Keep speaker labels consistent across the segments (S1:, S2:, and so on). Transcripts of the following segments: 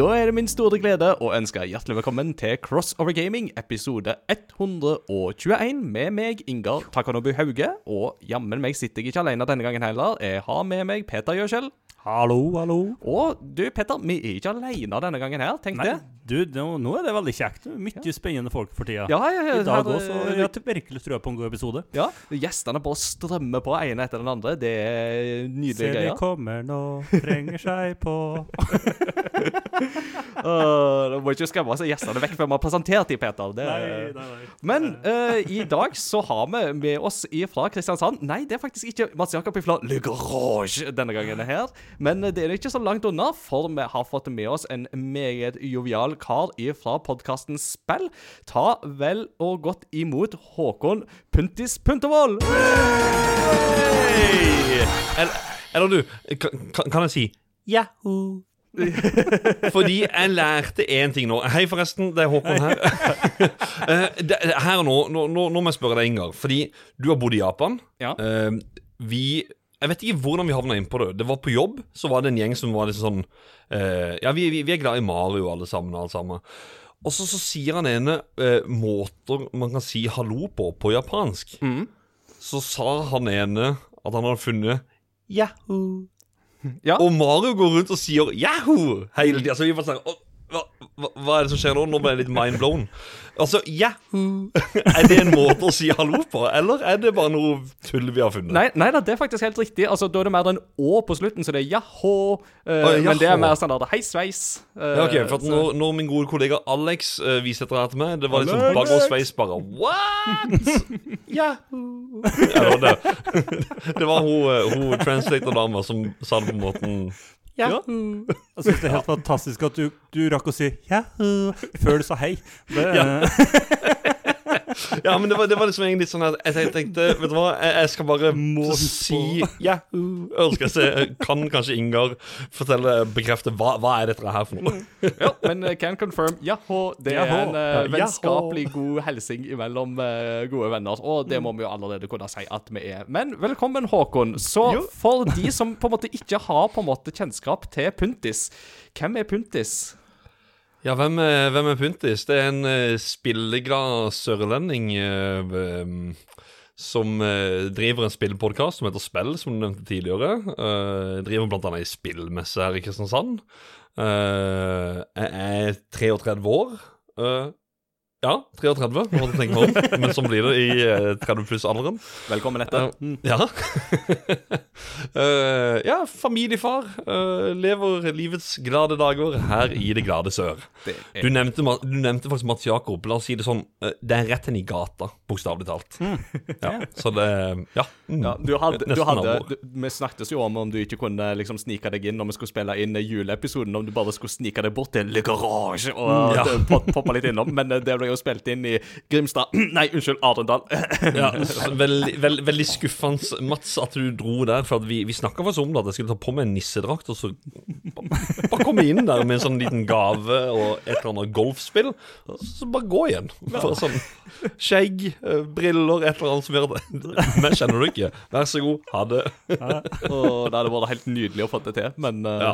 S1: Da er det min store glede å ønske hjertelig velkommen til Crossover Gaming, episode 121 med meg, Ingar Takanobu Hauge. Og jammen meg sitter jeg ikke alene denne gangen heller. Jeg har med meg Peter Gjøskjell.
S2: Hallo, hallo.
S1: Og du, Petter, vi er ikke alene denne gangen her, tenk
S2: Nei,
S1: det.
S2: Du, nå, er det veldig kjekt. Mye spennende folk for tida.
S1: Ja, ja, ja,
S2: I dag
S1: òg,
S2: også,
S1: eh,
S2: jeg har virkelig trua på en god episode.
S1: Ja, Gjestene bare strømmer på, ene etter den andre. Det er nydelige
S2: Se, de kommer nå, trenger seg på
S1: Uh, må ikke skremme seg gjestene vekk før vi har presentert dem, Peter. Det,
S2: Nei, nei, nei.
S1: Men uh, i dag så har vi med oss fra Kristiansand Nei, det er faktisk ikke Mats Jakob fra Le Garage denne gangen her. Men det er ikke så langt unna, for vi har fått med oss en meget jovial kar fra podkasten Spill. Ta vel og godt imot Håkon Puntis Puntervold.
S3: Hey! Eller, eller du, kan, kan- jeg si Yahoo? Fordi jeg lærte én ting nå. Hei, forresten. Det er Håkon her. Eh, her og nå, nå, nå, nå må jeg spørre deg, Ingar. Fordi du har bodd i Japan.
S1: Ja.
S3: Eh, vi Jeg vet ikke hvordan vi havna inn på det. Det var på jobb, så var det en gjeng som var litt sånn uh, Ja, vi, vi, vi er glad i Mario, alle sammen. Alle sammen. Og så, så sier han ene uh, måter man kan si hallo på på japansk. Så sa han ene at han hadde funnet Yahoo.
S1: Ja.
S3: Og Mario går rundt og sier Yahoo hele tida. Så vi bare sånn «Å, hva, hva, er det som skjer nå? Nå ble jeg litt mind blown. Altså, Yahoo Er det en måte å si hallo på, eller er det bare noe tull vi har funnet?
S1: Nei, nei det er faktisk helt riktig. Altså, Da er det mer den å på slutten, så det er jahå. Uh,
S3: ah,
S1: Men det er mer standard hei sveis. Uh,
S3: Ja, ok, for når, når min gode kollega Alex uh, viste dette her til meg, det var liksom
S1: Alex!
S3: sveis bare What?! Yahoo! Ja, det var det. Det var hun, eh, hun translator-dama som sa det på måten Yahoo!
S2: Jeg syns det er helt fantastisk at du, du rakk å si Yahoo før du sa hei. Det,
S3: Ja, men det var, det var liksom egentlig sånn at jeg tenkte Vet du hva, jeg, jeg skal bare
S2: Må
S3: si Yahoo! Jeg se, kan kanskje Ingar fortelle, bekrefte hva, hva er dette her for noe?
S1: Ja, men can confirm. Jaha, Det er en uh, vennskapelig god hilsing mellom uh, gode venner. Og det må vi jo allerede kunne si at vi er. Men velkommen, Håkon. Så
S3: Jo.
S1: for de som på en måte ikke har på en måte kjennskap til Puntis, hvem er Puntis?
S3: Ja, hvem er, hvem er Puntis? Det er en uh, spilleglad sørlending uh, um, som uh, driver en spillpodkast som heter Spill, som du nevnte tidligere. Uh, driver annet ei spillmesse her i Kristiansand. Uh, jeg er 33 år. Eh, ja, 33, må jeg tenke meg om. Men sånn blir det i uh, 30 pluss-alderen.
S1: Velkommen etter.
S3: Ja. Eh, ja, familiefar. Uh, lever livets glade dager her i det glade sør.
S1: Det er-
S3: Du nevnte, du nevnte faktisk Mats Jakob. La oss si det sånn. uh, det er rett hen i gata, bokstavelig talt. Ja, så det Ja. mm.
S1: Ja, du hadde, du hadde du, Vi snakket jo om om du ikke kunne liksom snike deg inn når vi skulle spille inn juleepisoden, om du bare skulle snike deg bort til Le Garage og
S3: Mm, ja.
S1: pop- poppe litt innom. Men det ble jo spilt inn i Grimstad Nei, unnskyld, Arendal.
S3: Ja, så veldig, veld, veldig skuffende, Mats, at du dro der. For vi, vi snakka faktisk om det, at jeg skulle ta på meg en nissedrakt, og så bare komme inn der med en sånn liten gave og et eller annet golfspill. Og så bare gå igjen. For sånn skjegg, eh, briller, et eller annet som gjør det. Men kjenner du ikke? Vær så god, ha det.
S1: Og det hadde vært helt nydelig å få det til, men uh,
S3: Ja.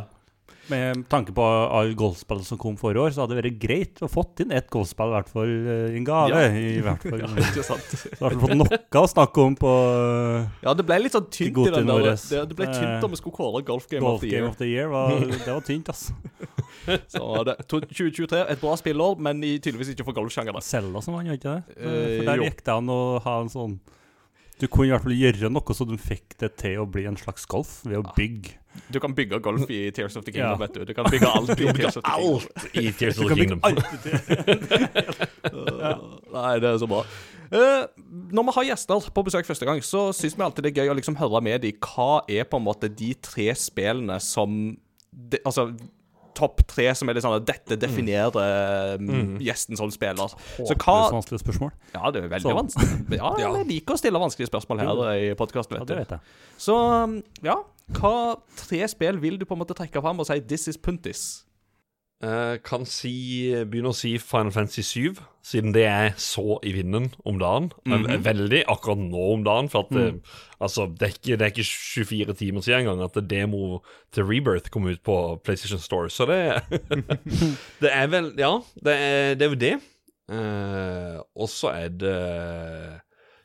S2: Med tanke på alle golfspill som kom forrige år, så hadde det vært greit å fått inn ett golfspill, i hvert fall eh, i en gave.
S1: Ja.
S2: I hvert fall.
S1: Ikke sant?
S2: Så hadde vi fått noe å snakke om på eh,
S1: Ja, det ble litt sånn tynt i den der det, det ble tynt om vi skulle kåre Golf Game
S2: Golf
S1: of the
S2: Game of the Year. Var, det var tynt, altså.
S1: Så det, 2023, et bra spillår, men i, tydeligvis ikke for golfsjangeren.
S2: Selda som vant, ikke det?
S1: Eh,
S2: For der gikk det an å ha en sånn Du kunne i hvert fall gjøre noe så du fikk det til å bli en slags golf, ved å bygge.
S1: Du kan bygge golf i Tears of the Kingdom,
S2: Ja.
S1: vet du. Du kan bygge alt i Tears of the Kingdom.
S3: Alt i Tears of the Kingdom.
S1: Nei, det er så bra. Uh, når vi har gjester på besøk første gang, så syns vi alltid det er gøy å liksom høre med dem hva er på en måte de tre spillene som de, Altså topp tre som er litt sånn at dette definerer mm. gjesten som spiller. Så
S2: Håpløst
S1: hva
S2: vanskelige spørsmål.
S1: Ja, det er veldig
S2: Så-
S1: vanskelig. Ja,
S3: Ja.
S1: jeg liker å stille vanskelige spørsmål her i podkasten,
S2: Ja,
S1: vet du.
S2: vet jeg.
S1: Så um, ja, hva tre spill vil du på en måte trekke fram og si 'this is puntis'?
S3: Eh, kan si, begynne å si Final Fantasy 7, siden det er så i vinden om dagen. Eh, Veldig akkurat nå om dagen, for at det, altså, det, er ikke, det er ikke 24 timer siden engang at demo til Rebirth kom ut på PlayStation Store. Så det Det er vel Ja, det er, det er jo det. Eh, og så er det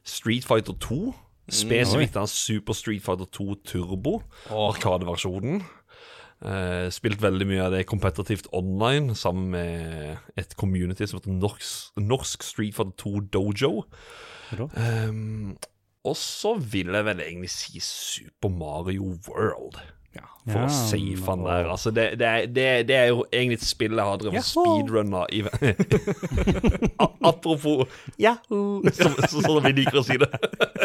S3: Street Fighter 2. Spesifikt av Super Street Fighter 2 Turbo, Arkadeversjonen. Eh, spilt veldig mye av det kompetitivt online sammen med et community som heter Norsk, Norsk Street Fighter 2 Dojo. Um, og så vil jeg vel egentlig si Super Mario World. For
S2: Ja,
S3: å safe han der. Altså, det, det, er, det, det er jo egentlig et spill jeg har drevet speedrunner i Apropos Jaho! Som, så, sånn vi liker å si det.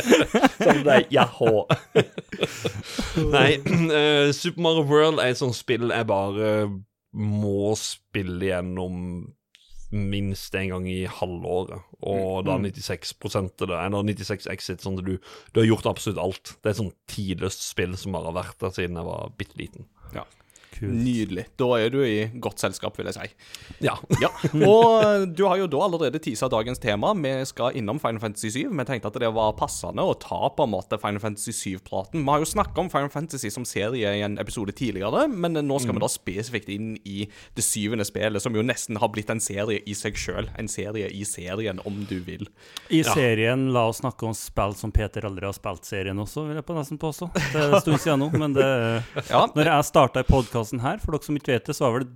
S3: sånn det er jaho. Nei, uh, Super Mario World er et sånt spill jeg bare må spille gjennom minst en gang i halvåret. Og da 96 til det, eller 96 exit, sånn at du, du har gjort absolutt alt. Det er et sånn tidløst spill som bare har vært der siden jeg var bitte liten.
S1: Ja.
S2: Kult.
S1: Nydelig. Da er du i godt selskap, vil jeg si.
S3: Ja.
S1: Ja, og du har jo da allerede tisa dagens tema. Vi skal innom Final Fantasy 7. Vi tenkte at det var passende å ta på en måte Final Fantasy 7-praten. Vi har jo snakka om Final Fantasy som serie i en episode tidligere, men nå skal vi da spesifikt inn i det syvende spillet, som jo nesten har blitt en serie i seg sjøl. En serie i serien, om du vil.
S2: I serien, la oss snakke om spill som Peter aldri har spilt serien også, vil jeg på nesten påstå. Det er en stund siden nå, men det
S1: Ja,
S2: Når jeg starta i podkasten her, for dere som ikke vet det, så var vel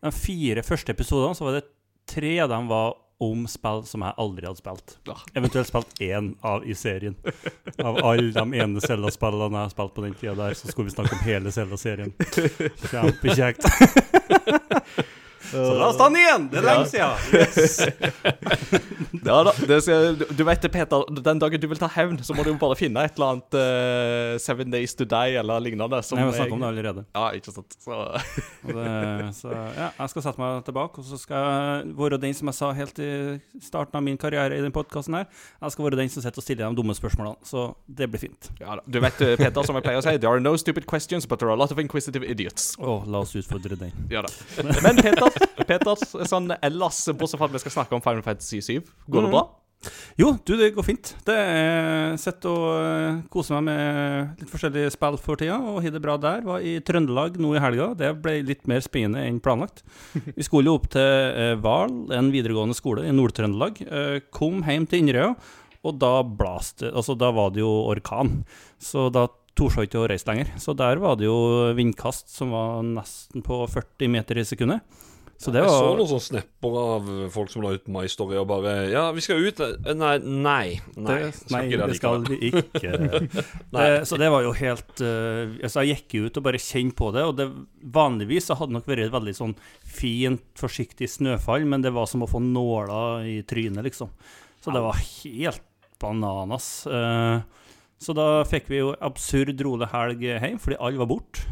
S2: de fire første episodene Så var det tre av dem var om spill som jeg aldri hadde spilt. Eventuelt spilt én av i serien. Av alle de ene Zelda-spillene jeg har spilt på den tida der, så skulle vi snakke om hele Zelda-serien. Kjempekjekt. Så da står han igjen! Det er lenge siden.
S1: ja da. Det skal, du vet det, Peter. Den dagen du vil ta hevn, så må du jo bare finne et eller annet uh, Seven Days to Die eller lignende. Som
S2: Nei, vi har snakket om det allerede.
S1: Ja, ikke sant. Så
S2: Og det, så ja, jeg skal sette meg tilbake, og så skal jeg være den som jeg sa helt i starten av min karriere i den podkasten her. Jeg skal være den som sitter og stiller de dumme spørsmålene. Så det blir fint.
S1: Ja da. Du vet, eh, Peter, som jeg pleier å si, there are no stupid questions, but there are a lot of inquisitive idiots.
S2: Å, la oss utfordre den.
S1: Ja da. Men Peter, Peter sånn ellers, bortsett fra at vi skal snakke om Final Fantasy 7, går det bra?
S2: Jo, du, det går fint. Det er Sett å kose meg med litt forskjellige spill for tida, og har det bra der. Var i Trøndelag nå i helga. Det ble litt mer spennende enn planlagt. Vi skulle jo opp til eh, Val, en videregående skole i Nord-Trøndelag. Eh, kom hjem til Inderøya, og da blaste Altså, da var det jo orkan. Så da torde ikke å reise lenger. Så der var det jo vindkast som var nesten på 40 meter i sekundet. Så det
S3: Jeg så noen sånne snapper av folk som la ut My Story og bare Ja, vi skal ut Nei, nei. Nei,
S2: det, nei, det skal vi ikke. det, så det var jo helt uh, altså Jeg gikk ut og bare kjente på det, og det vanligvis så hadde det nok vært et veldig sånn fint, forsiktig snøfall, men det var som å få nåler i trynet, liksom. Så det var helt bananas. Uh, så da fikk vi jo absurd rolig helg hjem, fordi alle var borte.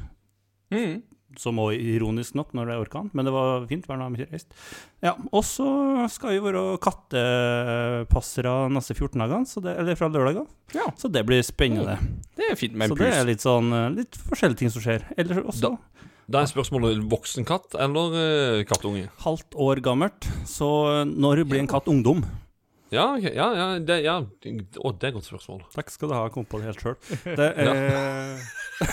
S1: Mm.
S2: Som også ironisk nok når det er orkan, men det var fint dag vi. Ja, og så skal vi være kattepassere neste 14 dagene, så det, eller fra lørdag.
S1: Ja.
S2: Så det blir spennende.
S1: Det er fint med
S2: så det er litt sånn eh, litt forskjellige ting som skjer. Eller også
S3: Da- Da er spørsmålet voksen katt eller eh, kattunge?
S2: halvt år gammelt, så når blir en katt ungdom?
S3: Ja, okay, ja, ja, det, ja. Å, det er et godt spørsmål.
S2: Takk skal du ha, jeg kom på det helt sjøl. Det er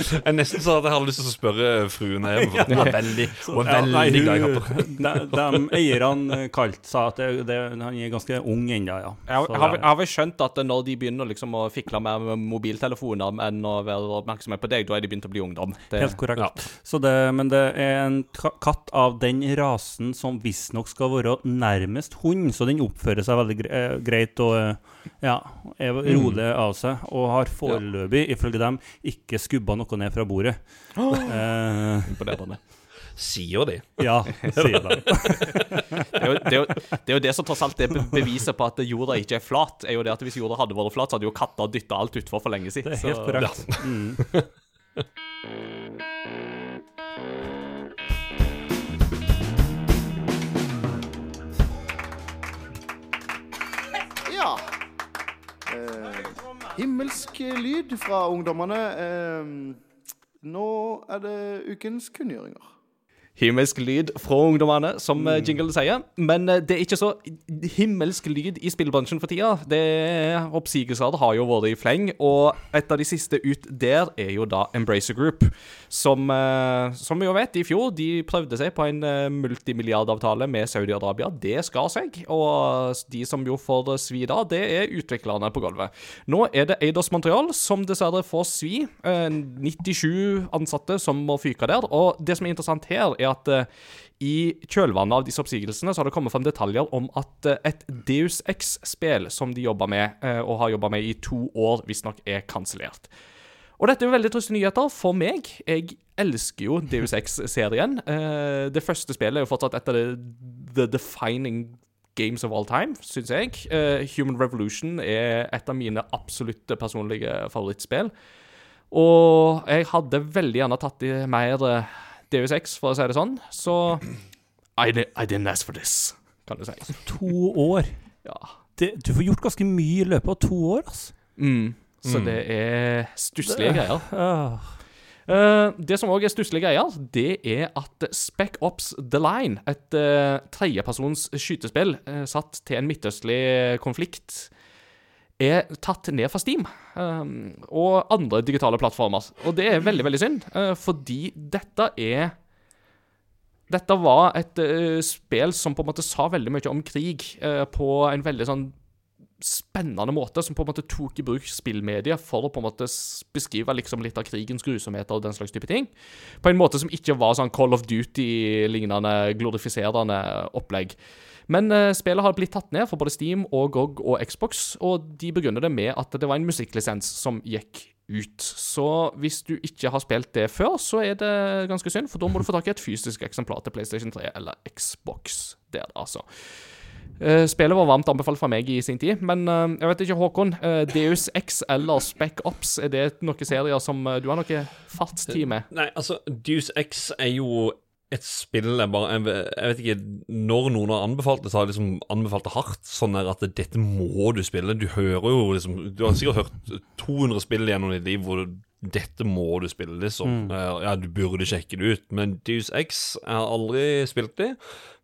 S3: Jeg er nesten sånn at jeg hadde lyst til å spørre fruen her hjemme, for hun var veldig, hun er
S2: Ja, nei,
S3: glad i kapper.
S2: de, de eierne kalt sa at det, det, han er ganske ung ennå, ja.
S1: Jeg har,
S2: Så
S1: jeg har,
S2: det-
S1: jeg har vel skjønt at når de begynner liksom å fikle mer med mobiltelefoner enn å være oppmerksomme på deg, da er de begynt å bli ungdom. Det,
S2: Helt korrekt.
S3: Ja.
S2: Så det, men det er en ka- katt av den rasen som visstnok skal være nærmest hund, så den oppfører seg veldig eh, greit og eh, ja, er rolig av seg, og har foreløpig, ifølge dem, ikke skubba noe ned fra bordet. Eh,
S1: Imponerende.
S3: Sier de.
S2: ja, sier de.
S1: Det er, jo, det, er jo, det er jo det som tross alt er beviset på at jorda ikke er flat. er jo det at Hvis jorda hadde vært flat, så hadde jo katta dytta alt utfor for lenge siden.
S2: Det er helt
S1: så-
S2: korrekt. Mm.
S4: himmelsk lyd fra ungdommene. Eh, nå er det ukens kunngjøringer.
S1: Himmelsk lyd fra ungdommene, som mm. jingle sier. Men eh, det er ikke så himmelsk lyd i spillbransjen for tida. Det Oppsigelser har jo vært i fleng, og et av de siste ut der er jo da Embracer Group. Som, eh, som vi jo vet, i fjor de prøvde seg på en multimilliardavtale med Saudi-Arabia. Det skar seg, og de som jo får svi da, det er utviklerne på gulvet. Nå er det Eidos Montreal som dessverre får svi. 97 ansatte som må fyke der. Og det som er interessant her, er at uh, i kjølvannet av disse oppsigelsene så har det kommet frem detaljer om at uh, et Deus X-spill som de jobber med, uh, og har jobba med i to år, visstnok er kansellert. Og dette er jo veldig triste nyheter for meg. Jeg elsker jo Deus X-serien. det første spillet er jo fortsatt et av the defining games of all time, syns jeg. Human Revolution er et av mine absolutte personlige favorittspill. Og jeg hadde veldig gjerne tatt i mer Deus X, for å si det sånn. Så I, I didn't ask for this, kan du si.
S2: To år.
S1: Ja.
S2: Det, du får gjort ganske mye i løpet av to år, altså.
S1: Mm. Så mm. det er stusslige greier.
S2: Uh.
S1: Uh, det som òg er stusslige greier, det er at Spec Ops The Line, et uh, tredjepersons skytespill uh, satt til en midtøstlig konflikt, er tatt ned fra Steam um, og andre digitale plattformer. Og det er veldig, veldig synd, uh, fordi dette er Dette var et uh, spill som på en måte sa veldig mye om krig uh, på en veldig sånn spennende måte, som på en måte tok i bruk spillmedier for å på en måte beskrive liksom litt av krigens grusomheter og den slags type ting. På en måte som ikke var sånn Call of Duty-lignende glorifiserende opplegg. Men uh, spillet har blitt tatt ned for både Steam og GOG og Xbox, og de begrunner det med at det var en musikklisens som gikk ut. Så hvis du ikke har spilt det før, så er det ganske synd, for da må du få tak i et fysisk eksemplar til PlayStation 3 eller Xbox der, altså. Uh, spillet var varmt anbefalt fra meg i sin tid, men uh, jeg vet ikke, Håkon. Deus X eller Spec Ops, er det noen serier som du har noe fartstid med?
S3: Nei, altså, Deus X er jo et spill jeg bare jeg, jeg, vet ikke Når noen har anbefalt det, så har jeg liksom anbefalt det hardt. Sånn der at dette må du spille. Du hører jo liksom Du har sikkert hørt 200 spill gjennom ditt liv hvor du, dette må du spille, liksom. Mm. Ja, du burde sjekke det ut. Men Deus X Jeg har aldri spilt det.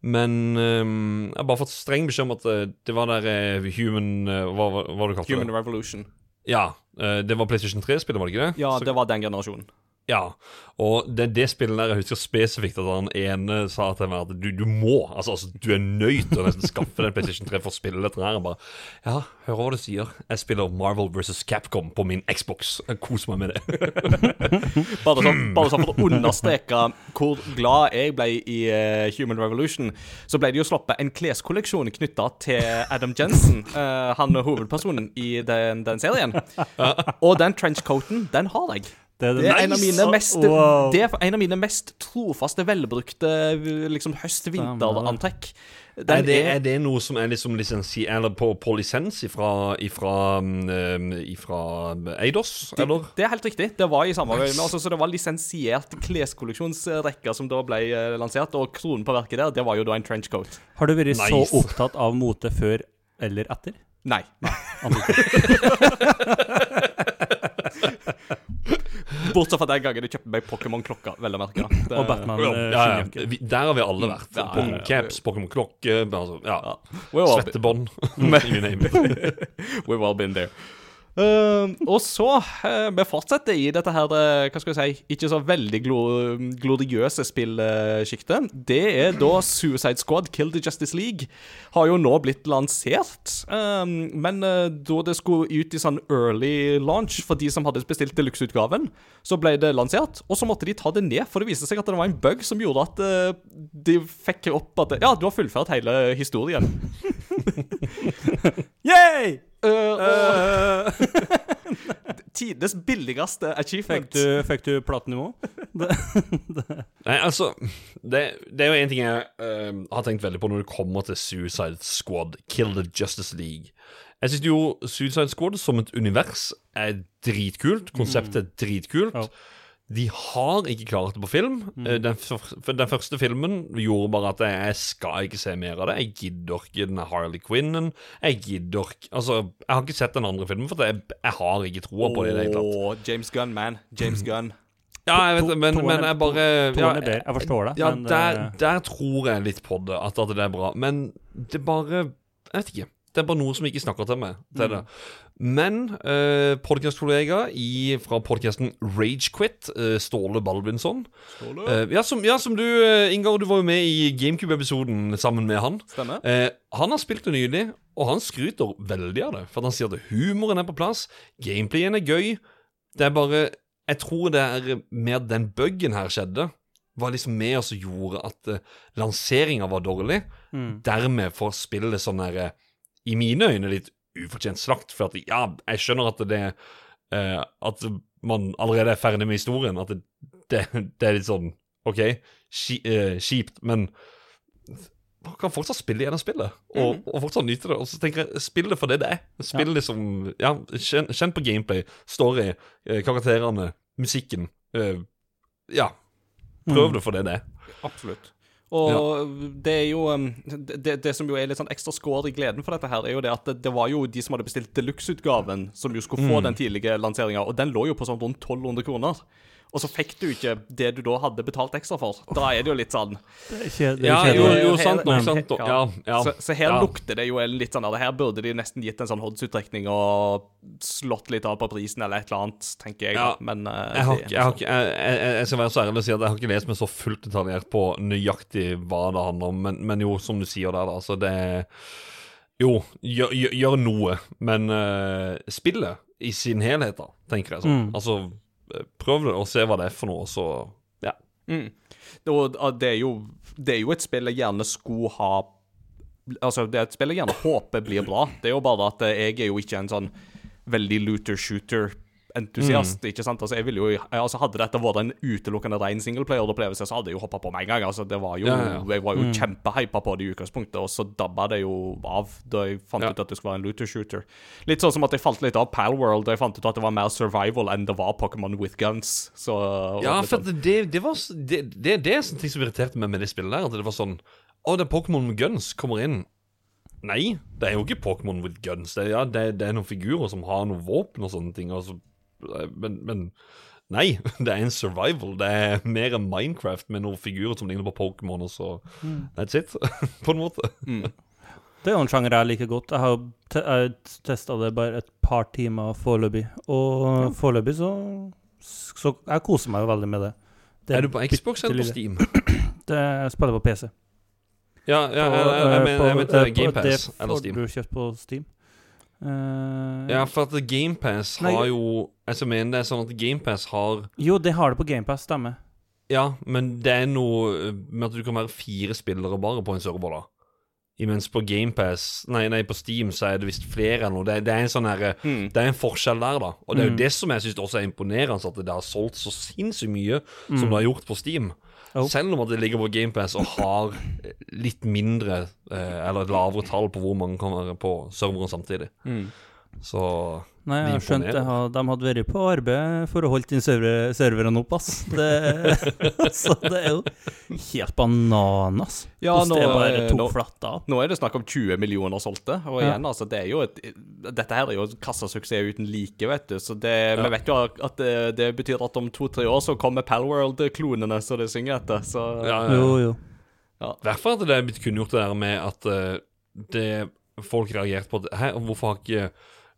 S3: Men um, jeg har bare fått streng beskjed om at det, det var der uh, Human uh, Hva var det du kalte
S1: det? Human Revolution.
S3: Ja. Uh, det var PlayStation 3-spillet, var det ikke det?
S1: Ja, så, det var den generasjonen.
S3: Ja, og det, det spillet der jeg husker spesifikt at han ene sa til meg at du, du må, altså, altså, du er nødt til å nesten skaffe den PlayStation 3 for å spille dette her. bare, ja, hører hva du sier. Jeg spiller Marvel vs. Capcom på min Xbox. Koser meg med det.
S1: bare, sånn, bare sånn for å understreke hvor glad jeg ble i uh, Human Revolution, så ble det jo sluppet en kleskolleksjon knytta til Adam Jensen, uh, han hovedpersonen i den, den serien. Og den trenchcoaten, den har jeg. Det er, det, er nice. en mest, wow. det er, en av mine mest trofaste, velbrukte liksom høst-vinterantrekk.
S3: Er det, er det, noe som er liksom lisensi, eller på, på lisens ifra, ifra, um, ifra Eidos, eller?
S1: Det, er helt riktig. Det var i samarbeid med altså, Så det var lisensiert kleskolleksjonsrekke som da ble uh, lansert, og kronen på verket der, det var jo da en trenchcoat.
S2: Har du vært nice. så opptatt av mote før eller etter?
S1: Nei. Nei. Bortsett fra den gangen jeg kjøpte meg Pokémon-klokka. Vel å merke.
S2: Det, og Batman.
S3: Ja, ja, ja. Vi, der har vi alle vært. Ja, Pokémon-caps, Pokémon-klokke altså, ja. Svettebånd. you name it.
S1: We've all been there. Uh, og så uh, Vi fortsetter i dette her uh, hva skal jeg si, ikke så veldig glo gloriøse spillsjiktet. det er da Suicide Squad Kill the Justice League. Har jo nå blitt lansert. men da det skulle ut i sånn early launch for de som hadde bestilt deluxe-utgaven, så ble det lansert. Og så måtte de ta det ned, for det viste seg at det var en bug som gjorde at de fikk opp at Ja, du har fullført hele historien.
S2: Yay!
S1: Uh, Tidenes billigste achievement.
S2: Fikk du, fikk du platinivå?
S3: Nei, altså det, det, er jo en ting jeg uh, har tenkt veldig på når det kommer til Suicide Squad, Kill the Justice League. Jeg syns jo Suicide Squad som et univers er dritkult. Konseptet er dritkult. Ja. De har ikke klart det på film. Mm. Eh, den, den, første filmen gjorde bare at jeg skal ikke se mer av det. Jeg gidder ikke den Harley Quinnen. Jeg gidder ikke Altså, jeg har ikke sett den andre filmen, for jeg, jeg har ikke troa på det i det hele tatt.
S1: James Gunn, man. James Gunn.
S3: Ja, jeg vet det, men, men
S2: er-
S3: jeg bare ja,
S2: er. Jeg forstår det.
S3: Ja, der,
S2: eh,
S3: der tror jeg litt på det, at, at det er bra. Men det bare Jeg vet ikke. Det er bare noe som ikke snakker til meg. Til det. Men eh, podkastkollega fra podkasten Ragequit, eh, Ståle Baldvinsson Eh, ja, som, ja, som du, uh, Ingar, du var jo med i GameCube-episoden sammen med han.
S1: Stemmer.
S3: Eh, han har spilt det nylig, og han skryter veldig av det. For han sier at humoren er på plass, gameplayen er gøy. Det er bare Jeg tror det er mer den buggen her skjedde, var liksom med oss og gjorde at uh, lanseringa var dårlig.
S2: mm.
S3: Dermed får spillet sånn derre eh, I mine øyne litt ufortjent slakt. For at ja, jeg skjønner at det uh, At man allerede er ferdig med historien. At det, det, det er litt sånn OK, ki, uh, kjipt, men man kan fortsatt spille gjennom spillet, og, og fortsatt nyte det. Og så tenker jeg, spill det for det det er. Spill liksom Ja, kjenn, kjenn på gameplay, story, eh, karakterene, musikken. Eh, ja. Prøv det for det det er.
S1: Absolutt. Og det er jo um, det, det som jo er litt sånn ekstra skår i gleden for dette, her er jo det at det, det var jo de som hadde bestilt deluxe-utgaven, som jo skulle få den tidlige lanseringa, og den lå jo på sånn rundt 1200 kroner. Og så fikk du ikke det du da hadde betalt ekstra for. Da er det jo litt sånn
S2: Det kje- det
S3: Ja, jo, jo, sant nok. Sant nok. Ja, ja.
S1: Så, så her
S3: ja.
S1: lukter det jo litt sånn Her burde de nesten gitt en sånn oddsutrekning og slått litt av på prisen eller et eller annet, tenker jeg.
S3: Ja.
S1: Men uh,
S3: Jeg, har, ikke- jeg, har ikke, jeg, jeg, jeg skal være så ærlig og si at jeg har ikke lest meg så fullt detaljert på nøyaktig hva det handler om, men, men jo, som du sier der, da, så det Jo, gjør, gjør, gjør noe, men uh, spillet i sin helhet, da, tenker jeg sånn.
S2: Mm.
S3: Altså, prøv det og se hva det er for noe, så ja.
S1: Mm. Og og det er, jo, det er jo et spill jeg gjerne skulle ha Altså, det er et spill jeg gjerne håper blir bra. Det er jo bare at jeg er jo ikke en sånn veldig looter-shooter-entusiast, ikke sant? Altså, jeg ville jo Altså, hadde dette vært en utelukkende ren singleplayer-opplevelse, så hadde jeg jo hoppa på med en gang. Altså, det var jo
S3: Ja, ja.
S1: Jeg var jo kjempehypa på det i utgangspunktet, og så dabba det jo av da jeg fant
S3: Ja.
S1: ut at det skulle være en looter-shooter. Litt sånn som at jeg falt litt av Palworld da jeg fant ut at det var mer survival enn det var Pokémon with guns. Så
S3: Ja, for
S1: sånn-
S3: det, det var Det, det, det er sånne ting som irriterte meg med det spillet der. At det var sånn Å, det er Pokémon med guns kommer inn. Nei, det er jo ikke Pokémon with guns. Det er, ja, det, det er noen figurer som har noen våpen og sånne ting. Altså, men, men Nei, det er en survival. Det er mer enn Minecraft med noen figurer som ligner på Pokémon, og så That's it, på en måte.
S2: Det er jo en sjanger jeg liker godt. Jeg har te testa det bare et par timer foreløpig, og foreløpig så Så jeg koser meg jo veldig med det. det
S3: Er du på Xbox eller på Steam?
S2: Det jeg spiller på PC.
S3: Ja, ja jeg,
S2: ja
S3: jeg, jeg,
S2: jeg,
S3: mener- jeg mente
S2: GamePass eller
S3: Steam.
S2: Det får du kjøpt på Steam. Eh,
S3: Ja, for at GamePass
S2: Nei.
S3: har jo Jeg mener det er sånn at GamePass har
S2: Jo, det har det på GamePass, stemmer.
S3: Ja, men det er noe med at du kan være fire spillere bare på en server, da. Imens på GamePass Nei, nei, på Steam så er det visst flere enn noe. Det, det er en sånn herre
S1: Mm.
S3: Det er en forskjell der, da. Og det er jo
S2: Mm.
S3: det som jeg syns også er imponerende, at det har solgt så sinnssykt mye som det har gjort på Steam.
S2: Jo.
S3: Selv om det ligger på GamePass og har litt mindre, eh, eller lavere tall på hvor mange kan være på serveren samtidig.
S1: Mm.
S3: Så
S2: Nei, jeg
S3: skjønte
S2: har skjønt det. De hadde vært på arbeid for å holde inn server, serverne opp, ass. Det, så det er jo helt bananas.
S1: Ja,
S2: Hvordan det
S1: nå-
S2: bare tok
S1: nå-
S2: flatt av.
S1: Nå er det snakk om 20 millioner solgte. Og
S2: Ja.
S1: igjen, altså, det er jo et Dette her er jo kassasuksess uten like, vet du. Så det, vi vet jo at det, det betyr at om to-tre år så kommer Palworld-klonene så det synger etter. Så
S3: ja, ja, ja.
S2: Jo, jo.
S3: I hvert fall at det er blitt kunngjort det der med at eh, det folk reagerte på det. Hæ, hvorfor har ikke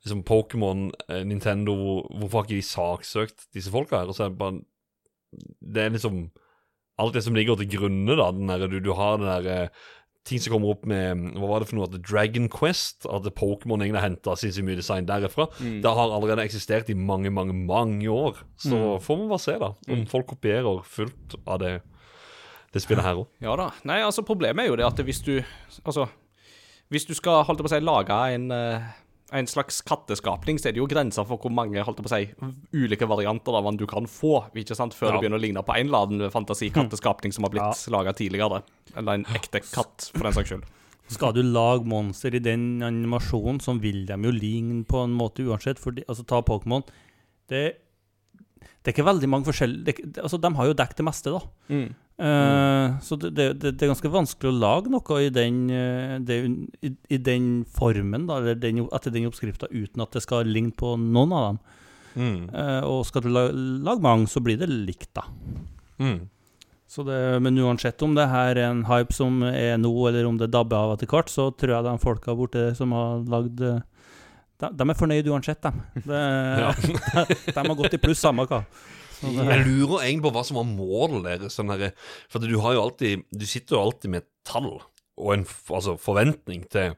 S3: liksom Pokémon, eh, Nintendo Hvorfor har ikke de saksøkt disse folka her? Og så er det bare Det er liksom alt det som ligger til grunne, da. Den der, du, du har den der eh, ting som kommer opp med Hva var det for noe? At Dragon Quest? At Pokémon egentlig har henta sinnssykt mye design derifra.
S1: Mm.
S3: Det har allerede eksistert i mange, mange, mange år. Så får vi bare se, da. Om folk kopierer fullt av det, det spillet her òg.
S1: Ja da. Nei, altså, problemet er jo det at hvis du Altså, hvis du skal, holdt jeg på å si, lage en eh, en slags katteskapning, så er det jo grenser for hvor mange holdt på å si, ulike varianter av den du kan få, ikke sant, før
S3: Ja.
S1: det begynner å ligne på en eller annen fantasikatteskapning som har blitt
S2: Ja.
S1: laga tidligere. Eller en ekte katt, for den saks skyld.
S2: Skal du lage monster i den animasjonen, så vil de jo ligne på en måte uansett. For de, altså, ta Pokémon. Det, det er ikke veldig mange forskjellige det, altså, De har jo dekket det meste, da.
S1: Mm.
S2: Eh, så det, det, det, er ganske vanskelig å lage noe i den, eh, det, i, i den formen, da, eller den, etter den oppskrifta, uten at det skal ligne på noen av dem.
S3: Mm.
S2: Uh, og skal du lage, lage mange, så blir det likt, da.
S3: Mm.
S2: Så det, men uansett om det her er en hype som er nå, eller om det dabber av etter hvert, så tror jeg de folka borte som har lagd de, de er fornøyd uansett, de. Det,
S3: Ja.
S2: de, de har gått i pluss, samme hva.
S3: Jeg lurer egentlig på hva som var målet deres. Sånn her, for du har jo alltid Du sitter jo alltid med et tall og en altså, forventning til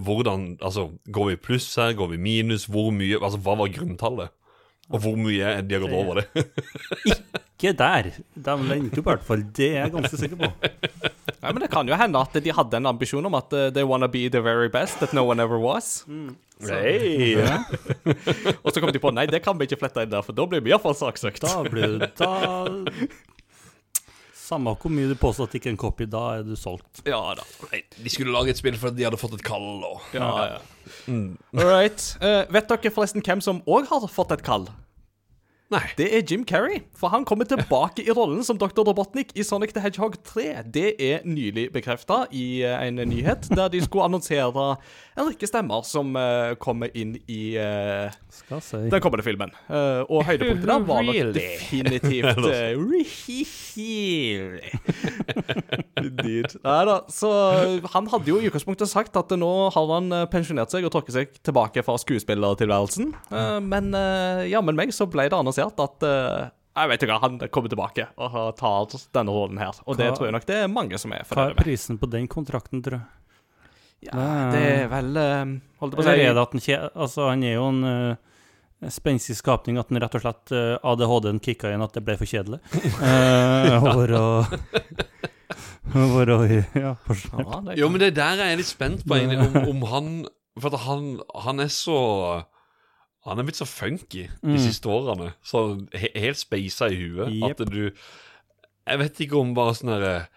S3: hvordan Altså, går vi pluss her? Går vi minus? Hvor mye Altså, hva var grunntallet? Og hvor mye er de har gått over det?
S2: Ikke der. De endte jo i hvert fall. Det er jeg ganske sikker på.
S1: Ja, men Det kan jo hende at de hadde en ambisjon om at eh, they wanna be the very best that no one ever was.
S3: Hey.
S1: Og så kom de på nei, det kan vi ikke flette inn der, for da blir vi iallfall saksøkt.
S2: Da blir det da Samme hvor mye du påstår at ikke er en copy, da er du solgt.
S1: Ja da.
S3: Nei, de skulle lage et spill fordi de hadde fått et kall. Og.
S1: Ja, ja. All right. Uh, vet dere forresten hvem som òg har fått et kall?
S3: Nei.
S1: Det er Jim Carrey, for han kommer tilbake i rollen som Dr. Robotnik i Sonic the Hedgehog 3. Det er nylig bekrefta i eh, en nyhet der de skulle annonsere en rekke stemmer som uh, kommer inn i
S2: uh, si.
S1: den kommende filmen. Uh, og høydepunktet der var nok
S3: Really?
S1: definitivt Really? Indeed. Nei da, så han hadde jo i utgangspunktet sagt at nå har han pensjonert seg og trukket seg tilbake fra skuespillertilværelsen. Men jammen meg så ble det annonsert at eh, jeg vet ikke hva, han kommer tilbake og tar denne rollen her. Og det tror jeg nok det er mange som er
S2: Hva er prisen på den kontrakten, tror jeg?
S1: Ja, det er vel eh, Holdt på å si
S2: er det at han, altså, han er jo en uh, spenstig skapning, at han rett og slett uh, ADHD-en kicka inn at det ble for kjedelig. Uh, for å For å Ja, for,
S1: ja,
S3: Jo, men det der er jeg litt spent på, egentlig, om, om han For at han, han er så Han er blitt så funky de
S2: Mm.
S3: siste årene. Så he, helt speisa i huet.
S2: Jep.
S3: At du Jeg vet ikke om bare sånn herre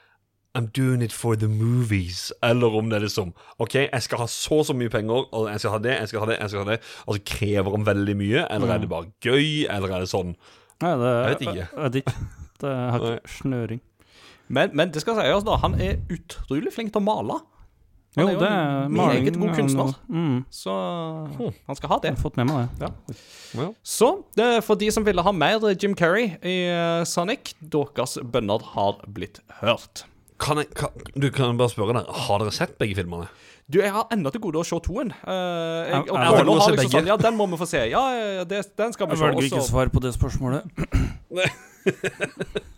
S3: I'm doing it for the movies. Eller om det er liksom OK, jeg skal ha så og så mye penger, og jeg skal ha det, jeg skal ha det, jeg skal ha det. Og så krever han veldig mye. Eller er det bare gøy, eller er det sånn
S2: Nei, det,
S3: Jeg vet ikke.
S2: Jeg vet ikke. Det har ikke snøring.
S1: men, men det skal sies, da. Han er utrolig flink til å male. Han
S2: Jo,
S1: er jo
S2: det
S1: en
S2: er
S1: meget god
S2: er
S1: kunstner.
S2: Mm,
S1: Så han skal ha det.
S2: jeg har fått med meg det.
S3: ja.
S1: Så det, for de som ville ha mer Jim Carrey i eh, Sonic, deres bønner har blitt hørt.
S3: Kan jeg, kan, du kan bare spørre der, Har dere sett begge filmene?
S1: Du, jeg har ennå til gode å se toen. Uh, jeg, og
S2: Jeg- jeg
S3: har
S1: liksom sånn Ja, den må vi få se. Ja, ja, det, den skal vi
S2: Jeg
S1: se.
S2: velger ikke svar på det spørsmålet.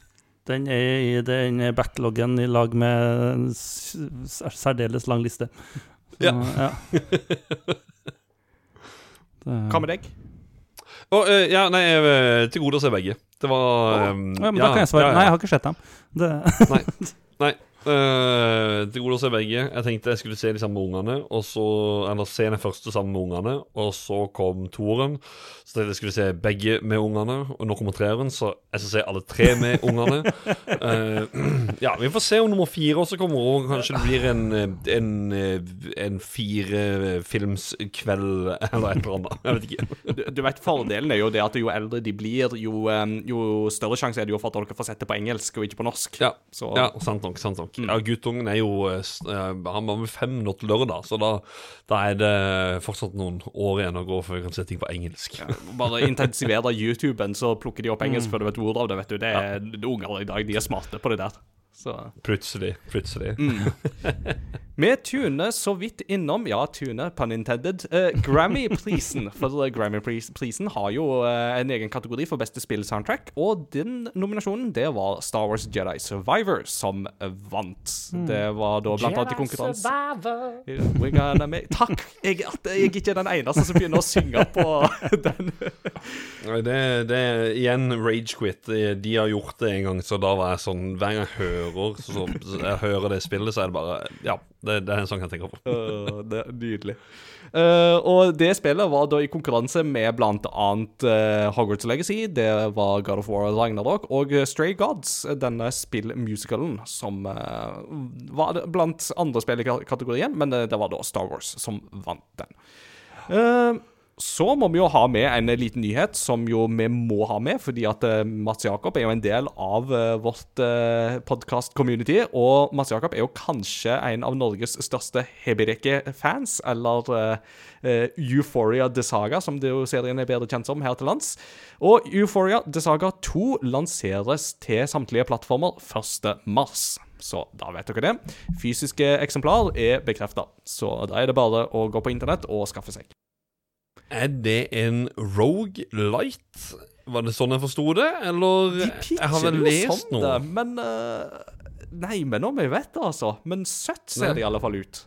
S2: Den er i den backloggen i lag med en særdeles lang liste. Så,
S3: Ja.
S2: ja.
S1: Hva med deg?
S3: Å, uh, ja, nei, er til gode å se begge. Det var
S2: Ja,
S3: um,
S2: men da kan jeg svare. Nei, jeg har ikke sett dem. Det,
S3: Nei. Eh, til gode å se begge. Jeg tenkte jeg skulle se de sammen med ungene, og så, eller se den første sammen med ungene, og så kom toeren. Så tenkte jeg skulle se begge med ungene, og nå kommer treeren, så jeg skal se alle tre med ungene. Uh, ja, vi får se om nummer fire også kommer, og kanskje det blir en, en, en firefilmskveld eller et eller annet. Jeg vet ikke.
S1: Du, du vet, Fordelen er jo det at jo eldre de blir, jo, eh, jo større sjanse er det jo for at dere får sett det på engelsk og ikke på norsk.
S3: Ja,
S1: Så
S3: ja sant nok. sant nok Ja, Guttungen er jo eh, eh, Han var vel fem nå til lørdag, så da, da er det fortsatt noen år igjen å gå før vi kan se ting på engelsk.
S1: bare intensivere YouTuben, så plukker de opp engelsk før du vet ordet av det. vet du. Det er ja. Unger i dag de er smarte på det der. Så
S3: Plutselig. Plutselig.
S1: Vi tuner så vidt innom, ja, tune, pun intended, Uh, Grammy-prisen. For eh, Grammy-prisen har jo uh, en egen kategori for beste spill-soundtrack, og den nominasjonen, det var Star Wars Jedi Survivor som vant. vant. Det var da blant annet i konkurranse We're gonna make Takk! Jeg, at jeg ikke er den eneste som begynner å synge på den.
S3: Det, det er igjen rage quit. de har gjort det en gang, så da var jeg sånn Hver gang jeg hører Så, så jeg hører det spillet, så er det bare Ja, det, det er en sang jeg tenker på.
S1: uh, det er nydelig. Uh, og det spillet var da i konkurranse med blant annet eh, Hogwarts Legacy, det var God of War Ragnarok og eh, Stray Gods, denne spillmusicalen som var blant andre spill i kategorien, men det var da Star Wars som vant den. Eh, Så må vi jo ha med en liten nyhet som jo vi må ha med, fordi at eh, Mats Jakob er jo en del av eh, vårt uh, podkast-community. Og Mats Jakob er jo kanskje en av Norges største Hebireke-fans, eller uh, Euphoria The Saga, som det jo serien er bedre kjent som her til lands. Og Euphoria The Saga 2 lanseres til samtlige plattformer 1.3. Så da vet dere det. Fysiske eksemplar er bekrefta, så da er det bare å gå på internett og skaffe seg.
S3: Er det en Rogue Light? Var det sånn jeg forsto det, eller
S1: De
S3: Jeg har vel lest
S1: sånn,
S3: noe.
S1: det, men uh, Nei, men om jeg vet det, altså. Men søtt ser
S3: Nei.
S1: det i alle fall ut.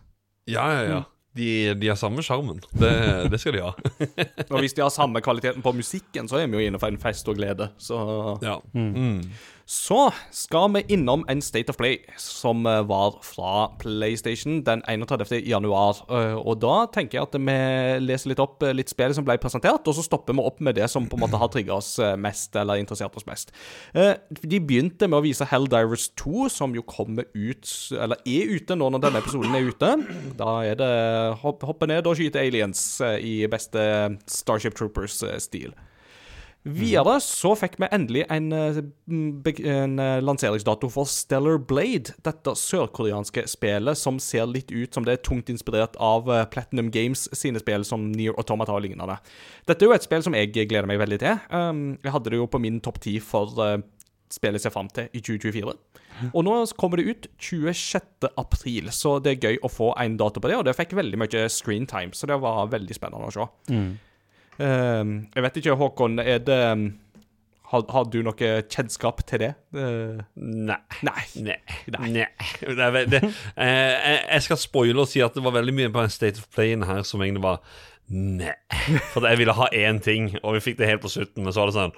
S3: Ja, ja, ja. De, de har samme sjarmen. Det, det skal de ha.
S1: Og hvis de har samme kvaliteten på musikken, så er vi jo inne for en fest og glede. Så
S3: Ja. Mm.
S1: Så skal vi innom en State of Play som eh, var fra PlayStation den 31. januar. Eh, Og da tenker jeg at vi leser litt opp eh, litt spill som ble presentert, og så stopper vi opp med det som på en måte har trigga oss mest, eller interessert oss mest. De begynte med å vise Helldivers 2, som jo kommer ut, eller er ute nå når denne episoden er ute. Da er det hopp, hoppe ned og skyte aliens i beste Starship Troopers-stil. Videre så fikk vi endelig en, eh, en eh, lanseringsdato for Stellar Blade. Dette sørkoreanske spillet som ser litt ut som det er tungt inspirert av eh, Platinum Games sine spill som Near Automata og lignende. Dette er jo et spill som jeg gleder meg veldig til. Um, jeg hadde det jo på min topp ti for spillet ser fram til i 2024. Og nå kommer det ut 26. april, så det er gøy å få en dato på det. Og det fikk veldig mye screentime, så det var veldig spennende å se. Ehm, jeg vet ikke, Håkon, er det har, har du noe kjennskap til det? Uh,
S3: Nei.
S1: nei.
S3: Nei.
S1: Nei.
S3: Nei. Det, eh, jeg- skal spoile og si at det var veldig mye på en State of Play her som egentlig var Nei. For jeg ville ha én ting, og vi fikk det helt på slutten, men så var det sånn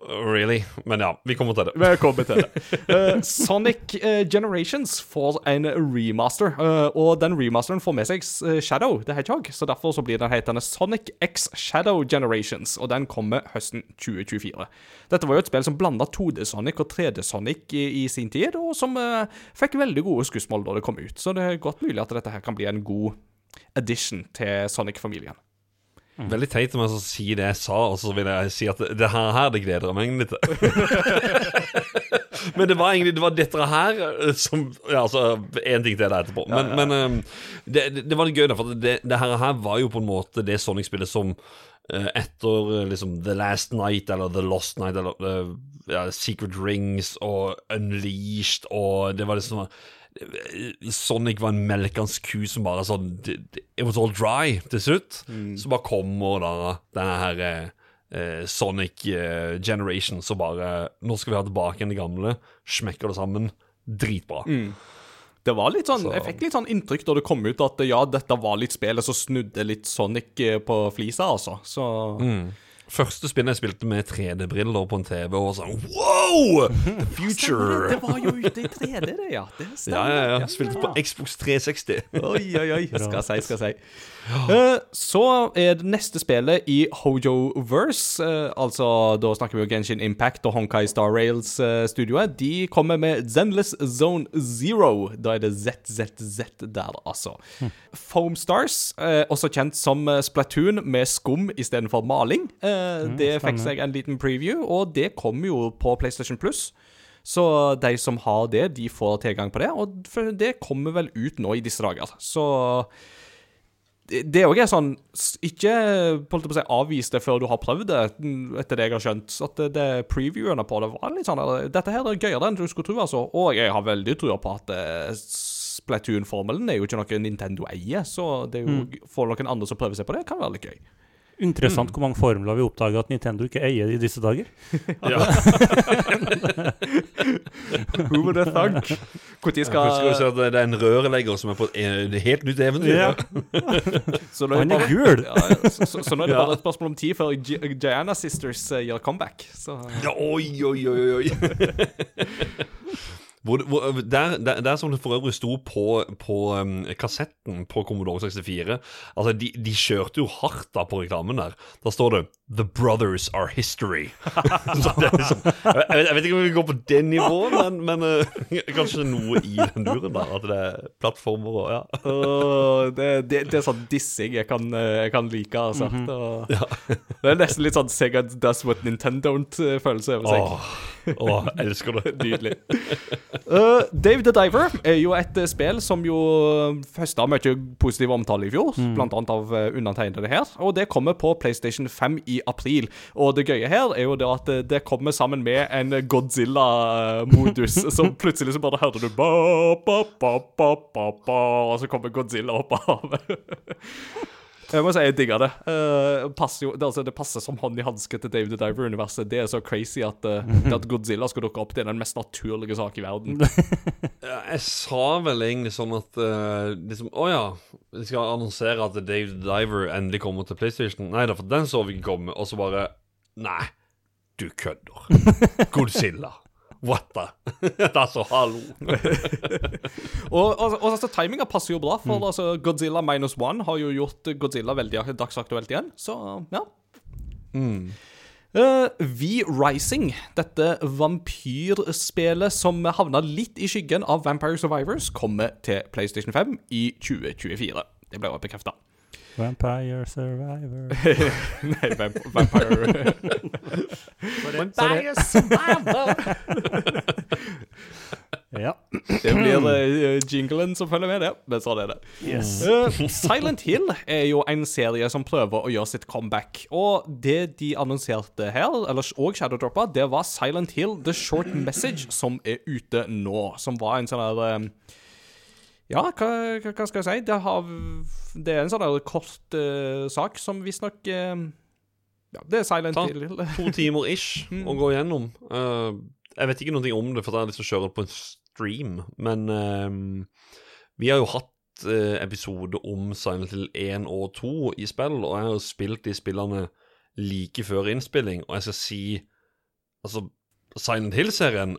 S3: Really? Men ja, vi kommer til det.
S1: Velkommen til det. Uh, Sonic uh, Generations får en remaster, uh, og den remasteren får med seg Shadow the Hedgehog, så derfor så blir den hetende Sonic X Shadow Generations, og den kommer høsten 2024. Dette var jo et spill som blanda 2D-Sonic og 3D-Sonic i, i sin tid, og som fikk veldig gode skussmål da det kom ut, så det er godt mulig at dette her kan bli en god addition til Sonic-familien.
S3: Veldig teit om jeg skal si det jeg sa, og så vil jeg si at det, det her, her det gleder jeg meg til. men det var egentlig det var dette her eh, som Ja, altså én ting til det etterpå. Men, men eh, det, det, det var litt gøy, da, for det, det her, her var jo på en måte det Sonic-spillet som eh, etter eh, liksom The Last Night eller The Lost Night eller ja, Secret Rings og Unleashed og Det var liksom Sonic var en melkende ku som bare sånn It was all dry til slutt. Så bare kommer da denne her eh, Sonic eh, Generation, så bare Nå skal vi ha tilbake igjen det gamle. Smekker det sammen. Dritbra.
S1: Det var litt sånn,
S3: Så-
S1: Jeg fikk litt sånn inntrykk da det kom ut at ja, dette var litt spillet som snudde litt Sonic eh, på flisa, altså. Så
S3: Første spillet jeg spilte med 3D-briller på en TV, og sånn Wow! The future!
S1: Det var jo ute i 3D, det, ja. Det
S3: Ja, ja, ja. Spilte på Xbox 360.
S1: Oi, oi, oi. Skal si, skal si. Eh, så er det neste spillet i Hojo-verse. eh, altså, da snakker vi om Genshin Impact og Honkai Star Rails-studioet. de kommer med Zenless Zone Zero. Da er det ZZZ der, altså. Foam Stars, eh, også kjent som eh, Splatoon med skum istedenfor maling. Eh, det fikk seg en liten preview, og det kommer jo på PlayStation Plus. Så de som har det, de får tilgang på det, og det kommer vel ut nå i disse dager. Så det òg er sånn Ikke på å si, avvis det før du har prøvd det, mm, etter det jeg har skjønt. At det, det previewene på det var litt sånn Dette her er gøyere enn du skulle tro, altså. Og jeg har veldig trua på at eh, Splatoon-formelen er jo ikke noe Nintendo eier, så det er jo, for noen andre som prøver seg på det, kan være litt gøy.
S2: Interessant hvor mange formler vi oppdager at Nintendo ikke eier i disse dager.
S3: Ja.
S1: Who would have thunk? Når
S3: skal du se at det er en rørlegger som er på et helt nytt eventyr.
S2: Ja.
S1: så nå er
S2: Han er gul!
S1: Ja, ja, så, så, så nå er det
S3: Ja.
S1: bare et spørsmål om tid før Giana Gianna Sisters uh, gjør comeback. Så
S3: Ja, oi, oi, oi, oi. hvor, hvor, der, der, der som det for øvrig sto på, på um, kassetten på Commodore 64 Altså, de, de kjørte jo hardt da på reklamen der. Da står det The Brothers Are History. Så det er liksom, jeg, vet, jeg vet ikke om vi går på det nivået, men, men uh, kanskje noe i den duren der. At det er plattformer og ja.
S1: Åh, det, det, det er sånn dissing jeg kan, eh, jeg kan like, altså. Og Det er nesten litt sånn Sega does what Nintendo don't-følelse over seg.
S3: Åh, oh, jeg elsker det.
S1: Nydelig. Uh, Dave the Diver er jo et eh, spill som jo høsta mye positiv omtale i fjor, blant annet av uh, undertegnede her. Og det kommer på PlayStation 5 i april. Og det gøye her er jo det at det kommer sammen med en Godzilla-modus, som plutselig så bare hører du ba, ba, ba, ba, ba, ba, Og så kommer Godzilla opp av havet. Jeg må si jeg digger det. Uh, passer jo, det, altså, det passer som hånd i hanske til Dave the Diver-universet. Det er så crazy at, uh, det at Godzilla skal dukke opp, det er den mest naturlige sak i verden.
S3: Jeg sa vel egentlig sånn at uh, liksom, Å ja, vi skal annonsere at Dave the Diver endelig kommer til PlayStation. Nei da, for den så vi ikke komme. Og så bare Nei, du kødder. Godzilla. What the? altså, hallo.
S1: Og, og, og altså, timinga passer jo bra, for altså, Godzilla minus one har jo gjort Godzilla veldig dagsaktuelt igjen, så ja. Uh, V-Rising, dette vampyrspillet som havna litt i skyggen av Vampire Survivors, kommer til PlayStation 5 i 2024. Det ble bekrefta.
S2: Vampire Survivor
S1: Nei, vamp Vampire Survivor.
S2: Ja.
S1: Det blir uh, jinglen som følger med, det. Men sånn er det.
S2: Yes.
S1: Uh, Silent Hill er jo en serie som prøver å gjøre sitt comeback. Og det de annonserte her, eller og Shadowdroppa, det var Silent Hill The Short Message, som er ute nå. Som var en sånn der eh, Ja, hva, hva, skal jeg si? Det, har, det er en sånn kort uh, sak som visstnok uh, Ja, det er Silent
S3: Ta
S1: Hill.
S3: to timer ish å gå gjennom. Uh, jeg vet ikke noe om det, for jeg har lyst til å kjøre det på en stream. Men uh, vi har jo hatt eh, episode om Silent Hill 1 og 2 i spill, og jeg har jo spilt de spillene like før innspilling, og jeg skal si Altså, Silent Hill-serien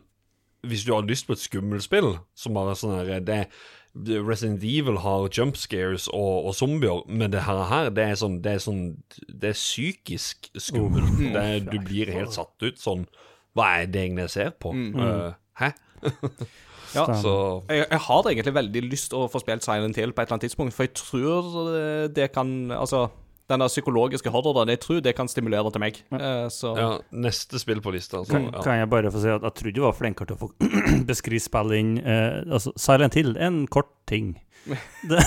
S3: Hvis du har lyst på et skummelt spill som bare sånn her det- Resident Evil har jump scares og, og zombier, men det her, her det er sånn Det er sånn Det er psykisk skummelt. det er, du blir helt satt ut sånn Hva er det egentlig jeg ser på? Eh, hæ?
S1: Ja,
S3: Så
S1: jeg, jeg har egentlig veldig lyst til å få spilt Silent Hill på et eller annet tidspunkt, for jeg tror eh, det kan Altså, den der psykologiske horroren, jeg tror det kan stimulere til meg. Eh, så
S3: ja, neste spill på lista. Altså.
S2: Kan,
S3: ja.
S2: kan jeg bare få si at jeg trodde du var flinkere til å få beskrive spill inn eh, altså, Silent Hill er en kort ting. Det.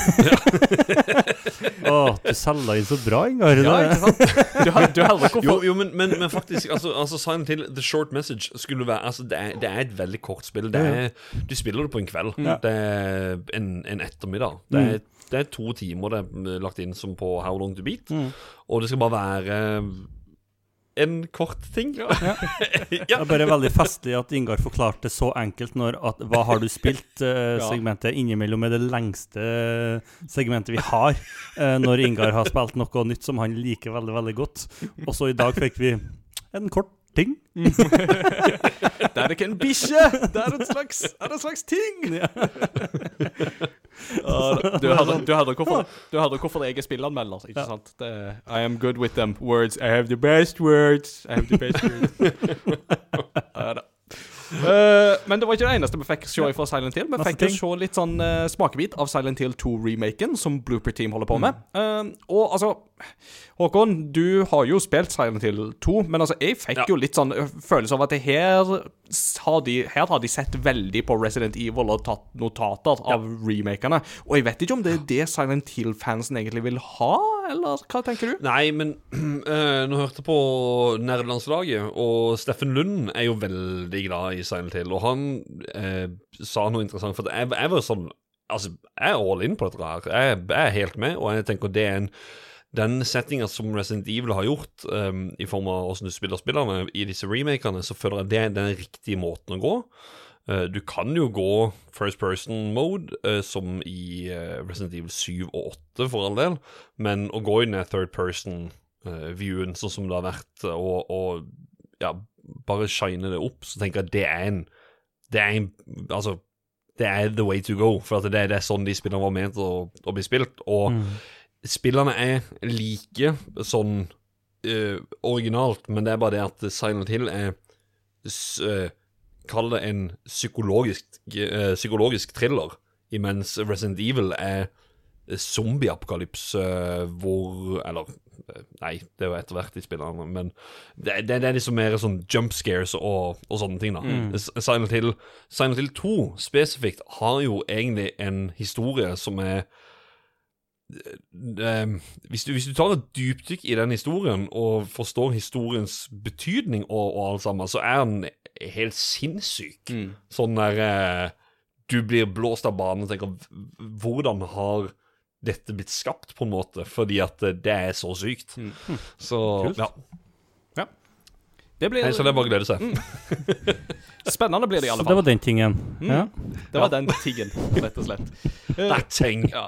S2: Å, du selger inn så bra, Ingar.
S1: Ja, ikke sant? Du, har- du har
S3: Jo, jo men, men, men faktisk, altså, altså Silent Hill The Short Message skulle være Altså, det er, det er et veldig kort spill. Det er, du spiller det på en kveld. Det er en, en ettermiddag. Det er, det er to timer det er lagt inn som på How Long To Beat. Og det skal bare være en kort ting. Ja.
S2: Det er bare veldig festlig at Ingar forklarte så enkelt når at Hva har du spilt? Eh,
S1: Ja.
S2: segmentet innimellom er det lengste segmentet vi har. Eh, når Ingar har spilt noe nytt som han liker veldig, veldig godt. Og så i dag fikk vi en kort ting.
S1: Det er ikke en bikkje! Det er en slags, er en slags ting! Ja, du hører, du hører hvorfor, du hører hvorfor jeg er spillanmelder, ikke sant? Det, I am good with them words. I have the best words. I have the best words. Ja, da. Eh, men det var ikke det eneste vi fikk se fra Silent Hill. Vi
S2: Masse
S1: fikk
S2: ting.
S1: se litt sånn uh, smakebit av Silent Hill 2-remaken, som Blooper Team holder på med. Eh, og altså Håkon, du har jo spilt Silent Hill 2, men altså, jeg fikk
S3: Ja.
S1: jo litt sånn eh, følelse av at her har de, her har de sett veldig på Resident Evil og tatt notater av remakene. Og jeg vet ikke om det er det Silent Hill-fansen egentlig vil ha, eller hva tenker du?
S3: Nei, men øh, nå hørte jeg på nerdelandslaget, og Steffen Lund er jo veldig glad i Silent Hill, og han øh, sa noe interessant, for jeg, jeg var sånn Altså, jeg er all in på dette her. Jeg, jeg er helt med, og jeg tenker det er en den settinga som Resident Evil har gjort, um, i form av hvordan du spiller spillerne i disse remakene, så føler jeg det er den riktige måten å gå. Uh, du kan jo gå first person mode, uh, som i uh, Resident Evil 7 og 8, for all del, men å gå inn i third person-viewen, sånn som det har vært, og, og ja, bare shine det opp, så tenker jeg at det er en Det er en Altså, det er the way to go, for det, det er sånn de spillene var ment å, å bli spilt. Og spillene er like sånn uh, originalt, men det er bare det at Silent Hill er eh, Kall det en psykologisk, uh, psykologisk thriller, imens Resident Evil er zombieapokalypse hvor Eller nei, det er jo etter hvert i spillene, men det, det, det er liksom mer sånn jump scares og, og sånne ting, da. Mm. Silent Hill Silent Hill 2 spesifikt har jo egentlig en historie som er hvis, du, hvis du tar et dypdykk i den historien og forstår historiens betydning og, og alt sammen, så er den helt sinnssyk. Sånn der eh, Du blir blåst av banen og tenker Hvordan har dette blitt skapt, på en måte? Fordi at eh, det er så sykt. Så ja.
S1: Det blir
S3: Nei, så det er bare å glede seg.
S1: spennende, blir det i alle fall.
S2: Så det var den tingen. Ja.
S1: Det var den tingen, rett og slett.
S3: That thing.
S1: Ja.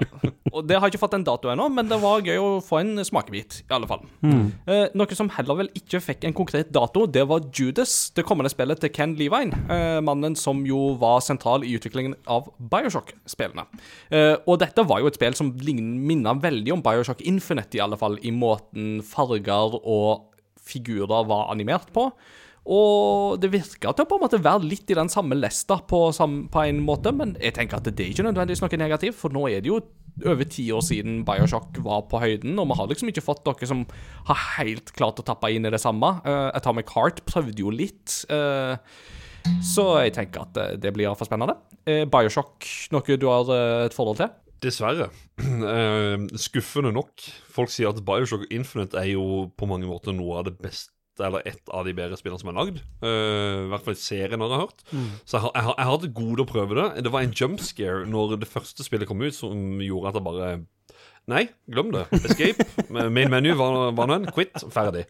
S1: Og Det har ikke fått en dato ennå, men det var gøy å få en smakebit. i alle fall.
S2: Mm.
S1: Eh, noe som heller vel ikke fikk en konkret dato, det var Judas, det kommende spillet til Ken Levine. Eh, mannen som jo var sentral i utviklingen av Bioshock-spillene. Eh, og dette var jo et spill som minna veldig om Bioshock Infinite, i alle fall, i måten farger og figurer var animert på. Og det virka til å på en måte være litt i den samme lesta på, på en måte, men jeg tenker at det er ikke nødvendigvis noe negativt, for nå er det jo over ti år siden Bioshock var på høyden, og vi har liksom ikke fått noe som har helt klart å tappe inn i det samme. Uh, Atomic Heart prøvde jo litt, Uh, så jeg tenker at eh, det blir iallfall spennende. Uh, Bioshock, noe du har et forhold til?
S3: Dessverre. Eh, skuffende nok. Folk sier at Bioshock Infinite er jo på mange måter noe av det beste eller et av de bedre spillene som er lagd. Eh, I hvert fall serien har jeg hørt. Så jeg har, jeg, har, jeg til gode å prøve det. Det var en jumpscare når det første spillet kom ut, som gjorde at jeg bare Nei, glem det. Escape. Main menu var, var den. Quit. Ferdig.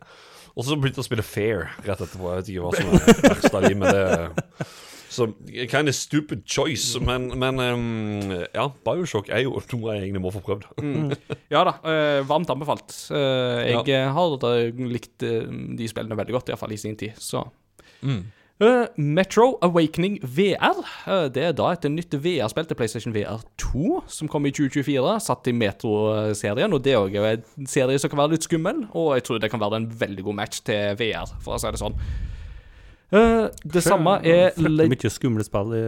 S3: Og så begynte jeg å spille Fair rett etterpå. Jeg vet ikke hva som er verst av de, men det så kind of stupid choice, men, men um, ja, Bioshock er jo noe jeg egentlig må få prøvd.
S1: Ja da, uh, varmt anbefalt. Uh, jeg ja. har likt eh, de spillene veldig godt, iallfall i sin tid, så Eh, Metro Awakening VR. det er da et nytt VR-spill til PlayStation VR 2, som kom i 2024. Satt i Metro-serien, og det er også en serie som kan være litt skummel. Og jeg tror det kan være en veldig god match til VR, for å si det sånn. Eh, det samme er
S2: Fryktelig mye skumle spill i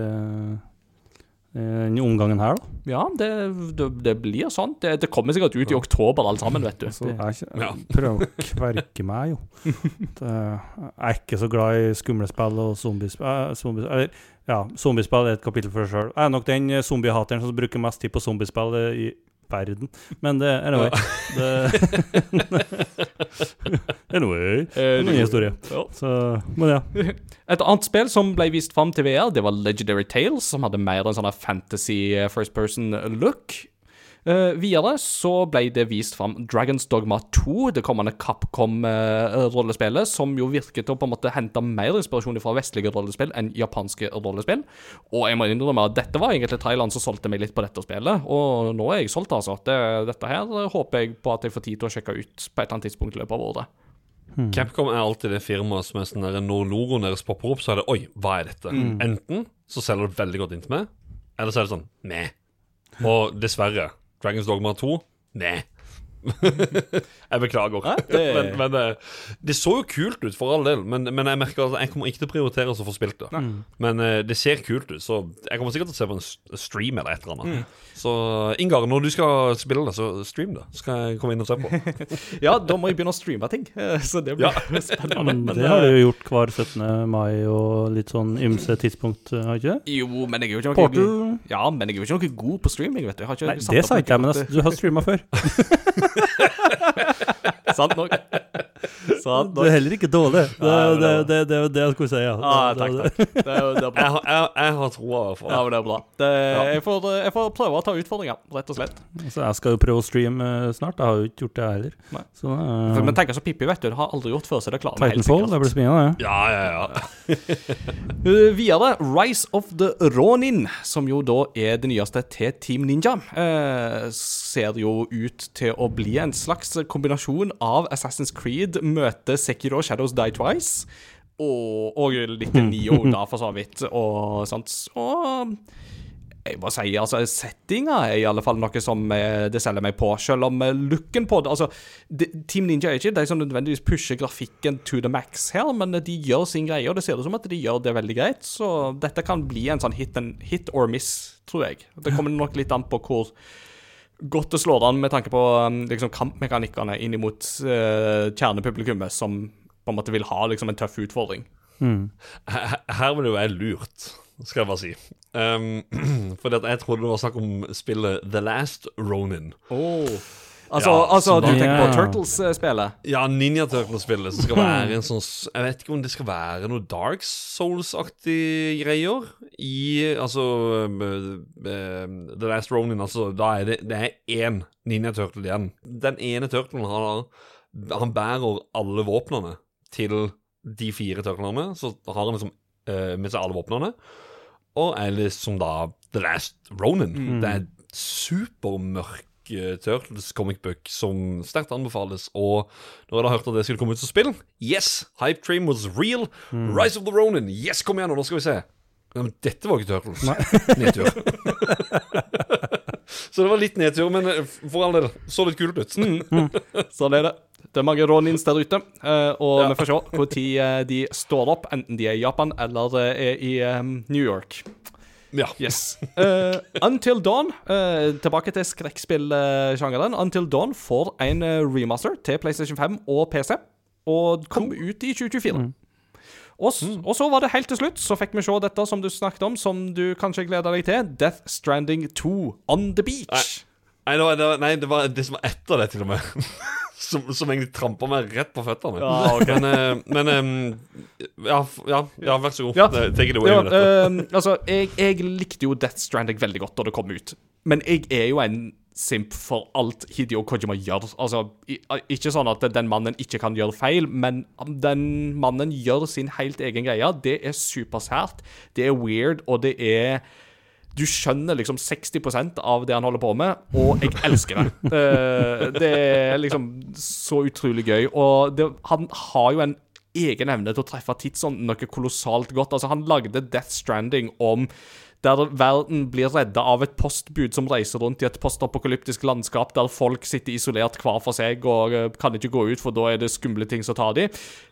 S2: i denne omgangen her, da.
S1: Ja, det, det, det blir sånn. Det, det kommer sikkert ut i oktober, alle sammen, vet du.
S2: Så jeg, ikke- jeg prøver å kverke meg, jo. Det, jeg er ikke så glad i skumle spill og zombiespill. eh, zombies, eller, ja, zombiespill er et kapittel for seg sjøl. Jeg er nok den eh, zombiehateren som bruker mest tid på zombiespill eh, i verden. Men det Anyway. Det, anyway. Er en historie. Så, men ja.
S1: Et annet spill som ble vist fram til VR, det var Legendary Tales, som hadde mer en sånn fantasy eh, first person look. Eh, videre så ble det vist fram Dragons Dogma 2, det kommende Capcom-rollespillet, som jo virket til å på en måte hente mer inspirasjon fra vestlige rollespill enn japanske rollespill. Og jeg må innrømme at dette var egentlig Thailand som solgte meg litt på dette spillet, og nå er jeg solgt, altså. Det, dette her håper jeg på at jeg får tid til å sjekke ut på et eller annet tidspunkt i løpet av året.
S3: Capcom er alltid det firmaet som er sånn der, Når logoen deres popper opp, så er det Oi, hva er dette? Enten så selger det veldig godt inntil meg, eller så er det sånn Meh. Og dessverre, Dragons Dogma 2 Nei. jeg beklager.
S1: det-
S3: men men det, det så jo kult ut, for all del. Men, men jeg merker at jeg kommer ikke til å prioritere å få spilt det. Men eh, det ser kult ut, så jeg kommer sikkert til å se på en stream eller et eller annet. Så Ingar, når du skal spille det, så stream det. Så skal jeg komme inn og se på.
S1: Ja, da må jeg begynne å streame ting, eh, så det blir spennende.
S2: Men det har du
S1: eh,
S2: jo gjort hver 17. mai og litt sånn ymse tidspunkt, har har ikke det?
S1: Jo, men jeg er jo ikke noe
S2: Portal.
S1: Ja, men jeg er jo ikke noe god på streaming, vet du. Jeg har ikke
S2: Nei,
S1: satt
S2: det sa ikke jeg, men altså, du har streama før.
S1: Sant nok. Sant
S2: Du er heller ikke dårlig. Det
S1: er
S2: det,
S1: det
S2: det, det, det jeg skulle si, ja.
S1: Ah, takk, takk. Det er, det er bra.
S3: Jeg, har- jeg, jeg har troa, i hvert fall.
S1: Ja, men det er bra. Det, jeg, får, jeg får prøve å ta utfordringer, rett og slett.
S2: Så jeg skal jo prøve å streame eh, snart. Jeg har jo ikke gjort det heller. Så, uh, For,
S1: men tenk så Pippi, vet du. Det har aldri gjort før, så det klarer vi helt
S2: Titanfall, det
S1: sikkert.
S2: blir spennende, det.
S3: Ja, ja, ja.
S1: Uh, videre, Rise of the Ronin, som jo da er det nyeste til Team Ninja, uh, ser jo ut til å bli en slags kombinasjon av Assassin's Creed møter Sekiro Shadows Die Twice, og, og litt Nio, da, for så vidt, og sånt. Og jeg må si, altså, settinga er i alle fall noe som eh, det selger meg på. Selv om eh, looken på det altså, Team Ninja er ikke de som nødvendigvis pusher grafikken to the max her, men de gjør sin greie, og det ser ut som at de gjør det veldig greit. Så dette kan bli en sånn hit, hit or miss, tror jeg. Det kommer nok litt an på hvor godt det slår an med tanke på um, liksom, kampmekanikkene inn mot uh, kjernepublikummet, som på en måte vil ha liksom, en tøff utfordring.
S3: Her, her ble jo jeg lurt, skal jeg bare si. Um, fordi at jeg trodde det var snakk om spillet The Last Ronin.
S1: Altså,
S3: Ja,
S1: altså du tenker på Turtles-spillet?
S3: Ja, Ninja Turtles-spillet som skal være en sånn Jeg vet ikke om det skal være noe Dark Souls-aktige greier i Altså The Last Ronin, altså Da er det, det er én Ninja Turtle igjen. Den ene turtlen har Han bærer alle våpnene til de fire turtlene. Så har han liksom uh, med seg alle våpnene. Og er liksom da The Last Ronin. Det er supermørk eh, Turtles comic book som sterkt anbefales. Og når jeg da hørte at det skulle komme ut som spill Yes! Hype Dream was real. Rise of the Ronin. Yes, kom igjen, nå skal vi se. Men dette var ikke Turtles. Nedtur. Så det var litt nedtur, men eh, for all del, så litt kult ut.
S1: Sånn er det. Det er mange Ronins der ute, eh, og
S3: Ja.
S1: vi får se når de står opp, enten de er i Japan eller eh, er i eh, New York.
S3: Ja.
S1: Yes. Uh, Until Dawn, uh, tilbake til skrekkspillsjangeren. Until Dawn får en eh, remaster til PlayStation 5 og PC, og kom ut i 2024. Og, mm. og så var det helt til slutt, så fikk vi se dette som du snakket om, som du kanskje gleder deg til. Death Stranding 2 On The Beach.
S3: Nei, det var, det var, nei, det var det som var etter det, til og med. Som, som egentlig trampa meg rett på føttene.
S1: Ja, okay.
S3: Men, eh, men ja, ja, ja, vær så god.
S1: Ja.
S3: Take it away
S1: Ja, uh, altså, jeg, jeg likte jo Death Stranding veldig godt da det kom ut. Men jeg er jo en simp for alt Hideo Kojima gjør. Altså, Ikke sånn at den mannen ikke kan gjøre feil, men den mannen gjør sin helt egen greie. Det er supersært, det er weird, og det er du skjønner liksom 60% av det han holder på med, og jeg elsker det. Eh, det er liksom så utrolig gøy. Og det, han har jo en egen evne til å treffe tidsånden noe kolossalt godt. Altså, han lagde Death Stranding om der verden blir redda av et postbud som reiser rundt i et postapokalyptisk landskap der folk sitter isolert hver for seg og eh, kan ikke gå ut, for da er det skumle ting som tar de.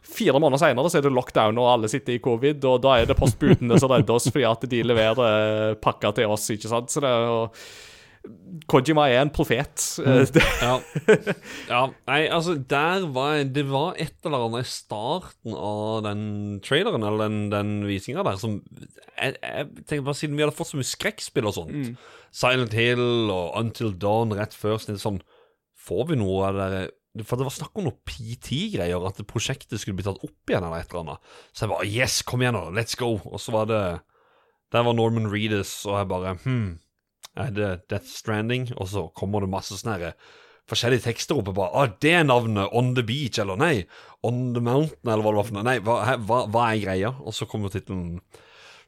S1: Fire måneder senere er det lockdown, og alle sitter i covid, og da er det postbudene som redder oss fordi at de leverer eh, pakker til oss, ikke sant? Så det er jo Kojima er en profet. Mm.
S3: Ja. ja. Nei, altså, der var Det var et eller annet i starten av den traileren, eller den, den visinga der, som jeg, jeg tenker bare Siden vi hadde fått så mye skrekkspill og sånt, Silent Hill og Until Dawn rett før, så det sånn Får vi noe av det der For det var snakk om noe PT-greier, at prosjektet skulle bli tatt opp igjen, eller et eller annet. Så jeg bare Yes, kom igjen, nå, let's go. Og så var det Der var Norman Reedus, og jeg bare Hm, er det Death Stranding? Og så kommer det masse sånne her forskjellige tekster oppe. bare, ah, Det er navnet On The Beach, eller nei, On The Mountain, eller hva det var for noe. Nei, hva, hva, hva er greia? Og så kommer tittelen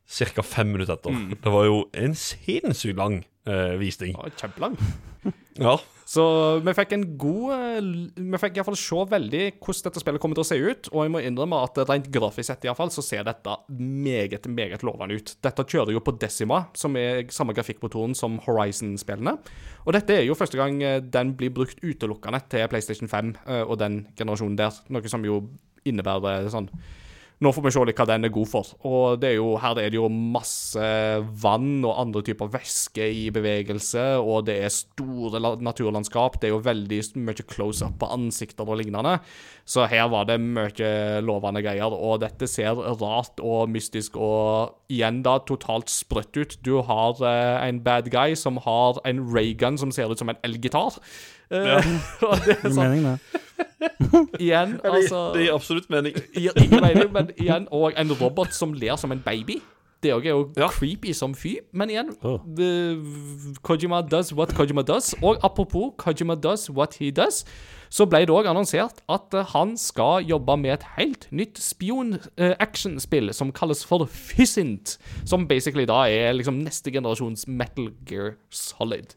S3: ca. fem minutter etter. Det var jo en sinnssykt lang eh, visning.
S1: var kjempelang.
S3: Ja.
S1: Så vi fikk en god eh, Vi fikk iallfall se veldig hvordan dette spillet kommer til å se ut. Og jeg må innrømme at rent grafisk sett i alle fall, så ser dette meget, meget lovende ut. Dette kjører jo på Decima, som er samme grafikkmotoren som Horizon-spillene. Og dette er jo første gang eh, den blir brukt utelukkende til PlayStation 5 eh, og den generasjonen der. Noe som jo innebærer sånn nå får vi se litt hva den er god for. Og det er jo, her er det jo masse vann og andre typer væske i bevegelse, og det er store naturlandskap. Det er jo veldig mye close-up på ansikter og lignende. Så her var det mye lovende greier, og dette ser rart og mystisk og igjen da totalt sprøtt ut. Du har eh, en bad guy som har en raygun som ser ut som en elgitar. Eh, og det er sånn,
S2: mening, det.
S1: igjen, altså
S3: det gir absolutt mening.
S1: gir ingen mening, men igjen Og en robot som ler som en baby. Det òg er jo
S3: Ja.
S1: creepy som fy, men igjen
S2: oh.
S1: the- Kojima does what Kojima does. Og apropos Kojima does what he does, så ble det òg annonsert at eh, han skal jobbe med et helt nytt spion-actionspill som kalles for Physint. Som basically da er liksom neste generasjons Metal Gear Solid.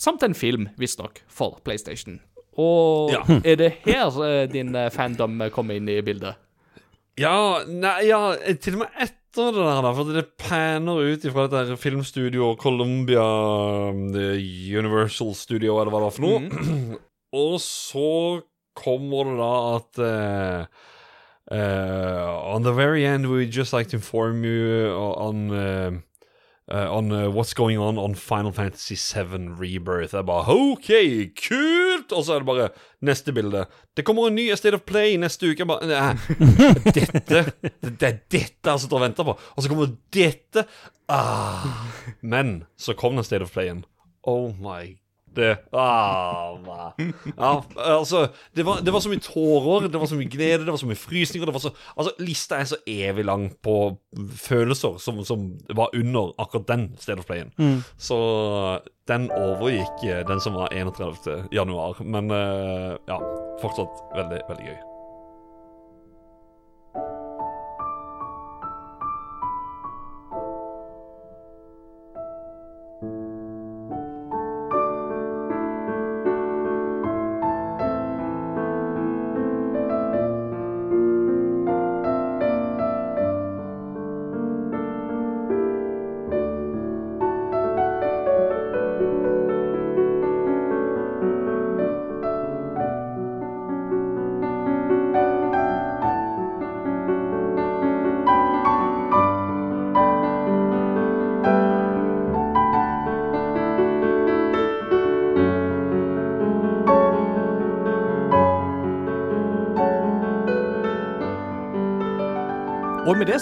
S1: Samt en film, visstnok, for PlayStation. Og
S3: Ja.
S1: er det her eh, din eh, fandom kommer inn i bildet?
S3: Ja, nei, ja, til og med etter det der, da, for det panner ut ifra dette filmstudioet Columbia um, Universal Studio, eller hva det var for noe. Og så kommer det da at eh, Uh, On the very end, we just like to inform you on eh, eh, on uh, what's going on on Final Fantasy 7 Rebirth. Jeg bare OK, kult! Og så er det bare neste bilde. Det kommer en ny State of Play neste uke. Jeg bare Nei, dette Det er dette jeg sitter og venter på. Og så kommer dette ah. Men så kom den State of Playen. Oh my det ah. Ja, altså det var, det var så mye tårer, det var så mye glede, det var så mye frysninger det var så, Altså, Lista er så evig lang på følelser som, som var under akkurat den State of Playen. Så den overgikk eh, den som var 31. januar. Men eh, ja, fortsatt veldig, veldig gøy.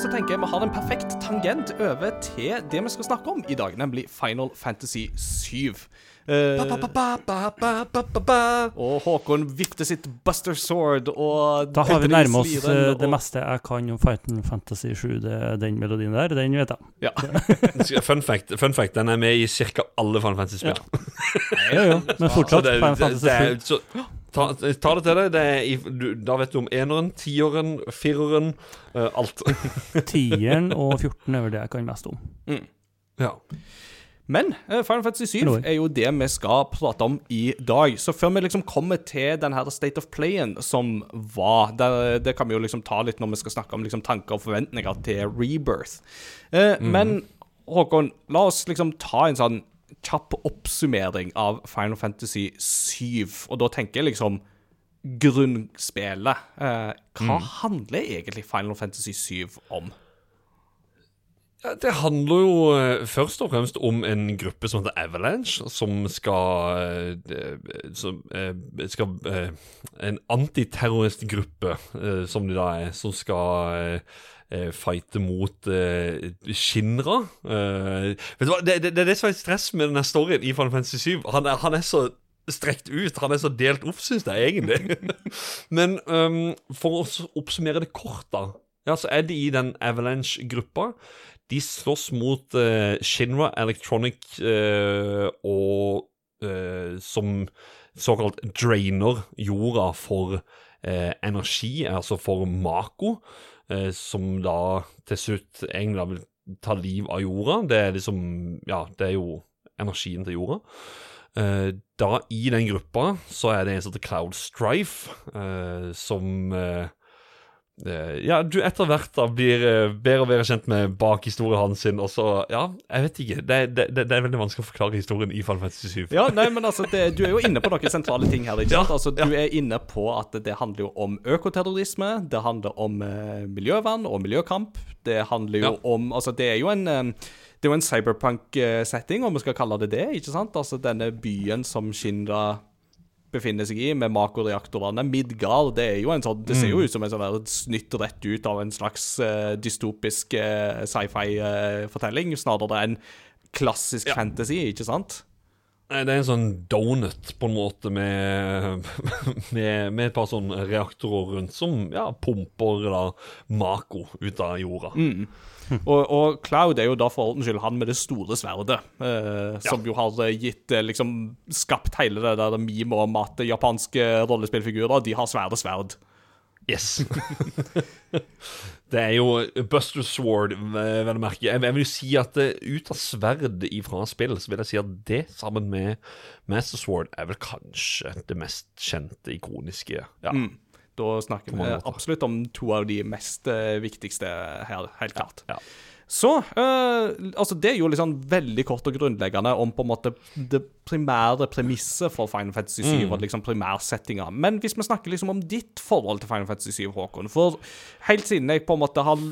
S1: Så tenker jeg vi har en perfekt tangent over til det vi skal snakke om i dag, nemlig Final Fantasy 7. Eh, og Håkon vifter sitt Buster Sword og
S2: Da har vi nærmet oss
S1: og-
S2: det meste jeg kan om Final Fantasy 7. Det, den melodien der, den vet jeg.
S1: Ja.
S3: Fun fact, fun fact den er med i ca. alle Final Fantasy-spill.
S2: Ja, jo, men fortsatt Final Fantasy
S3: det er,
S2: 7.
S3: ta, ta det til deg. Det er i, du, da vet du om eneren, tiåren, fireren, uh, alt.
S2: Tieren og 14 er vel det jeg kan mest om.
S3: ja.
S1: Men eh, Final Fantasy 7
S2: Lord.
S1: er jo det vi skal prate om i dag. Så før vi liksom kommer til den her State of Playen som var Det, det kan vi jo liksom ta litt når vi skal snakke om liksom tanker og forventninger til Rebirth. Eh, Men Håkon, la oss liksom ta en sånn kjapp oppsummering av Final Fantasy 7. Og da tenker jeg liksom grunnspillet. Eh, hva handler egentlig Final Fantasy 7 om?
S3: Det handler jo eh, først og fremst om en gruppe som heter Avalanche, som skal eh, Som eh, skal eh, En antiterroristgruppe, som de da er, som skal eh, fighte mot eh, Shinra. Eh, vet du hva, det, det, det er det som er stress med denne storyen i Final Fantasy 7. Han er, han er så strekt ut. Han er så delt opp, syns jeg egentlig. Men um, for å oppsummere det kort, da. Ja, så er de i den Avalanche-gruppa. De slåss mot uh, Shinra Electronic uh, og uh, som såkalt drainer jorda for energi, altså for Mako, som da til slutt egentlig vil ta liv av jorda. Det er liksom Ja, det er jo energien til jorda. Eh, da I den gruppa så er det en som heter Cloud Strife, eh, som eh, eh, Ja, du etter hvert da blir eh, bedre og bedre kjent med bakhistorien hans sin, og så Ja, jeg vet ikke. Det, det, det, er veldig vanskelig å forklare historien i Final Fantasy 7.
S1: Ja, nei, men altså, det, Du er jo inne på noen sentrale ting her. ikke
S3: Ja,
S1: sant? Altså,
S3: ja.
S1: Du er inne på at det handler jo om økoterrorisme, det handler om eh, miljøvern og miljøkamp. Det handler jo
S3: Ja.
S1: om Altså, det er jo en eh, det er jo en cyberpunk-setting, om vi skal kalle det det. ikke sant? Altså Denne byen som Shinra befinner seg i, med makoreaktorene. Midgard, det er jo en sånn Det ser jo ut som en sånn snytt rett ut av en slags uh, dystopisk uh, sci-fi-fortelling, snarere enn klassisk
S3: Ja.
S1: fantasy, ikke sant?
S3: Nei, Det er en sånn donut, på en måte, med, med, med et par sånne reaktorer rundt som ja, pumper da Mako ut av jorda.
S1: Og, og Cloud er jo da for ordens skyld han med det store sverdet, eh, som jo har eh, gitt eh, liksom skapt hele det der meme om at japanske rollespillfigurer de har svære sverd.
S3: Yes. det er jo Buster Sword, vel å merke. Jeg, jeg vil jo si at eh, ut av sverd ifra spill, så vil jeg si at det sammen med Master Sword er vel kanskje det mest kjente, ikoniske. Ja.
S1: Mm. Da snakker vi absolutt om to av de mest eh, viktigste her, helt klart.
S3: ja.
S1: Så eh, altså Det er jo liksom veldig kort og grunnleggende om på en måte det primære premisset for Final Fantasy 7
S3: Mm.
S1: og liksom primærsettinga. Men hvis vi snakker liksom om ditt forhold til Final Fantasy 7, Håkon For helt siden jeg på en måte har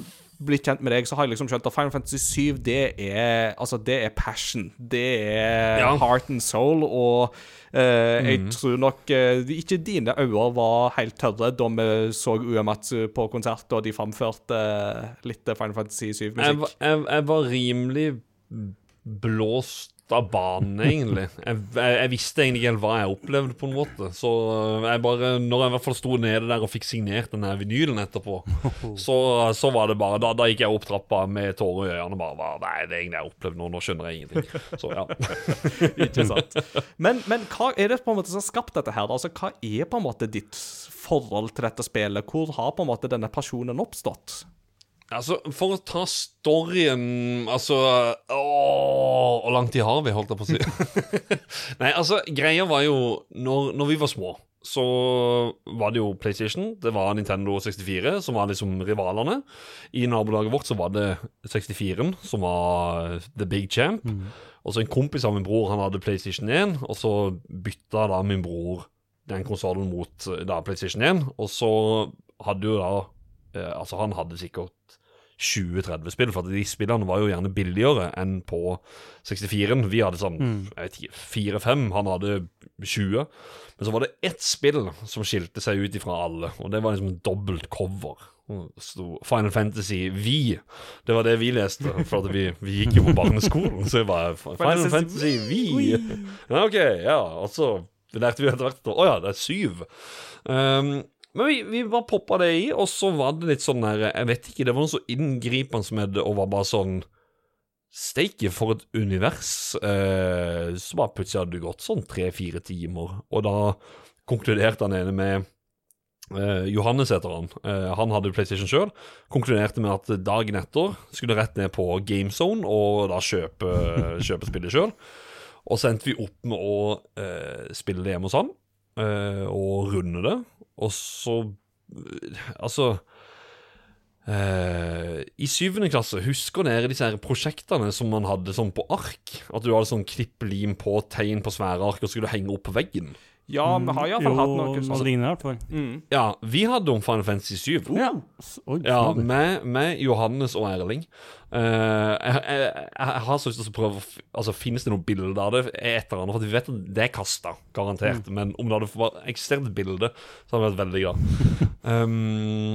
S1: blitt kjent med deg, så har jeg liksom skjønt at Final Fantasy 7 det er Altså, det er passion. Det er
S3: Ja.
S1: heart and soul, og eh, jeg
S3: Mm.
S1: tror nok eh, ikke dine øyne var helt tørre da vi så Uematsu på konsert, og de framførte eh, litt Final Fantasy 7-musikk.
S3: Jeg, jeg, jeg var rimelig blåst av banen, egentlig. Jeg, jeg, jeg visste egentlig ikke helt hva jeg opplevde, på en måte. Så jeg bare Når jeg i hvert fall sto nede der og fikk signert den her vinylen etterpå, så, så var det bare Da, da gikk jeg opp trappa med tårer i øynene og bare Nei, det er egentlig jeg har opplevd nå. Nå skjønner jeg ingenting. Så ja.
S1: Ikke sant? Men, men hva er det på en måte som har skapt dette her? Altså, Hva er på en måte ditt forhold til dette spillet? Hvor har på en måte denne personen oppstått?
S3: Altså, for å ta storyen Altså Åh, Hvor lang tid har vi, holdt jeg på å si? Nei, altså, greia var jo Når, når vi var små, så var det jo PlayStation, det var Nintendo 64, som var liksom rivalene. I nabolaget vårt så var det 64-en, som var the big champ. Og så en kompis av min bror, han hadde PlayStation 1, og så bytta da min bror den konsollen mot eh, da PlayStation 1, og så hadde jo da eh, Altså, han hadde sikkert 20-30 spill, for at de spillene var jo gjerne billigere enn på 64-en. Vi hadde sånn ikke, 4-5, han hadde 20. Men så var det ett spill som skilte seg ut ifra alle, og det var liksom en dobbelt cover. Final Fantasy Vi. Det var det vi leste, for at vi, vi gikk jo på barneskolen. Så jeg bare Final Fantasy Vi. Ja, OK, ja. Og så lærte vi etter hvert Å ja, det er syv. Um, men vi, vi bare poppa det i, og så var det litt sånn der Jeg vet ikke, det var noe så inngripende som det, og var bare sånn Steike, for et univers. Eh, så bare plutselig hadde det gått sånn tre-fire timer, og da konkluderte han ene med eh, Johannes heter han. Eh, han hadde PlayStation sjøl. Konkluderte med at dagen etter skulle rett ned på GameZone og da kjøpe, kjøpe spillet sjøl. Og så endte vi opp med å eh, spille det hjemme hos han, eh, og runde det. Og så Altså eh, I syvende klasse, husker dere disse her prosjektene som man hadde sånn på ark? At du hadde sånn klipp-lim på tegn på svære ark og skulle henge opp på veggen?
S1: Ja, vi har iallfall hatt noe sånt.
S2: noe lignende i hvert fall.
S1: Mm.
S3: Ja, vi hadde om Final Fantasy 7.
S2: Ja. S- Oi,
S3: Ja, med, med Johannes og Erling. Uh, jeg, jeg, jeg har så lyst til å prøve Altså, Finnes det noen bilder av det? Et eller annet, for Vi vet at det er kasta, garantert. Men om det hadde vært eksistert et bilde, så hadde jeg vært veldig glad. Um,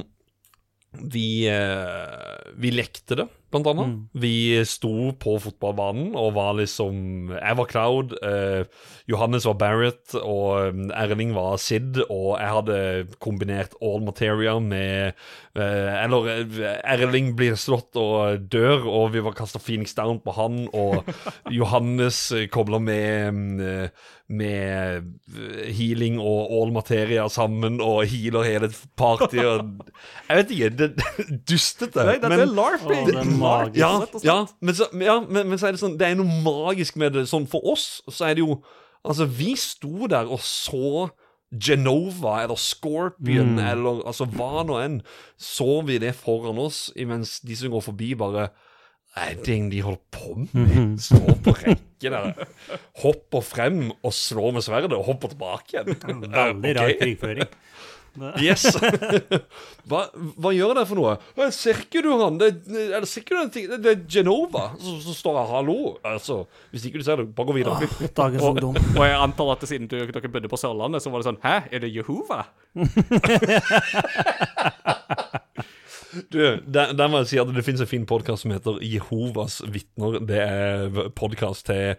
S3: vi, uh, vi lekte det, blant annet. Vi sto på fotballbanen og var liksom Jeg var Cloud, eh, Johannes var Barrett, og um, Erling var Sid, og jeg hadde kombinert All Materia med eh, Eller eh, Erling blir slått og dør, og vi var kasta Phoenix Down på han, og Johannes kobler kobla med mm, med eh, healing og all materia sammen og healer hele partyet. og- Jeg vet ikke. Det, det dustete.
S1: Nei, dette
S3: men-
S1: er LARPing!
S2: Magisk.
S3: ja, ja, men så, ja men, men så er det sånn Det er noe magisk med det. Sånn for oss så er det jo Altså, vi sto der og så Genova eller Scorpion eller altså hva nå enn. Så vi det foran oss, imens de som går forbi, bare Nei, er de holder på med. Står på rekke der. Hopper frem og slår med sverdet, og hopper tilbake igjen.
S2: Veldig rar krigføring.
S3: Yes. hva, hva gjør det for noe? «Hva, Ser ikke du han? Det, ser ikke du den ting? Det, er Genova. Så, så står jeg 'hallo'. Altså, hvis ikke du ser det, bare gå videre.
S2: Dagens
S1: Og,
S2: ungdom.
S1: og jeg antar at siden du, dere bodde på Sørlandet, så var det sånn Hæ, er det Jehova?
S3: Du, der, der må jeg si at det finnes en fin podkast som heter Jehovas vitner. Det er podkast til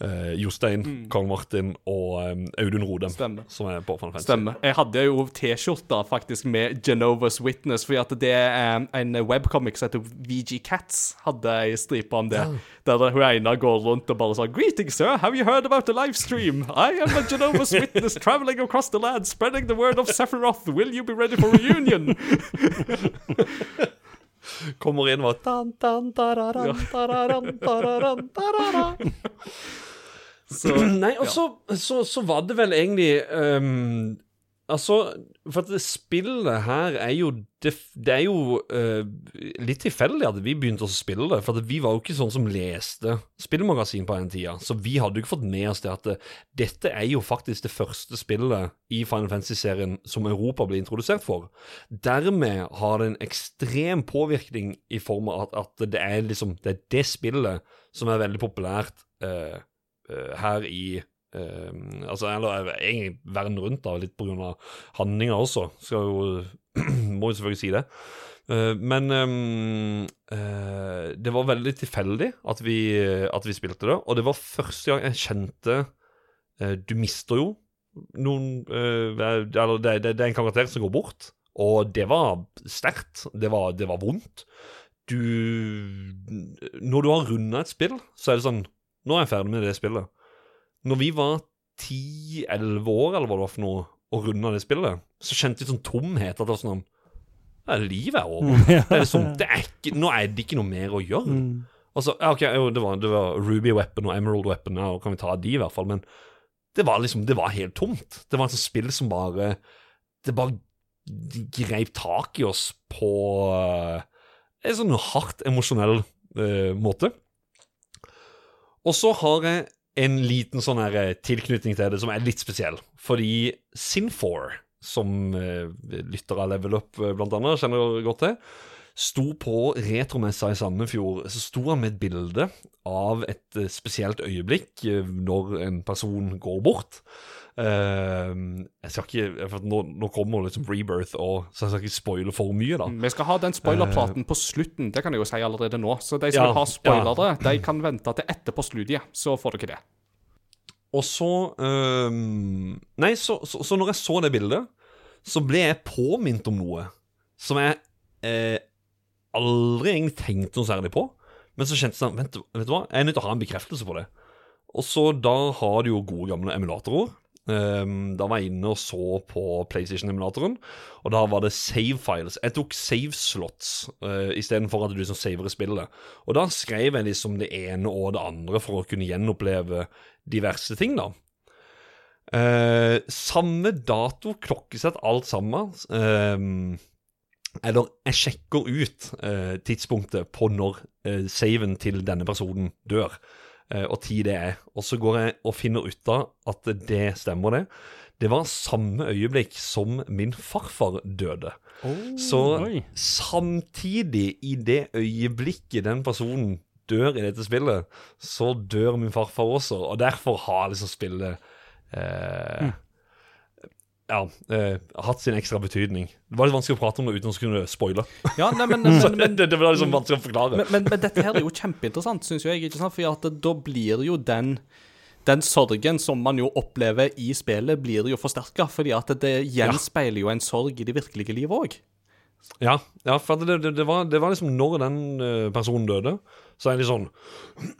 S3: eh, Jostein, Karl Martin og um, Audun Rodem.
S1: Stemmer.
S3: Som er på Final Fantasy.
S1: Stemmer. Jeg hadde jo T-skjorta faktisk med Genovas Witness, fordi at det er en webcomic som heter VG Cats, hadde ei stripe om det. Der hun ene går rundt og bare sånn Greetings, sir. Have you heard about the livestream? I am a Genovas Witness traveling across the land, spreading the word of Sephiroth. Will you be ready for reunion?
S3: Kommer inn og.
S1: Så
S3: Nei, og så, så, så var det vel egentlig ehm, Altså, for at spillet her er jo Det, det er jo uh, litt tilfeldig at vi begynte å spille det. For vi var jo ikke sånn som leste spillmagasin på den tida. Så vi hadde jo ikke fått med oss det at det, dette er jo faktisk det første spillet i Final Fantasy-serien som Europa ble introdusert for. Dermed har det en ekstrem påvirkning i form av at, at det er liksom Det er det spillet som er veldig populært uh, uh, her i eh, altså, eller egentlig verden rundt, da, litt pga. handlinga også. Skal jo, må jo selvfølgelig si det. Eh, men eh, det var veldig tilfeldig at vi, at vi spilte det, og det var første gang jeg kjente eh, Du mister jo noen Eller det, det, det er en karakter som går bort, og det var sterkt. Det var, det var vondt. Du Når du har runda et spill, så er det sånn Nå er jeg ferdig med det spillet. Når vi var 10-11 år, eller hva det var for noe, og runda det spillet, så kjente vi sånn tomhet. At det var sånn ja, Livet er over. Det er liksom, det er ikke, nå er det ikke noe mer å gjøre. Altså, ja, ok, jo, det var, det var Ruby Weapon og Emerald Weapon, ja, og kan vi ta de i hvert fall, men det var liksom, det var helt tomt. Det var et sånt spill som bare Det bare greip tak i oss på eh, en sånn hardt emosjonell uh, måte. Og så har jeg en liten sånn her eh, tilknytning til det som er litt spesiell. Fordi Sin4, som eh, lyttere av Level Up eh, blant annet kjenner godt til, sto på retromessa i Sandefjord, så sto han med et bilde av et spesielt øyeblikk når en person går bort. Eh, jeg skal ikke, for nå, nå kommer liksom Rebirth, og, så jeg skal ikke spoile for mye, da.
S1: Vi skal ha den spoilerpraten på slutten, det kan jeg jo si allerede nå. Så de som
S3: Ja,
S1: vil ha spoilere, de kan vente til etterpå studiet, så får dere det.
S3: Og så uh, Nei, så, så, så når jeg så det bildet, så ble jeg påminnet om noe som jeg eh, aldri egentlig tenkte noe særlig på. Men så kjente jeg sånn Vent, vet du hva, jeg er nødt til å ha en bekreftelse på det. Og så da har du jo gode gamle emulatorer. Ehm, da var jeg inne og så på PlayStation-emulatoren, og da var det save files. Jeg tok save slots uh, istedenfor at du liksom saver spillet. Og da skrev jeg liksom det ene og det andre for å kunne gjenoppleve diverse ting, da. Uh, samme dato, klokkesett, alt sammen. Uh, eller jeg sjekker ut uh, tidspunktet på når eh, saven til denne personen dør, eh, og tid det er. Og så går jeg og finner ut av at det stemmer, det. Det var samme øyeblikk som min farfar døde. så
S2: oi.
S3: samtidig, i det øyeblikket den personen dør i dette spillet, så dør min farfar også, og derfor har liksom spillet eh, ja, eh, hatt sin ekstra betydning. Det var litt vanskelig å prate om det uten å skulle spoile.
S1: Ja, nei, men, men, men,
S3: det, det var liksom vanskelig å forklare.
S1: men, men, men dette her er jo kjempeinteressant, syns jeg. ikke sant? For da blir jo den den sorgen som man jo opplever i spillet, blir jo forsterka, fordi at det gjenspeiler jo en sorg i det virkelige livet òg.
S3: Ja, ja for det, det, det, var, det var liksom når den eh, personen døde, så er det sånn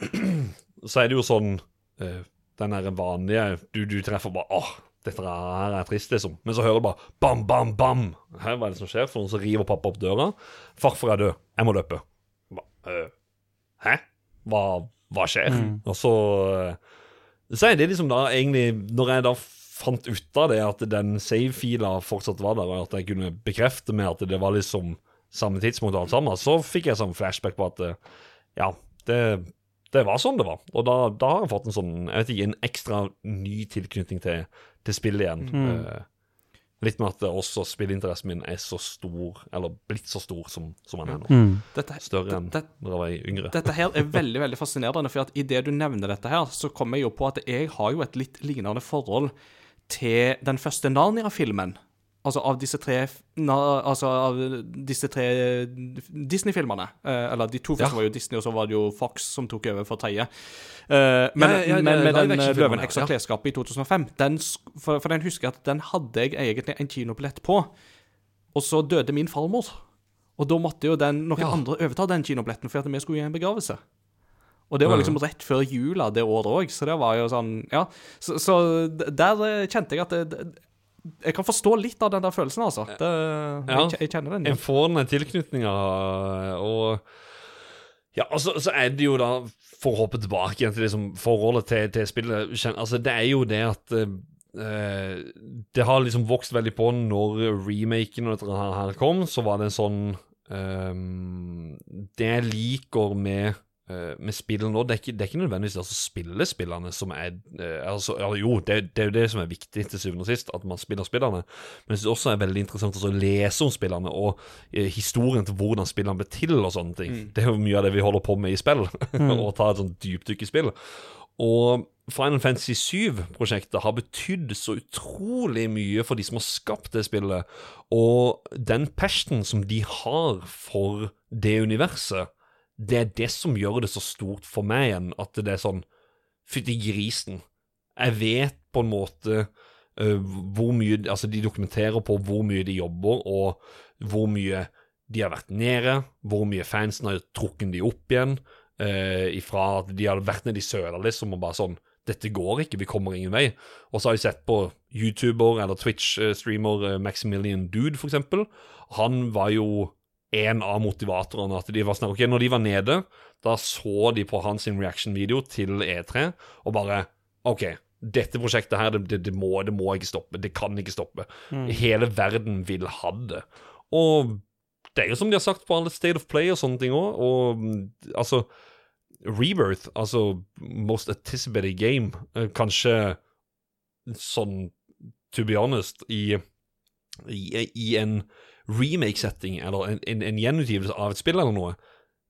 S3: Så er det jo sånn eh, Den derre vanlige Du, du treffer bare åh, dette her er trist, liksom. Men så hører du bare bam, bam, bam. Hæ, hva er det som skjer? For noen som river pappa opp døra. Farfar er død. Jeg må løpe. Ba, «Øh, Hæ? Hva, hva skjer? Og så eh, Så er det liksom da egentlig Når jeg da fant ut av det, at den save-fila fortsatt var der, og at jeg kunne bekrefte med at det var liksom samme tidspunkt og alt sammen, så fikk jeg sånn flashback på at eh, ja, det, det var sånn det var. Og da, da har jeg fått en sånn, jeg vet ikke, en ekstra ny tilknytning til, til spillet igjen. Eh, litt med at også spillinteressen min er så stor, eller blitt så stor som, som den er nå.
S1: Dette,
S3: Større enn
S1: det-
S3: da jeg var yngre.
S1: Dette her er veldig veldig fascinerende, for at idet du nevner dette her, så kommer jeg jo på at jeg har jo et litt lignende forhold til den første Narnia-filmen. Altså av disse tre Altså tre Disney-filmene. Eh, eller de to første
S3: Ja.
S1: var jo Disney, og så var det jo Fox som tok over for tredje. Eh, men,
S3: Ja, ja,
S1: men med den
S3: Løven
S1: eh,
S3: action-filmene, ja.
S1: klesskapet i 2005, den, for, for den husker jeg at den hadde jeg egentlig en kinobillett på, og så døde min farmor. Og da måtte jo den, noen andre overta den kinobilletten for at vi skulle i en begravelse. Og det var liksom rett før jula det året òg, så det var jo sånn Ja. Så, så der kjente jeg at det, Jeg kan forstå litt av den der følelsen, altså. Det,
S3: Ja.
S1: jeg, jeg kjenner den.
S3: En
S1: Ja.
S3: får den tilknytninga, og Ja, altså, så er det jo da, for å hoppe tilbake igjen til liksom forholdet til, til spillet Altså, det er jo det at eh, Det har liksom vokst veldig på når remaken og dette her, her kom, så var det en sånn um, Det jeg liker med med spill nå, det er ikke, det er ikke nødvendigvis altså spillespillene som er eh, altså, Jo, det, det er jo det som er viktig til syvende og sist, at man spiller spillene. Men jeg synes også er veldig interessant å lese om spillene, og eh, historien til hvordan spillene ble til, og sånne ting. Det er jo mye av det vi holder på med i spill, å ta et sånt dypdykk i spill. Og Final Fantasy 7-prosjektet har betydd så utrolig mye for de som har skapt det spillet, og den passionen som de har for det universet, det er det som gjør det så stort for meg igjen, at det er sånn Fytti grisen. Jeg vet på en måte uh, hvor mye Altså, de dokumenterer på hvor mye de jobber, og hvor mye de har vært nede, hvor mye fansen har trukket de opp igjen. Uh, ifra at de har vært nede i søla liksom og bare sånn Dette går ikke, vi kommer ingen vei. Og så har jeg sett på YouTuber eller Twitch-streamer uh, Maximilian Dude, for eksempel. Han var jo en av motivatorene. At de var snart ok, Når de var nede, da så de på hans reaction-video til E3 og bare OK, dette prosjektet her, det, det, det, må, det må ikke stoppe. Det kan ikke stoppe. Hele verden vil ha det. Og det er jo som de har sagt på alle State of Play og sånne ting òg. Og mm, altså Rebirth, altså Most Anticipated Game, eh, kanskje sånn To be honest, i, i, i en remake-setting, eller en, en, en gjenutgivelse av et spill eller noe,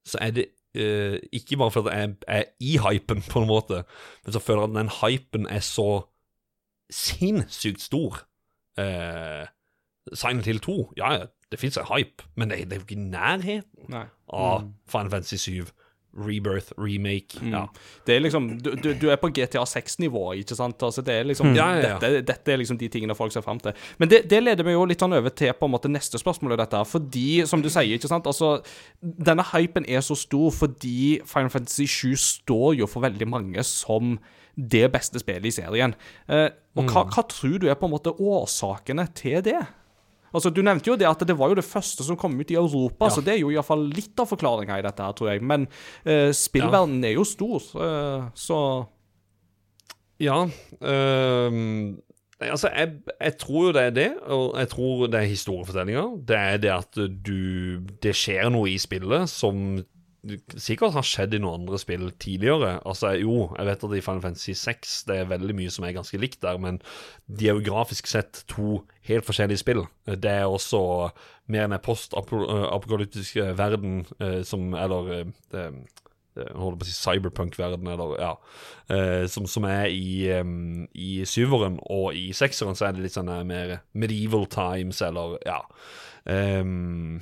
S3: så er det uh, ikke bare fordi jeg er i hypen, på en måte, men så føler jeg at den hypen er så sinnssykt stor. Uh, Silent Hill 2, ja, det fins en hype, men det, det er jo ikke i nærheten
S1: Nei.
S3: av Final Fantasy 7. Rebirth, remake. Ja.
S1: Det er liksom, du, du, er på GTA 6-nivå, ikke sant? Altså, det er liksom,
S3: Ja, ja, ja.
S1: Dette, dette er liksom de tingene folk ser fram til. Men det, det leder meg jo litt sånn over til på en måte neste spørsmål dette. Fordi, som du sier, ikke sant altså, Denne hypen er så stor fordi Final Fantasy 7 står jo for veldig mange som det beste spillet i serien. Eh, og hva, hva tror du er på en måte årsakene til det? Altså, Du nevnte jo det at det var jo det første som kom ut i Europa, så det er jo iallfall litt av forklaringa i dette, her, tror jeg. Men uh, spillverdenen er jo stor, uh, så
S3: Ja. øhm, altså, jeg, jeg tror jo det er det, og jeg tror det er historiefortellinger. Det er det at du Det skjer noe i spillet som sikkert har skjedd i noen andre spill tidligere. Altså, jo, jeg vet at i Final Fantasy 6 det er veldig mye som er ganske likt der, men de er jo grafisk sett to helt forskjellige spill. Det er også mer enn en post-apokalyptisk verden eh, som Eller eh, jeg holder på å si cyberpunk-verden, eller ja. Eh, som, som er i, i syveren, og i sekseren så er det litt sånn eh, mer medieval times, eller ja. Em,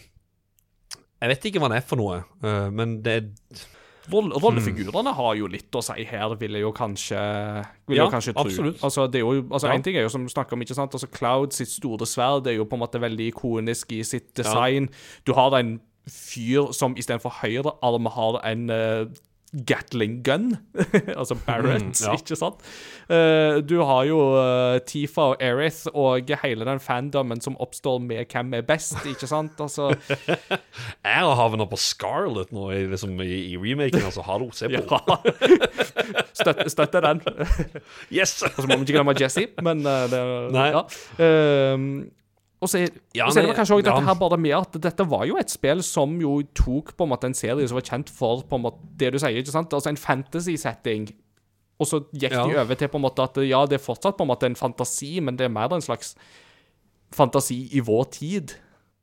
S3: jeg vet ikke hva han er for noe, eh, men det er
S1: roll- rollefigurene har jo litt å si her, vil jeg jo kanskje vil
S3: Ja,
S1: jeg kanskje tro.
S3: absolutt.
S1: Altså, det er jo, altså,
S3: Ja.
S1: En ting er jo som du snakker om, ikke sant? Altså, Cloud sitt store sverd er jo på en måte veldig ikonisk i sitt design. Du har en fyr som istedenfor høyre arm har en eh, Gatling gun, altså Barrett,
S3: Mm, ja.
S1: ikke sant? Uh, du har jo uh, Tifa og Erith og hele den fandomen som oppstår med hvem er best, ikke sant? Altså,
S3: Jeg har havna på Scarlett nå i, liksom, i, i remaken, altså. Hallo, se på.
S1: ja. Støt, støtter den.
S3: Yes!
S1: Og så må vi ikke glemme Jesse, men uh, det. Ja. Og så
S3: Ja,
S1: og så er det kanskje også dette her bare med at dette var jo et spill som jo tok på en måte en serie som var kjent for på en måte det du sier, ikke sant? Altså en fantasy-setting. Og så gikk de
S3: Ja.
S1: over til på en måte at ja, det er fortsatt på en måte en fantasi, men det er mer en slags fantasi i vår tid.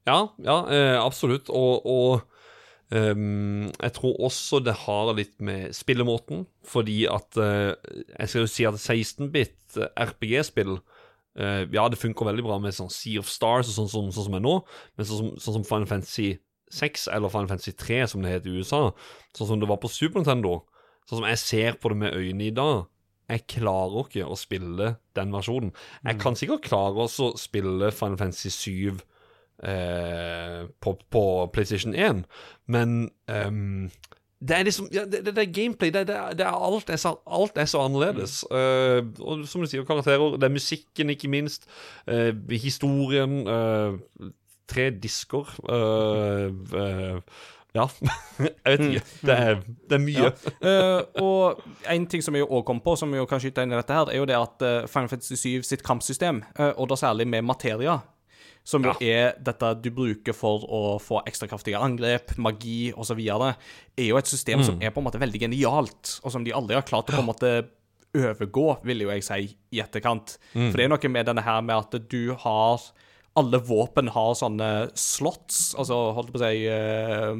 S3: Ja, ja, eh, absolutt. Og, og Um, jeg tror også det har litt med spillemåten, fordi at eh, Jeg skal jo si at 16-bit RPG-spill eh, Ja, det funker veldig bra med sånn Sea of Stars og sånn, som- sånn som er nå, men sånn som, sånn som Final Fantasy 6 eller Final Fantasy 3, som det heter i USA, sånn som det var på Super Nintendo, sånn som jeg ser på det med øynene i dag jeg klarer ikke å spille den versjonen. Jeg kan sikkert klare å spille Final Fantasy 7 eh, på, på PlayStation 1, men ehm, det er liksom ja, det, det, det er gameplay. Det, det, er- alt, er så, alt er så annerledes. Uh, og som du sier, karakterer. Det er musikken, ikke minst. Uh, historien. Uh, tre disker. Ja. Jeg vet ikke. Det er, er mye.
S1: Eh, og en ting som jeg òg kom på, som jo kan skyte inn i dette, her, er jo det at Final Fantasy 7 sitt kampsystem, og da særlig med materia, som jo er dette du bruker for å få ekstra kraftige angrep, magi osv., er jo et system som er på en måte veldig genialt, og som de aldri har klart å på en måte overgå, vil jo jeg si, i etterkant. For det er noe med denne her med at du har alle våpen har sånne slots, altså holdt på å si eh,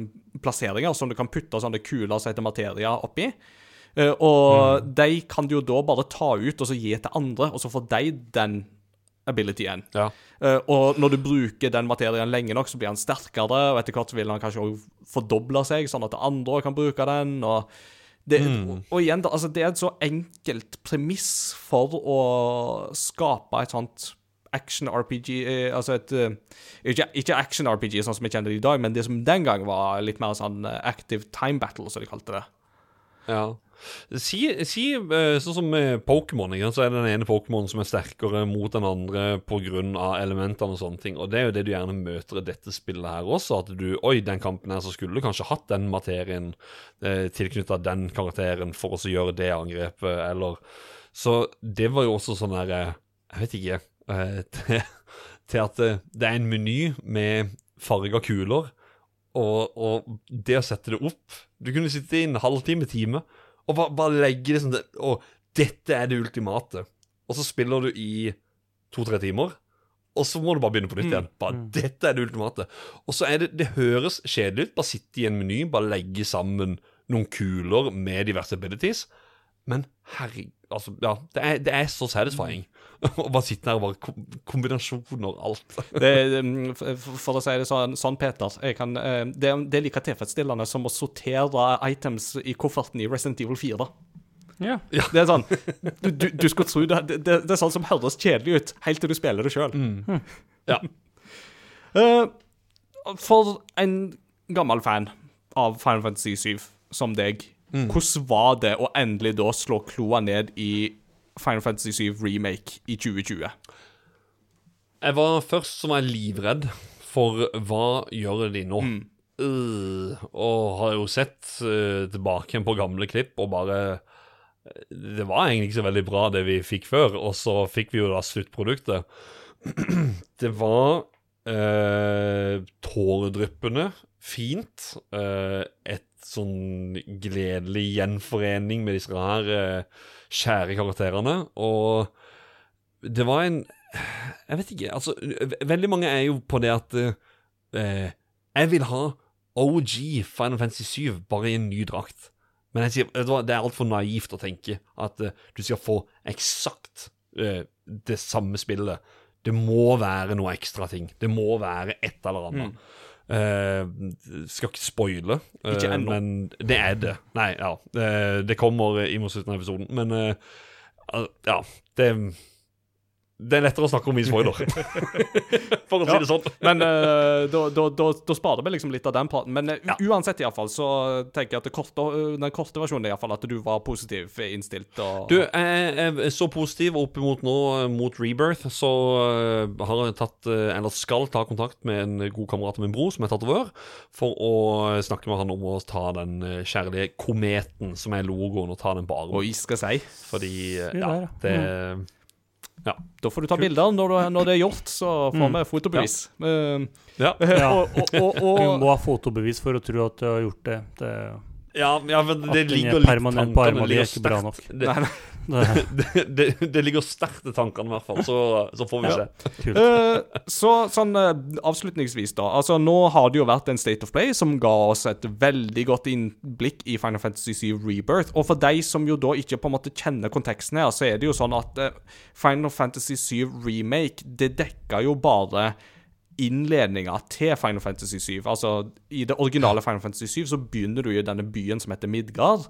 S1: plasseringer, som du kan putte sånne kuler som heter materia oppi. Eh, og de kan du jo da bare ta ut og så gi til andre, og så får de den abilityen.
S3: Ja.
S1: Uh, og når du bruker den materien lenge nok, så blir han sterkere, og etter hvert så vil han kanskje òg fordoble seg, sånn at andre kan bruke den. og det, og igjen, da, altså, det er et så enkelt premiss for å skape et sånt action-RPG eh, Altså et eh, Ikke, ikke action-RPG sånn som vi kjenner det i dag, men det som den gang var litt mer sånn active time battle, som de kalte det.
S3: Ja. Si, si eh, sånn som Pokémon, så er det den ene Pokémon som er sterkere mot den andre pga. elementene og sånne ting. Og det er jo det du gjerne møter i dette spillet her også. At du Oi, den kampen her så skulle du kanskje hatt den materien eh, tilknytta den karakteren for å gjøre det angrepet, eller Så det var jo også sånn der eh, Jeg vet ikke eh, til, at det er en meny med farga kuler. Og, og det å sette det opp Du kunne sitte i en halvtime, time, og bare, bare legge sånn det, Og dette er det ultimate. Og så spiller du i to-tre timer, og så må du bare begynne på nytt igjen. Bare, Dette er det ultimate. Og så er det Det høres kjedelig ut. Bare sitte i en meny, bare legge sammen noen kuler med diverse abilities. Men herregud Altså, ja, det er, det er så satisfying. Å bare sitte der og bare kom, Kombinasjoner, alt.
S1: det mm, for, for å si det sånn, sånn Peter jeg kan, eh, det, det er like tilfredsstillende som å sortere items i kofferten i Resident Evil 4. da.
S2: Ja.
S1: Det er sånn Du, du, du skulle tro det, det, det, er sånn som høres kjedelig ut, helt til du spiller det sjøl.
S3: Ja.
S1: for en gammel fan av Final Fantasy 7 som deg, hvordan var det å endelig da slå kloa ned i Final Fantasy 7 Remake i 2020?
S3: Jeg var først som var livredd for hva gjør de nå? Øh, og har jo sett uh, tilbake på gamle klipp og bare øh, Det var egentlig ikke så veldig bra, det vi fikk før, og så fikk vi jo da sluttproduktet. det var øh, tåredryppende fint. Uh, et sånn gledelig gjenforening med disse her uh, kjære karakterene. Og det var en Jeg vet ikke. Altså, veldig mange er jo på det at eh, Jeg vil ha OG Final Fantasy 7 bare i en ny drakt. Men jeg sier, det er altfor naivt å tenke at eh, du skal få eksakt eh, det samme spillet. Det må være noe ekstra ting. Det må være et eller annet. Eh, skal ikke spoile,
S1: uh,
S3: men det er det. Nei, ja. Det, det kommer i mot slutten av episoden. Men ja, det Det er lettere å snakke om i spoiler, for å si det sånn.
S1: Men uh, da, da, da, da sparer vi liksom litt av den praten. Men eh, u- uansett, iallfall, så tenker jeg at det korte, eh, den korte versjonen er i fall at du var positiv innstilt. Og,
S3: Du, jeg er så positiv opp mot nå, mot Rebirth, så har jeg tatt, eller skal ta kontakt med en god kamerat av min bror, som er tatovør, for å snakke med han om å ta den kjærlige kometen som er logoen, og ta den på armen.
S1: Oi, skal jeg si.
S3: Fordi,
S2: Ja,
S3: ja,
S2: ja.
S1: Da får du ta bilder når, du, når det er gjort, så får vi fotobevis. Eh,
S3: Ja,
S2: Ja.
S1: og, og, og,
S2: Du må ha fotobevis for å tro at du har gjort det. det
S3: ja, ja men det
S2: er
S3: ligger litt
S2: permanent på armen, det er
S3: ligger
S2: ikke bra
S3: sterkt-
S2: nok.
S3: Det,
S1: Nei,
S2: det
S3: det, det, det ligger sterkt i tankene, i hvert fall. Så, så får vi
S1: Ja.
S3: se.
S1: Eh, så sånn uh, avslutningsvis, da. Altså, nå har det jo vært en State of Play som ga oss et veldig godt innblikk i Final Fantasy 7 Rebirth. Og for de som jo da ikke på en måte kjenner konteksten her, så er det jo sånn at uh, Final Fantasy 7 Remake, det dekker jo bare innledninga til Final Fantasy 7. Altså, i det originale Final Fantasy 7 så begynner du i denne byen som heter Midgard,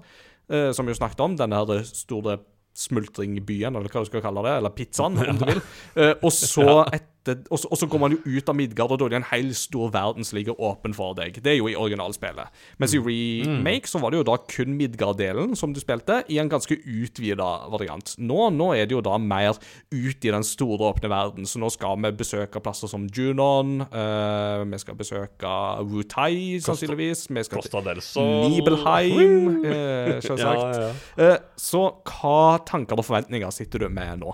S1: eh, som vi jo snakket om. Denne her store smultringbyen, eller hva du skal kalle det, eller pizzaen, om du vil. Eh, og så, et, og, så, går man jo ut av Midgard, og da er det en hel stor verden som ligger åpen for deg. Det er jo i originalspillet. Mens i remake så var det jo da kun Midgard-delen som du spilte, i en ganske utvida variant. Nå, nå er det jo da mer ut i den store, åpne verden, så nå skal vi besøke plasser som Junon, uh, vi skal besøke Wutai, sannsynligvis, vi skal
S3: Costa del Sol.
S1: Nibelheim, uh, selvsagt.
S3: Ja, ja.
S1: Uh, så hva tanker og forventninger sitter du med nå?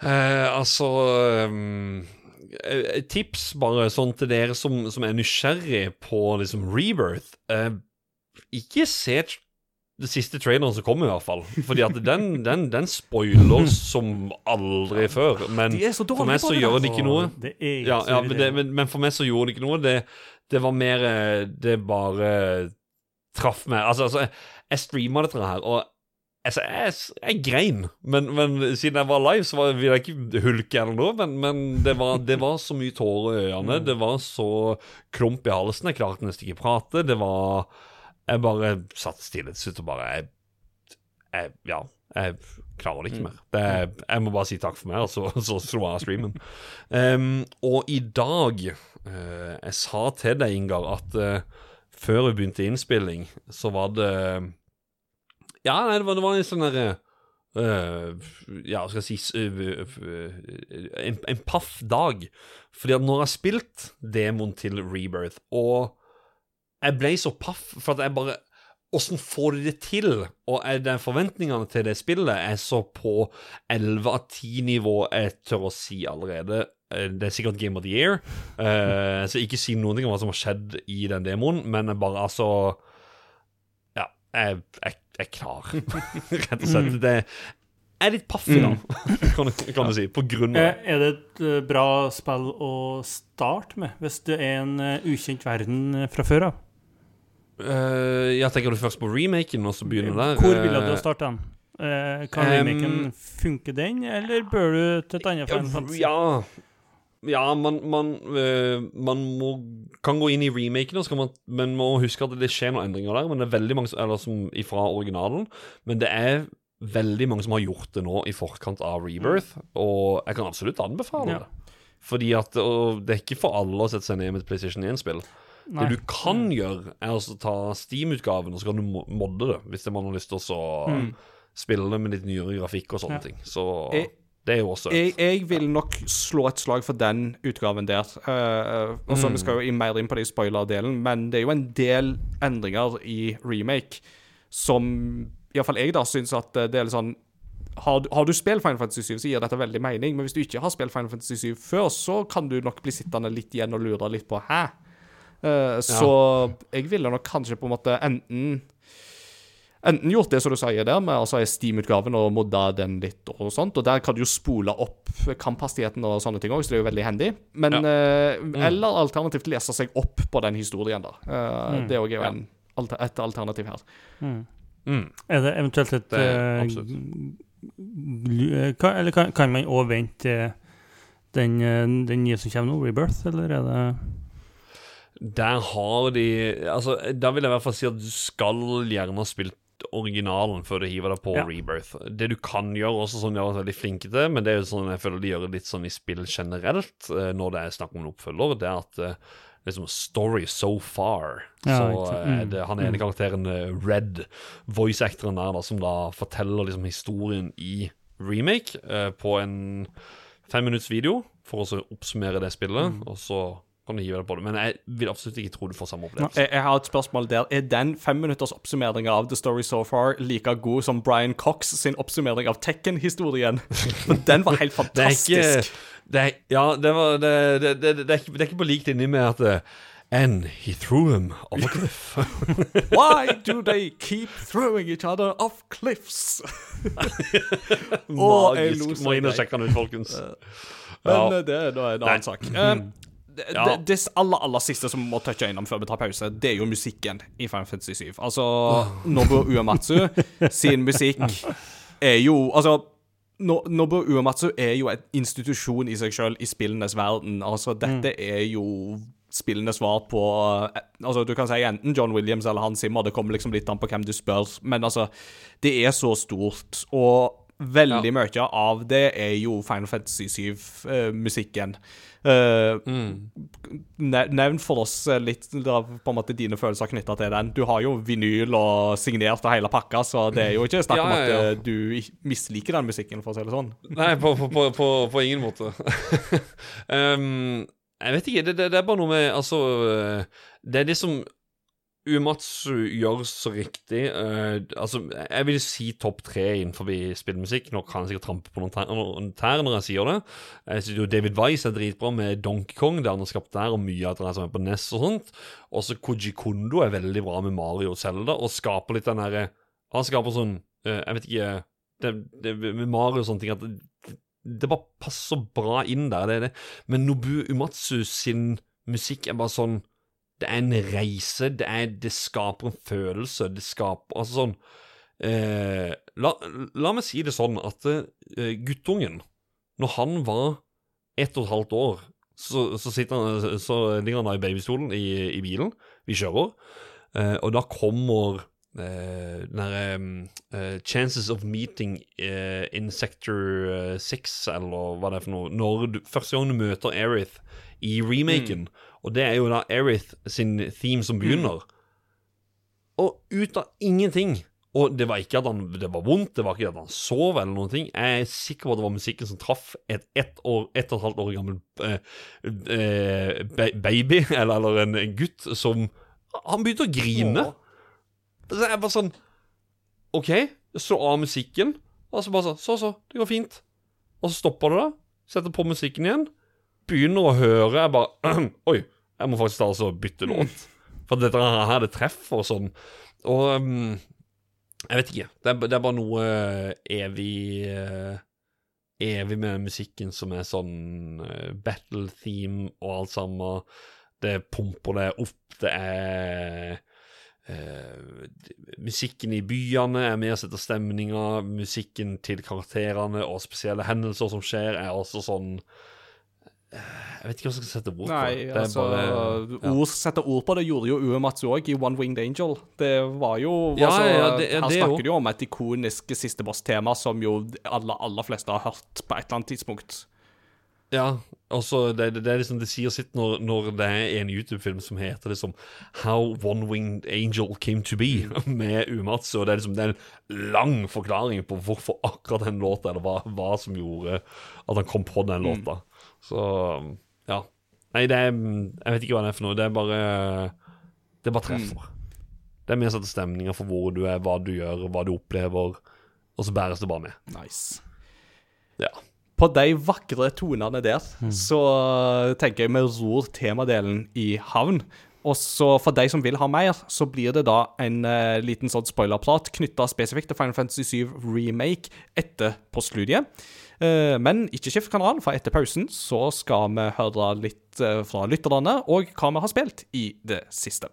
S3: Eh, altså um, Tips bare sånn til dere som, som er nysgjerrig på liksom Rebirth. Eh, ikke se det siste traileren som kommer, i hvert fall. Fordi at den, den, den spoiler som aldri før. Men for meg så gjør det ikke noe. Ja, ja men, det, men, men for meg så gjorde det ikke noe. Det, det var mer eh, Det bare traff meg. Altså, altså jeg, jeg streama dette her, og altså, jeg, jeg grein. Men, men siden jeg var live, så var, ville jeg ikke hulke eller noe. Men, men det, var, det var så mye tårer i øynene. Det var så klump i halsen. Jeg klarte nesten ikke å prate. Det var Jeg bare satt stille til slutt og bare jeg, jeg, Ja. Jeg klarer det ikke mer. Det, jeg må bare si takk for meg, og så, så slo jeg av streamen. Um, og i dag uh, Jeg sa til deg, Ingar, at uh, før vi begynte innspilling, så var det Ja, nei, det var, det var en sånn derre Uh, ja, hva skal jeg si uh, øh, En, en paff dag. Fordi at når jeg har spilt demoen til Rebirth, og jeg ble så paff for at jeg bare Åssen får de det til? Og er det forventningene til det spillet er så på 11 av 10-nivå, jeg tør å si allerede. Eh, Det er sikkert Game of the Year, så ikke si ting om hva som har skjedd i den demoen, men bare altså jeg, jeg, jeg er klar, rett og slett. Det jeg er litt paff i dag, kan, du- kan du si, på grunn av det.
S2: Eh, Er det et eh, bra spill å starte med, hvis det er en eh, ukjent verden eh, fra før av?
S3: Uh, ja, tenker du først på remaken, og så begynner der?
S2: Hvor vil du starte den? Uh, kan
S3: em,
S2: remaken funke den, eller bør du til et annet?
S3: Ja, ja man, man, eh, man må, kan gå inn i remaken, og så kan man, men må huske at det skjer noen endringer der. Men det er veldig mange eller som ifra originalen. Men det er veldig mange som har gjort det nå i forkant av Rebirth, og jeg kan absolutt anbefale
S2: Ja.
S3: det. Fordi at Det er ikke for alle å sette seg ned med et PlayStation 1-spill. Det du kan gjøre, er å ta Steam-utgaven, og så kan du modde det, hvis man har lyst til å så
S2: Mm.
S3: spille det med litt nyere grafikk og sånne
S2: Ja.
S3: ting. Så
S1: Jeg-
S3: det er jo også
S1: Jeg, jeg vil nok slå et slag for den utgaven der. Uh, og så Vi skal jo mer inn på det i spoiler-delen, men det er jo en del endringer i remake som iallfall jeg da syns at eh, det er litt sånn har, du- har du spilt Final Fantasy 7, så gir dette veldig mening. Men hvis du ikke har spilt Final Fantasy 7 før, så kan du nok bli sittende litt igjen og lure litt på hæ. Eh, så jeg ville nok kanskje på en måte enten Enten gjort det som du sier der, med altså Steam-utgaven og modda den litt og sånt. Og der kan du jo spole opp kamphastigheten og sånne ting òg, så det er jo veldig handy. Men eh, Eller alternativt lese seg opp på den historien, da. Eh, Det òg er jo en, alter, et alternativ her.
S3: Mm.
S2: Er det eventuelt et
S3: Det
S2: eh, glu- eh, kan, Eller kan, kan man òg vente den, eh, den nye som kommer nå, Rebirth, eller er det
S3: Der har de Altså, da vil jeg i hvert fall si at du skal gjerne ha spilt originalen før du hiver deg på
S2: Ja.
S3: Rebirth. Det du kan gjøre, også sånn de er veldig flinke til, men det er jo sånn jeg føler de gjør litt sånn i spill generelt, eh, når det er snakk om en oppfølger, det er at eh, liksom story so far.
S2: Ja,
S3: så eh,
S2: Mm.
S3: det, han ene karakteren, eh, Red, voice-actoren der, da, som da forteller liksom historien i remake eh, på en fem minutts video, for å så oppsummere det spillet,
S2: Mm.
S3: og så kan du hive deg på det. Men jeg vil absolutt ikke tro du får samme opplevelse.
S1: Jeg, jeg har et spørsmål der. Er den femminutters oppsummering av The Story So Far like god som Brian Cox sin oppsummering av Tekken-historien? For den var helt
S3: Det er ikke
S1: fantastisk.
S3: det er, Ja, det, var, det, det, det, det, er ikke, det er ikke på likt inni med at eh, And he threw him off a cliff.
S1: Why do they keep throwing each other off cliffs?
S3: Magisk. Må inn og sjekke den ut, folkens.
S1: Men
S3: Ja.
S1: eh, det er en en
S3: Nei.
S1: annen sak. Eh, det,
S3: Ja.
S1: det, det aller, aller siste som må touche innom før vi tar pause, det er jo musikken i Final Fantasy 7. Altså, Nobuo Uematsu sin musikk er jo Altså, No- Nobuo Uematsu er jo en institusjon i seg sjøl i spillenes verden. Altså, dette er jo spillende svar på eh, Altså, du kan si enten John Williams eller Hans Zimmer, det kommer liksom litt an på hvem du spør, men altså, det er så stort. Og veldig mye av det er jo Final Fantasy 7-musikken. Uh, Nevn for oss eh, litt av på en måte dine følelser knytta til den. Du har jo vinyl og signert og hele pakka, så det er jo ikke snakk om
S3: Ja, ja,
S1: at
S3: ja.
S1: eh, du misliker den musikken, for å si det sånn.
S3: Nei, på, på, på, på, ingen måte. um, jeg vet ikke. Det, det, det er bare noe med Altså Det er det som Uematsu gjør så riktig. Uh, altså, jeg vil si topp tre innenfor spillmusikk. Nå kan jeg sikkert trampe på noen tær, når jeg sier det. Jeg synes jo David Wise er dritbra med Donkey Kong, det han har skapt der, og mye av det som er på NES og sånt. Også Koji Kondo er veldig bra med Mario og Zelda, og skaper litt den derre Han skaper sånn uh, Jeg vet ikke det, det, Med Mario og sånne ting at det, det bare passer bra inn der, det er det. Men Nobu Umatsu sin musikk er bare sånn Det er en reise, det, er, det skaper en følelse, det skaper Altså sånn eh, la, la meg si det sånn at eh, guttungen, når han var ett og et halvt år, så, så, han, så ligger han da i babystolen i, i bilen, vi kjører, eh, og da kommer Uh, den eh, Chances of meeting uh, in sector 6, eller hva det er for noe, når du, første gang du møter Aerith i remaken, og det er jo da Aerith sin theme som begynner. Og ut av ingenting Og det var ikke at han, det var vondt, det var ikke at han sov eller noen ting. Jeg er sikker på at det var musikken som traff et ett år, ett og et halvt år gammel eh, eh, baby, eller, eller en, gutt, som Han begynte å grine. Så jeg bare sånn OK, slå av musikken, og så bare sånn Så, så, det går fint. Og så stopper det, da. Setter på musikken igjen. Begynner å høre. Jeg bare Oi, jeg må faktisk og bytte låt. For dette her, det treffer og sånn. Og um, jeg vet ikke. Det er, det er bare noe evig uh, Evig med musikken som er sånn uh, battle theme og alt sammen. Det pumper det opp. Det er Uh, Musikken i byene er med og setter stemninga. Musikken til karakterene og spesielle hendelser som skjer, er også sånn eh, Jeg vet ikke hva jeg skal sette ord på.
S1: Nei,
S3: Det
S1: altså
S3: bare- ja.
S1: ord, Sette ord på det gjorde jo Uematsu òg i One Winged Angel. Det var jo
S3: Ja,
S1: altså,
S3: ja, det- ja,
S1: Her snakker du jo om et ikonisk siste boss-tema som jo alle aller fleste har hørt på et eller annet tidspunkt.
S3: Ja, altså det, det, det er liksom Det sier sitt når, når det er en YouTube-film som heter liksom How One Winged Angel Came To Be, med Umatsu. Og det er liksom Det er en lang forklaring på hvorfor akkurat den låta, eller hva, hva som gjorde at han kom på den låta. Så ja. Nei, det er Jeg vet ikke hva det er for noe. Det er bare Det er bare treffer. Det er mer sånn sette stemninger for hvor du er, hva du gjør, hva du opplever, og så bæres det bare med.
S1: Nice.
S3: Ja.
S1: På de vakre tonene der, så tenker jeg vi ror temadelen i havn. Og så for de som vil ha mer, så blir det da en uh, liten sånn spoilerprat knytta spesifikt til Final Fantasy 7 Remake etter postludiet. Eh, men ikke skift kanal, for etter pausen så skal vi høre litt eh, fra lytterne og hva vi har spilt i det siste.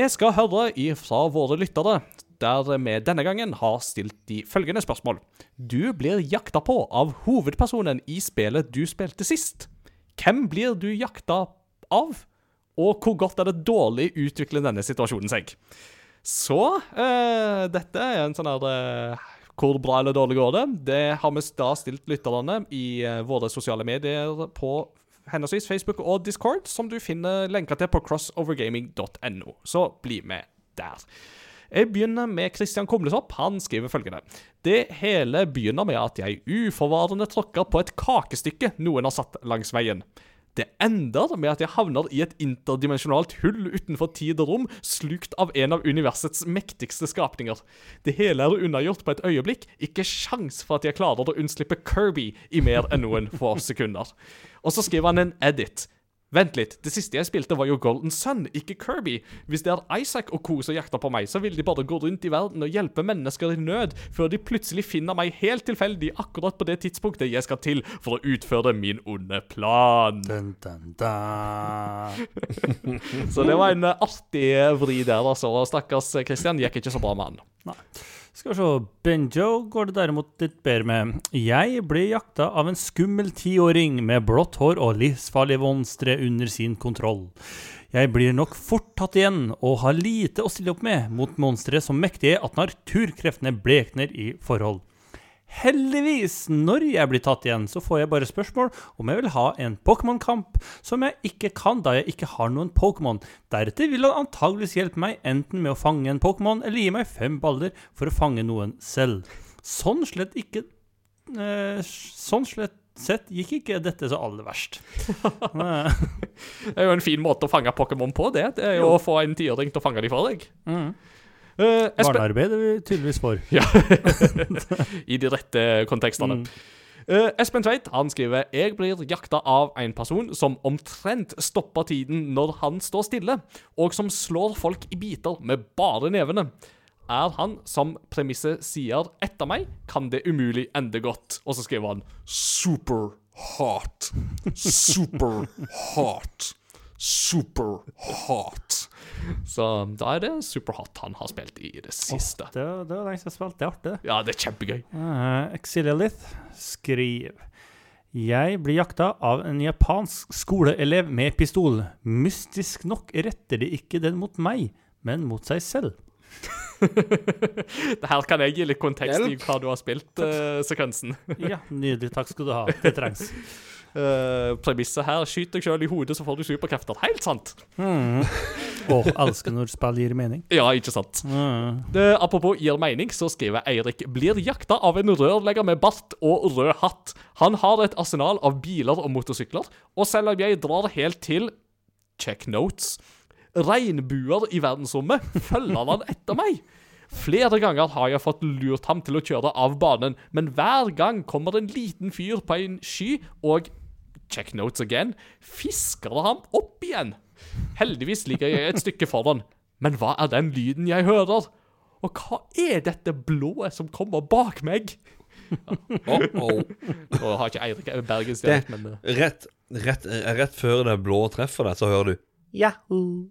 S1: Vi skal høre fra våre lyttere, der vi denne gangen har stilt de følgende spørsmål. Du blir jakta på av hovedpersonen i spillet du spilte sist. Hvem blir du jakta av, og hvor godt er det dårlig utvikler denne situasjonen seg? Så eh, dette er en sånn her eh, Hvor bra eller dårlig går det? Det har vi da stilt lytterne i eh, våre sosiale medier på henholdsvis Facebook og Discord, som du finner lenker til på crossovergaming.no. Så bli med der. Jeg begynner med Christian Kumlesopp. Han skriver følgende. Det hele begynner med at jeg uforvarende tråkker på et kakestykke noen har satt langs veien. Det ender med at jeg havner i et interdimensjonalt hull utenfor tid og rom, slukt av en av universets mektigste skapninger. Det hele er unnagjort på et øyeblikk, ikke sjans for at jeg klarer å unnslippe Kirby i mer enn noen få sekunder. Og så skriver han en edit. Vent litt, det siste jeg spilte var jo Golden Sun, ikke Kirby. Hvis det er Isaac og co. som jakter på meg, så vil de bare gå rundt i verden og hjelpe mennesker i nød, før de plutselig finner meg helt tilfeldig akkurat på det tidspunktet jeg skal til for å utføre min onde plan.
S2: Dun, dun, dun.
S1: Så det var en eh, artig vri der, altså. Stakkars Christian gikk ikke så bra med han.
S2: Skal vi se. Benjo går det derimot litt bedre med. Jeg ble jakta av en skummel tiåring med blått hår og livsfarlig monstre under sin kontroll. Jeg blir nok fort tatt igjen og har lite å stille opp med mot monstre så mektige at naturkreftene blekner i forhold. Heldigvis, når jeg blir tatt igjen, så får jeg bare spørsmål om jeg vil ha en Pokémon-kamp, som jeg ikke kan da jeg ikke har noen Pokémon. Deretter vil han antageligvis hjelpe meg enten med å fange en Pokémon, eller gi meg fem baller for å fange noen selv. Sånn slett ikke eh, Sånn slett sett gikk ikke dette så aller verst.
S1: Det er jo en fin måte å fange Pokémon på, det. Det er jo å få en tiåring til å fange dem for deg.
S2: mm.
S1: Espen,
S2: Barnearbeid er vi tydeligvis for.
S1: Ja. I de rette kontekstene. Eh, Espen Tveit han skriver Jeg blir jakta av en person som omtrent stopper tiden når han står stille, og som slår folk i biter med bare nevene. Er han, som premisset sier, etter meg, kan det umulig ende godt. Og så skriver han super hot. Super hot. Super hot. Så da er det super hot han har spilt i det siste.
S2: Det, det var lenge siden jeg spilte. Det er artig.
S1: Ja, det er kjempegøy.
S2: Uh, Exilialith skriver Jeg blir jakta av en japansk skoleelev med pistol. Mystisk nok retter de ikke den mot meg, men mot seg selv.
S1: Det her kan jeg gi litt kontekst i hva du har spilt, eh, sekvensen.
S2: Ja, nydelig. Takk skal du ha. Det trengs.
S1: Uh, premisset her skyt deg sjøl i hodet, så får du superkrefter. Helt sant.
S2: Mm. Åh, elsker når spill gir mening.
S1: Ja, ikke sant.
S2: Mm.
S1: Det, apropos gir mening, så skriver Eirik blir jakta av en rørlegger med bart og rød hatt. Han har et arsenal av biler og motorsykler, og selv om jeg drar helt til check notes regnbuer i verdensrommet, følger han etter meg. Flere ganger har jeg fått lurt ham til å kjøre av banen, men hver gang kommer en liten fyr på en sky og check notes again, fisker ham opp igjen. Heldigvis ligger jeg et stykke foran, men hva er den lyden jeg hører? Og hva er dette blå som kommer bak meg?
S3: Oh, oh.
S1: Nå har ikke Eirik bergensdialekt, men eh,
S3: Rett, rett, rett før det blå treffer deg, så hører du
S2: Yahoo!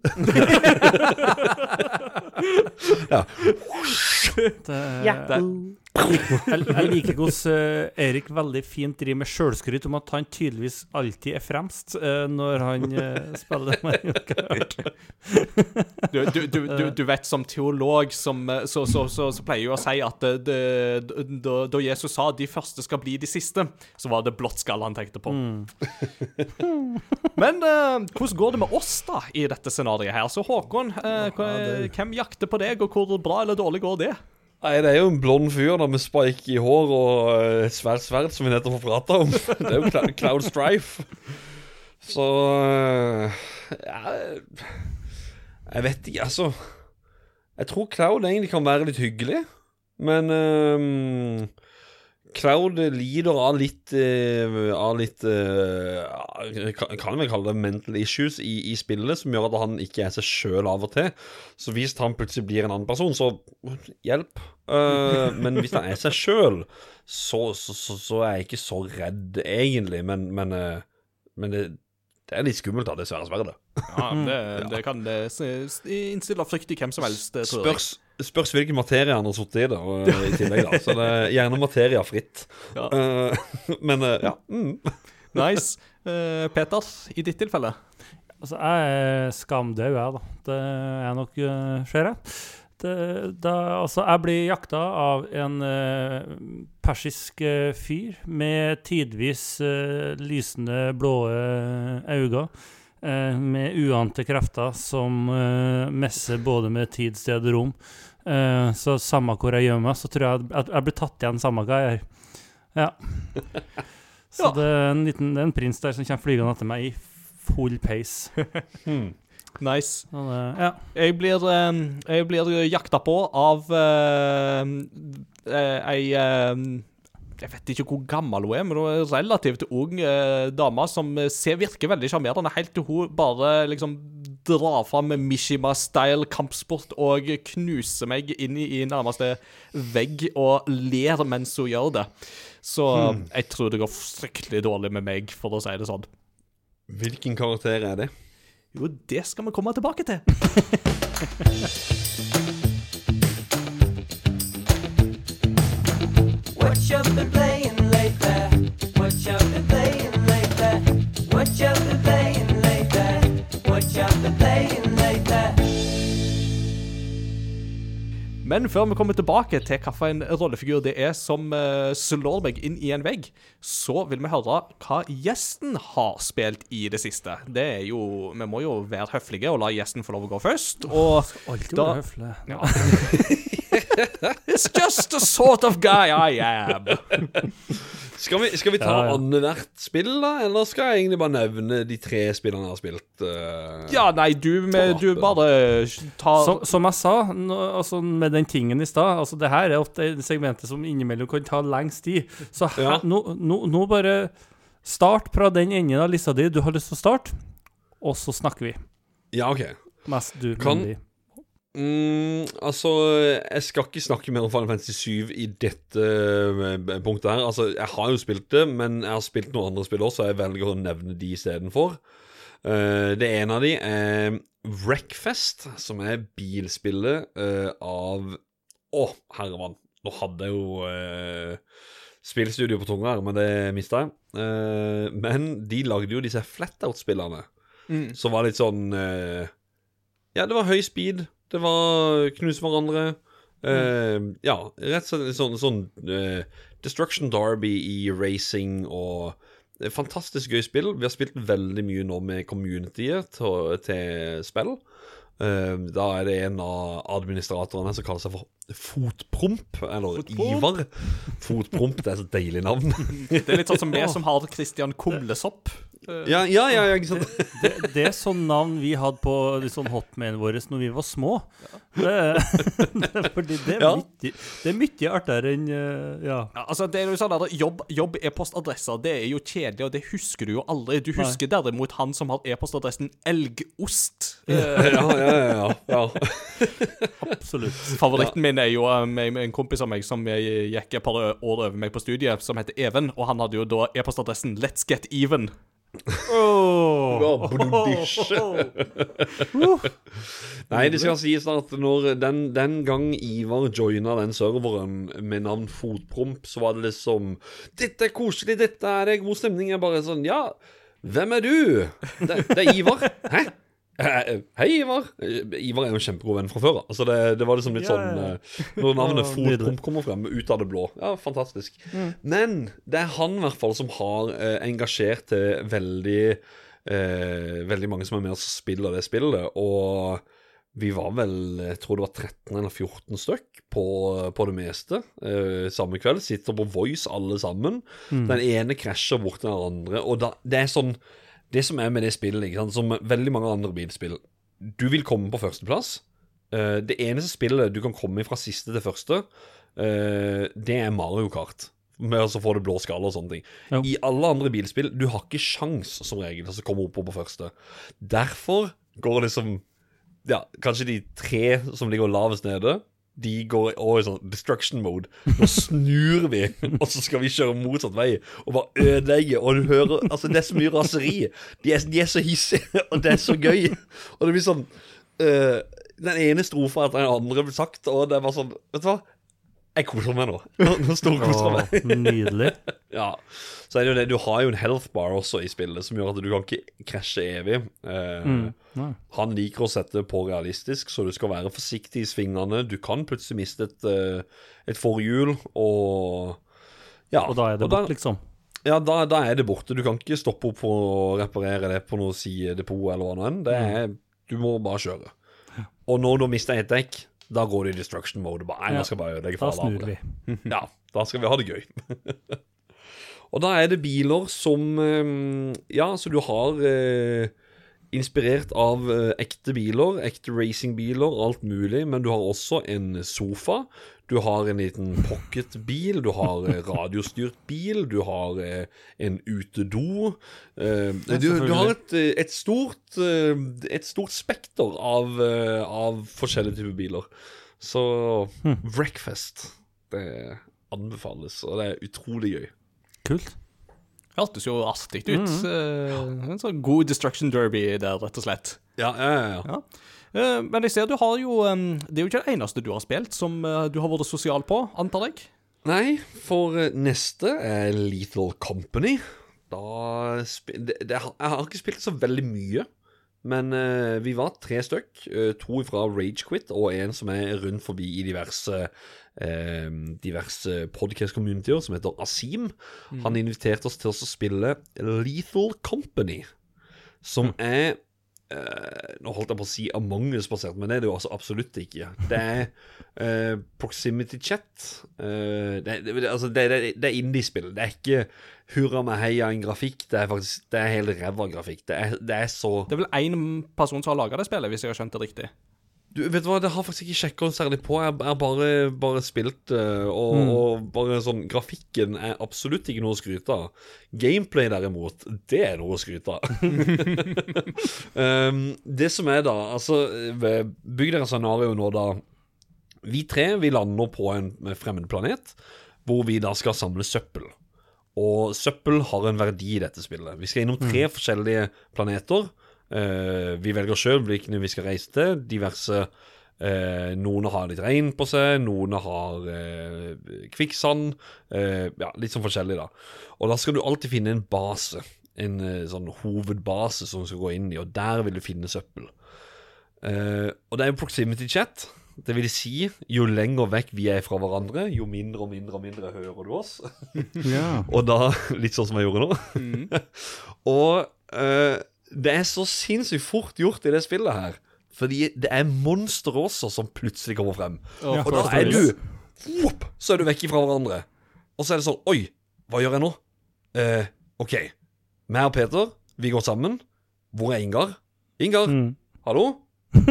S3: Ja.
S2: Det, jeg, jeg liker hvordan eh, Erik veldig fint driver med sjølskryt om at han tydeligvis alltid er fremst eh, når han eh, spiller Mario Kart.
S1: du, du, du, du, vet, som teolog som, eh, så, så, så, så pleier jo å si at det, det, da, da Jesus sa 'de første skal bli de siste', så var det blått skall han tenkte på. Men eh, hvordan går det med oss da i dette scenarioet her? Så Håkon, eh, hva- hvem jakter på deg, og hvor bra eller dårlig går det?
S3: Nei, det er jo en blond fyr da med spike i hår og uh, svært sverd, som vi nettopp har prata om. Det er jo Cla- Cloud Strife. Så eh, ja, Jeg vet ikke, altså. Jeg tror Cloud egentlig kan være litt hyggelig, men eh, Cloud lider av litt eh, Av litt eh, kan- vi kalle det mental issues i, i spillet, som gjør at han ikke er seg sjøl av og til. Så hvis han plutselig blir en annen person, så hjelp. Eh, men hvis han er seg sjøl, så, så, så, så er jeg ikke så redd, egentlig. Men, men, men det, det er litt skummelt da, dessverre. Sverre.
S1: Ja, det, det kan det innstille frykt i hvem som helst, tror jeg.
S3: Spørs, spørs hvilken materie han har sittet i eh, i tillegg, da. Så det er gjerne materia fritt.
S1: Ja.
S3: Uh, men uh, ja. Mm.
S1: Nice. Uh, Peter, i ditt tilfelle?
S2: Altså, jeg er skamdau, jeg, da. Det er nok, uh, skjer, jeg. Det, da, altså, jeg blir jakta av en eh, persisk eh, fyr med tidvis eh, lysende blå øyne. eh, med uante krefter som uh, messer både med tid, sted og rom. Eh, så samme hvor jeg gjør meg, så tror jeg at jeg blir tatt igjen samme hva jeg gjør. Ja. Så
S1: Ja.
S2: det er en liten det er en prins der som kommer flygende etter meg i full pace.
S3: Hmm.
S1: Nice.
S2: Så det, ja.
S1: Jeg blir, eh, jeg blir jakta på av eh, ei Jeg vet ikke hvor gammel hun er, men hun er relativt ung eh, dame som ser, virker veldig sjarmerende, helt til hun bare liksom drar fram Mishima-style kampsport og knuser meg inn i, nærmeste vegg og ler mens hun gjør det. Så jeg tror det går fryktelig dårlig med meg, for å si det sånn.
S3: Hvilken karakter er det?
S1: Jo, det skal vi komme tilbake til.
S5: What you been playing lately? What you been playing lately? What you been
S1: Men før vi kommer tilbake til hvilken rollefigur det er som eh, slår meg inn i en vegg, så vil vi høre hva gjesten har spilt i det siste. Det er jo Vi må jo være høflige og la gjesten få lov å gå først. Og
S2: Alltid
S1: Da-
S2: være høflig.
S1: It's just the sort of guy I am.
S3: Skal vi, skal vi ta
S2: Ja, ja.
S3: annethvert spill, da? Eller skal jeg egentlig bare nevne de tre spillene jeg har spilt? Uh,
S1: Ja, nei, du, med, du bare tar
S2: Som, som jeg sa, nå, altså med den tingen i stad altså Det her er ofte segmentet som innimellom kan ta lengst tid. Så her,
S3: Ja.
S2: nå, nå, nå bare start fra den enden av lista di du har lyst til å starte, og så snakker vi.
S3: Ja, OK.
S2: Mest du,
S3: Kan-
S2: men vi.
S3: Mm, altså, jeg skal ikke snakke mer om Final Fantasy 7 i dette eh, punktet her. Altså, jeg har jo spilt det, men jeg har spilt noen andre spill også, så jeg velger å nevne de istedenfor. Uh, det ene av de er Wreckfest, som er bilspillet uh, av Å, herremann. Nå hadde jeg jo uh, spillstudio på tunga her, men det mista jeg. Uh, men de lagde jo disse flatout-spillene,
S1: Mm.
S3: som var litt sånn eh, ja, det var høy speed. Det var knuse hverandre. Eh, ja, rett og slett sånn, sånn eh, Destruction Derby i racing og et Fantastisk gøy spill. Vi har spilt veldig mye nå med communityet til, til spill. Uh, da er det en av administratorene som kaller seg for Fotpromp, eller Ivar. Fotpromp, det er så deilig navn.
S1: Det er litt sånn som vi som har Christian Kumlesopp. Eh,
S3: ja, ja, ja, ja, ikke sant?
S2: Det, det er sånn navn vi hadde på liksom, hotmailen vår når vi var små. Det, det, fordi det er
S3: Ja.
S2: mye, det er mye artigere enn eh, Ja.
S1: Ja, altså det er jo sånn at Jobb, jobb e-postadresser Det er jo kjedelig, og det husker du jo aldri. Du husker derimot han som har e-postadressen Elgost.
S3: Ja, ja, ja. ja, ja.
S2: Absolutt.
S1: favoritten min er jo eh, en kompis av meg som jeg gikk et par år over meg på studiet, som heter Even. Og han hadde jo da e-postadressen Let's Get Even.
S3: Ja, blodish. Nei, det skal sies at når den, den gang Ivar joina den serveren med navn Fotpromp, så var det liksom 'Dette er koselig, dette er det god stemning.' Jeg bare sånn 'Ja, hvem er du?' 'Det, det er Ivar.' 'Hæ?' Eh, Hei, Ivar. Eh, Ivar er jo en kjempegod venn fra før av. Altså det, det var liksom litt
S2: Ja,
S3: sånn eh, Når navnet
S2: oh,
S3: Fotpromp kommer frem ut av det blå. Ja, fantastisk. Men det er han i hvert fall som har eh, engasjert til veldig eh, Veldig mange som er med og spiller det spillet. Og vi var vel Jeg tror det var 13 eller 14 stykk på, på det meste eh, samme kveld. Sitter på Voice alle sammen. Den ene krasjer bort den andre. Og da, det er sånn Det som er med det spillet, ikke sant, som veldig mange andre bilspill Du vil komme på førsteplass. Eh, det eneste spillet du kan komme fra siste til første, eh, det er Mario Kart. Med å få det blå skala og sånne ting.
S2: Jo.
S3: I alle andre bilspill, du har ikke sjans som regel til å komme opp på første. Derfor går det som Ja, kanskje de tre som ligger lavest nede, de går over i sånn destruction mode. Nå snur vi, og så skal vi kjøre motsatt vei og bare ødelegge. Og du hører Altså, det er så mye raseri. De er, de er så hissige, og det er så gøy. Og det blir sånn øh, Den ene strofa etter den andre blir sagt, og det er bare sånn Vet du hva? Jeg koser meg nå. Nå, nå storkoser jeg meg.
S2: Nydelig.
S3: Ja. Så er det jo det, du har jo en health bar også i spillet, som gjør at du kan ikke krasje evig. Eh,
S2: mm.
S3: han liker å sette på realistisk, så du skal være forsiktig i svingene. Du kan plutselig miste et, eh, et forhjul, og ja,
S2: Og da er det bort, liksom.
S3: Ja, da, da er det borte. Du kan ikke stoppe opp og reparere det på noe sidedepot eller hva nå enn. Det du må bare kjøre. Og når du mista ett dekk, da går du i destruction mode. Bare, nei,
S2: Ja.
S3: nå skal jeg bare ødelegge for alle andre. Ja, da skal vi ha det gøy. og da er det biler som eh, Ja, så du har eh, inspirert av eh, ekte biler, ekte racingbiler, alt mulig, men du har også en sofa. Du har en liten pocketbil, du har eh, radiostyrt bil, du har eh, en utedo. Eh, du, du har et, et stort Et stort spekter av, av forskjellige typer biler. Så Wreckfest, det anbefales, og det er utrolig gøy.
S2: Kult.
S1: Hørtes jo artig ut. Eh, en sånn god destruction derby der, rett og slett.
S3: Ja, ja, ja. ja.
S1: Eh, men jeg ser du har jo Det er jo ikke det eneste du har spilt som eh, du har vært sosial på, antar jeg?
S3: Nei, for eh, neste er Lethal Company. Da det, det, Jeg har ikke spilt så veldig mye. Men uh, vi var tre stykk. Uh, to fra Ragequit og en som er rundt forbi i diverse uh, diverse podcast-communityer, som heter Asim. Han inviterte oss til å spille Lethal Company, som er eh, Nå holdt jeg på å si Among us-basert, men det er det jo altså absolutt ikke. Det er uh, proximity chat. Uh, det, det, altså det, det er indie-spill. Det er ikke hurra meg heia en grafikk. Det er faktisk Det er helt ræva grafikk. Det er, det er så
S1: Det er vel én person som har laga det spillet, hvis jeg har skjønt det riktig.
S3: Du, vet du hva, Det har faktisk ikke sjekka særlig på. Jeg har bare, bare spilt og, Og, og bare sånn Grafikken er absolutt ikke noe å skryte av. Gameplay, derimot, det er noe å skryte av. um, det som er da Altså, bygg dere scenario nå, da. Vi tre vi lander på en fremmed planet, hvor vi da skal samle søppel. Og søppel har en verdi i dette spillet. Vi skal innom tre forskjellige planeter. Eh, vi velger sjøl hvilken vi skal reise til. Diverse eh, Noen har litt regn på seg, noen har eh, kvikksand. Eh, ja, litt sånn forskjellig, da. Og da skal du alltid finne en base. En sånn hovedbase som du skal gå inn i, og der vil du finne søppel. Eh, og det er jo proximity chat. Det vil si, jo lenger vekk vi er fra hverandre, jo mindre og mindre og mindre hører du oss.
S2: Ja.
S3: Og da Litt sånn som jeg gjorde nå. og eh, det er så sinnssykt fort gjort i det spillet her. Fordi det er monstre også som plutselig kommer frem.
S1: Ja,
S3: og da er du whoop, Så er du vekk fra hverandre. Og så er det sånn Oi, hva gjør jeg nå? Eh, OK. Meg og Peter, vi går sammen. Hvor er Ingar? Ingar,
S2: Mm.
S3: hallo?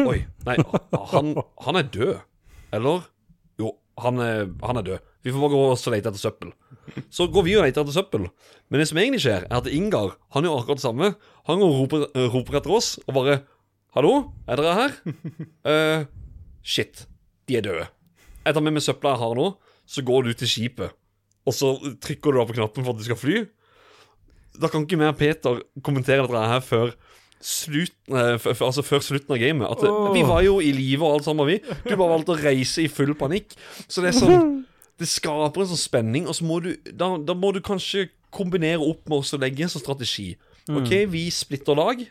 S3: Oi. Nei, han, han er død. Eller? Han er, han er død. Vi får bare gå og lete etter søppel. Så går vi og leter etter søppel. Men det som egentlig skjer, er at Ingar han gjør akkurat det samme. Han går og roper, eh, roper etter oss og bare 'Hallo, er dere her?' Uh, shit, de er døde. Jeg tar med meg søpla jeg har nå, så går du til skipet. Og så trykker du da på knappen for at du skal fly. Da kan ikke mer Peter kommentere dette her før f altså før slutten av gamet. At oh. Vi var jo i live og alt sammen, vi. Du bare valgte å reise i full panikk. Så det er sånn Det skaper en sånn spenning, og så må du Da, da må du kanskje kombinere opp med å legge en sånn strategi. OK, vi splitter lag.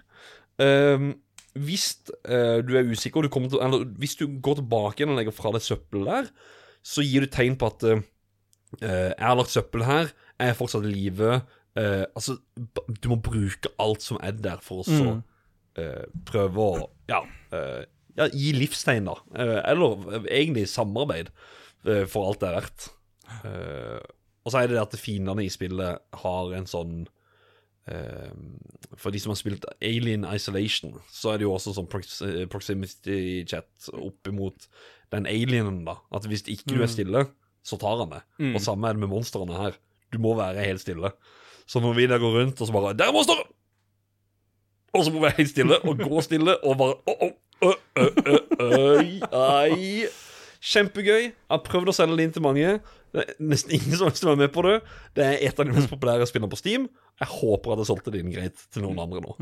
S3: Um, hvis uh, du er usikker, du til, eller hvis du går tilbake igjen og legger fra deg søppelet der, så gir du tegn på at uh, eh, jeg har lagt søppel her, jeg er fortsatt i live. Eh, altså, du må bruke alt som er der, for å så eh, prøve å ja, uh, ja, gi livstegn, da. Eller egentlig samarbeid, for alt det er verdt. Og så er det det at fiendene i spillet har en sånn For de som har spilt Alien Isolation, så er det jo også sånn prox proximity chat opp imot den alienen, da. At hvis ikke du er stille, så tar han det. Og samme er det med monstrene her. Du må være helt stille. Så når vi der går rundt og så bare 'Der er stå! Og så må vi helt stille og gå stille og bare oh, oh, Ei. Kjempegøy. Jeg har prøvd å selge det inn til mange. Det er nesten ingen som lyst å være med på det. Det er et av de mest populære spillene på Steam. Jeg håper at jeg solgte det inn greit til noen andre nå.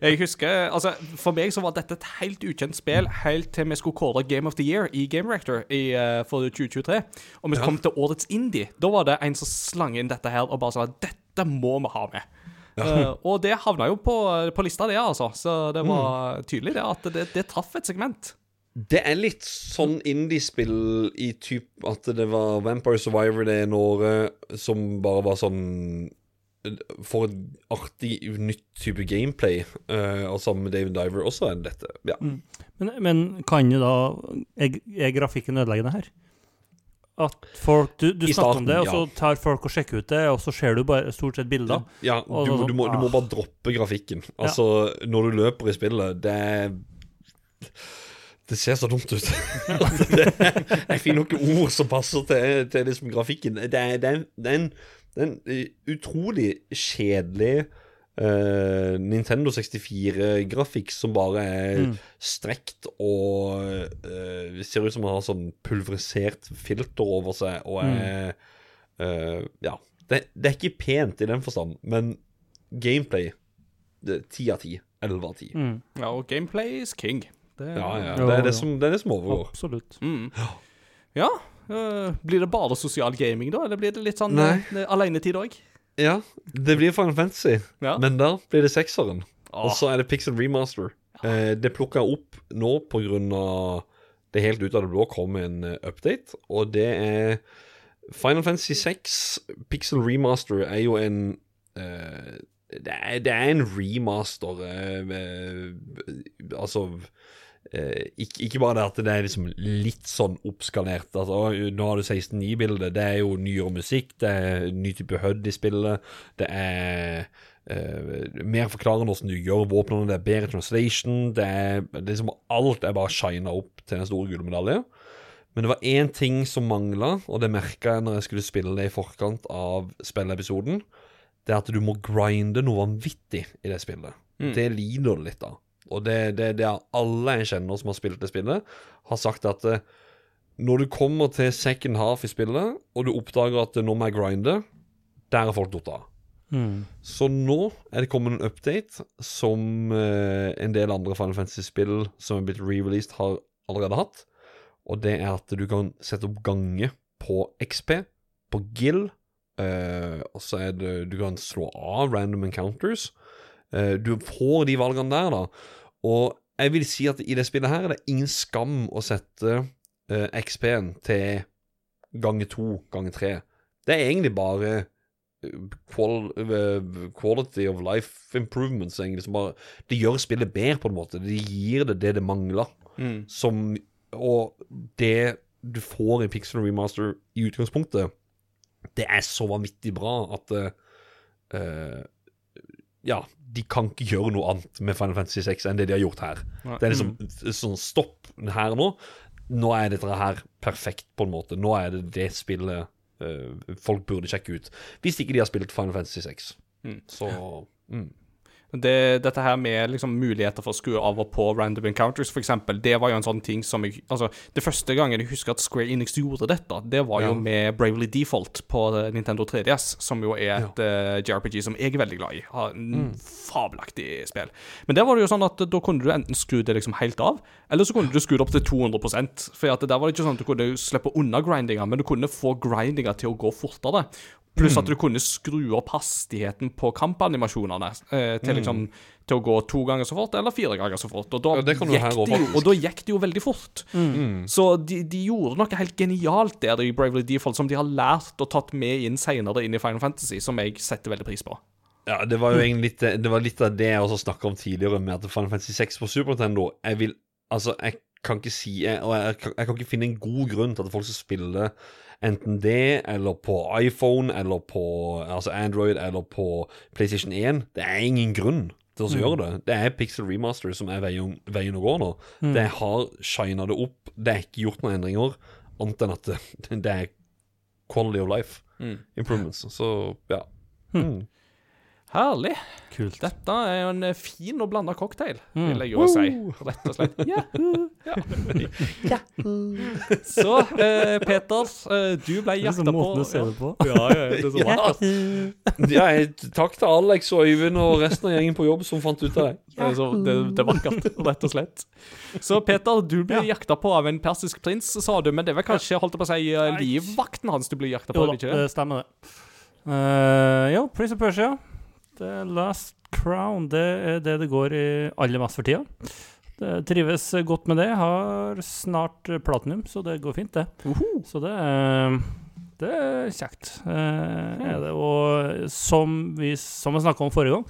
S1: Jeg husker, altså For meg så var dette et helt ukjent spill helt til vi skulle kåre Game of the Year i Game Rector i, uh, for 2023. Og vi kom til årets indie. Da var det en som slang inn dette her og bare sa dette må vi ha med. Uh, og det havna jo på, på lista, det, altså. Så det var tydelig det at det, det traff et segment.
S3: Det er litt sånn indiespill i typ at det var Vampire Survivor det ene året, som bare var sånn For et artig, nytt type gameplay. Uh, og sammen med David Diver også er dette. Ja.
S2: Men, men kan jo da er grafikken ødeleggende her? At folk Du, du
S3: snakker
S2: snakker om det, og så tar folk og sjekker ut det, og så ser du bare stort sett bilder.
S3: Ja, du,
S2: sånn,
S3: du, må, du må
S2: ah.
S3: bare droppe grafikken. Altså, når du løper i spillet, det Det ser så dumt ut. det, jeg finner noen ord som passer til, til liksom grafikken. Det er, det er, det er en, det er en eh, utrolig kjedelig eh, Nintendo 64-grafikk som bare er strekt og uh, ser ut som man har sånn pulverisert filter over seg og er uh, Ja. Det, det er ikke pent i den forstand, men gameplay Ti av ti. Elleve av ti.
S2: Mm,
S1: Ja, og gameplay is king. Det,
S3: Ja, ja. Det er det som, det er det som overgår.
S2: absolutt.
S1: Mm. Ja. blir det bare sosial gaming, da? Eller blir det litt sånn uh, alenetid òg?
S3: Ja, det blir Final Fantasy,
S1: Ja.
S3: men da blir det sekseren.
S1: Åh.
S3: Og så er det Pixel Remaster. Eh, det plukka opp nå på grunn av det helt ut av det blå kom en eh, update, og det er Final Fantasy 6 Pixel Remaster er jo en eh, det, er, det er en remaster eh, eh, Altså eh, ikke, ikke bare det at det er liksom litt sånn oppskalert. Altså, nå har du 16.9-bilde. Det er jo nyere musikk, det er ny type HUD i spillet. Det er eh, mer forklarende hvordan du gjør våpnene, det er bedre translation. Det er, det er liksom Alt er bare shina opp til den store gule gullmedalje. Men det var én ting som mangla, og det merka jeg når jeg skulle spille det i forkant av spilleepisoden. Det er at du må grinde noe vanvittig i det spillet. Det lider du litt av. Og det, det, det er alle jeg kjenner som har spilt det spillet, har sagt at eh, når du kommer til second half i spillet, og du oppdager at eh, nå må jeg grinde, der er folk datt av.
S2: Mm.
S3: Så nå er det kommet en update som eh, en del andre Final Fantasy-spill som er blitt re-released, har allerede hatt. Og det er at du kan sette opp gange på XP, på GIL, eh, og så er det Du kan slå av random encounters. Eh, du får de valgene der, da. Og jeg vil si at i det spillet her er det ingen skam å sette uh, XP-en til ganger to, ganger tre. Det er egentlig bare eh, eh, quality of life improvements, bare, det gjør spillet bedre, på en måte. Det gir det det det mangler.
S1: Mm.
S3: Som Og det du får i Pixel Remaster i utgangspunktet, det er så vanvittig bra at eh, eh, Ja, de kan ikke gjøre noe annet med Final Fantasy 6 enn det de har gjort her.
S1: Nei.
S3: Det er liksom sånn Stopp her nå. Nå er dette her perfekt, på en måte. Nå er det det spillet uh, folk burde sjekke ut. Hvis ikke de har spilt Final Fantasy 6.
S1: Mm.
S3: Så mm.
S1: Det, dette her med liksom muligheter for å skru av og på random encounters, eksempel, det var jo en sånn ting som jeg Altså, det første gangen jeg husker at Square Enix gjorde dette, det var jo
S3: Ja.
S1: med Bravely Default på eh, Nintendo 3DS, som jo er et eh, JRPG som jeg er veldig glad i. Har en
S3: Mm.
S1: fabelaktig spill. Men der var det jo sånn at da kunne du enten skru det liksom helt av, eller så kunne du skru det opp til 200% For at der var det ikke sånn at du kunne slippe unna grindinga, men du kunne få grindinga til å gå fortere. Pluss
S3: Mm.
S1: at du kunne skru opp hastigheten på kampanimasjonene eh, til liksom til å gå to ganger så fort eller fire ganger så fort. Og da,
S3: Mm. Ja, det
S1: gikk,
S3: også,
S1: det jo, og da gikk det jo veldig fort.
S3: Mm.
S1: Så de, de gjorde noe helt genialt der i Bravely Default, som de har lært og tatt med inn senere inn i Final Fantasy, som jeg setter veldig pris på.
S3: Ja, det var jo egentlig litt, det var litt av det jeg også snakka om tidligere, med at Final Fantasy 6 på Super Nintendo Jeg vil Altså, jeg kan ikke si jeg, Og jeg, kan- jeg kan ikke finne en god grunn til at folk skal spille enten det, eller på iPhone, eller på altså Android, eller på PlayStation 1. Det er ingen grunn til å gjøre det. Det er Pixel Remaster som er veien, veien å gå nå. Det har shina det opp. Det er ikke gjort noen endringer, annet enn at det, det er quality of life improvements. Så ja. Mm.
S1: Herlig.
S2: Kult.
S1: Dette er jo en eh, fin og blanda cocktail,
S2: Mm.
S1: vil jeg jo si. Rett og slett. Yahoo! Ja. Så, eh, Peter, eh, du ble
S2: er
S1: jakta på.
S2: måten å se det på.
S1: Ja, ja, det er så vakkert.
S3: Ja, takk til Alex og Øyvind og resten av gjengen på jobb som fant ut av det.
S1: Det så, det, det er vakkert, rett og slett. Så Peter, du blir jakta på av en persisk prins, sa du. Men det er vel kanskje holdt på å si, eh, livvakten hans du ble jakta på?
S2: Jo da,
S1: ikke
S2: stemmer det. Uh, jo, Prince of Persia. The Last Crown. Det er det det går i aller mest for tida. Det trives godt med det. Har snart platinum, så det går fint, det. Så det er, det er kjekt. eh, er det. Og som vi, som vi snakka om forrige gang,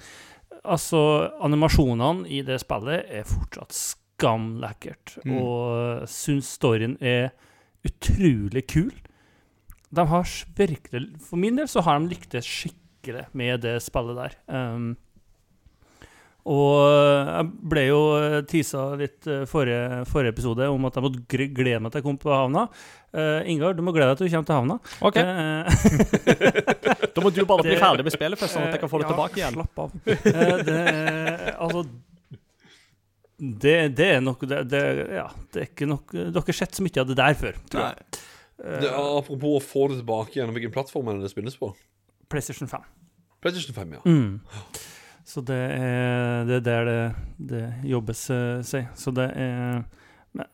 S2: altså animasjonene i det spillet er fortsatt skamlekkert.
S1: Mm.
S2: Og syns storyen er utrolig kul. De har virkelig For min del så har de lyktes skikkelig med det spillet der. Um, og jeg ble jo tisa litt eh, forrige, forrige episode om at jeg måtte glede meg til jeg kom på havna. Uh, Ingar, du må glede deg til du kommer til havna.
S1: Ok,
S2: Uh,
S1: Da må du bare bli ferdig med spillet først, sånn at jeg kan få det
S2: ja,
S1: tilbake igjen.
S2: Slapp av. Uh, det, altså det, det er nok det, det, Ja, det er ikke nok Dere har sett så mye av det der før, tror jeg.
S3: Det, apropos å få det tilbake igjen, hvilken plattform er det det spilles på?
S2: PlayStation 5.
S3: PlayStation 5, ja.
S2: Mm. Så det er, det er der det, det jobbes eh, seg. Så det er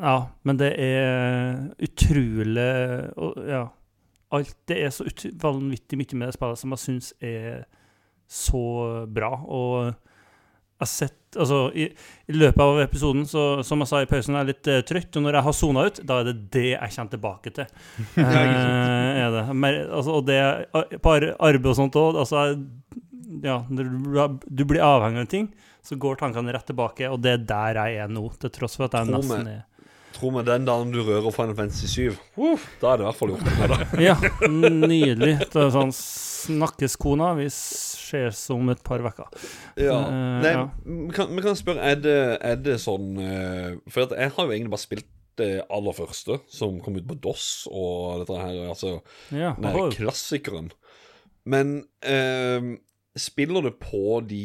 S2: Ja, men det er utrolig og, Ja. Alt Det er så vanvittig mye med det spillet som jeg syns er så bra. Og jeg har sett Altså, i, i løpet av episoden, så, som jeg sa i pausen, er jeg litt uh, trøtt. Og når jeg har sona ut, da er det det jeg kommer tilbake til. uh, er det. Mer, altså, og det er på ar- arbeid og sånt òg. Altså, ja, du, du blir avhengig av en ting, så går tankene rett tilbake, og det er der jeg er nå, til tross for at jeg nesten er
S3: Tro vi den dagen du rører Final Fantasy 7, uh, da er det i hvert fall gjort med det.
S2: Ja, nydelig. Det er sånn Snakkeskona. Vi ses om et par uker.
S3: Ja.
S2: Uh,
S3: Nei,
S2: ja.
S3: vi kan, vi kan spørre, er det, er det sånn eh, For at jeg har jo egentlig bare spilt det aller første, som kom ut på DOS og dette her, altså
S2: Ja,
S3: den klassikeren. Men eh, spiller du på de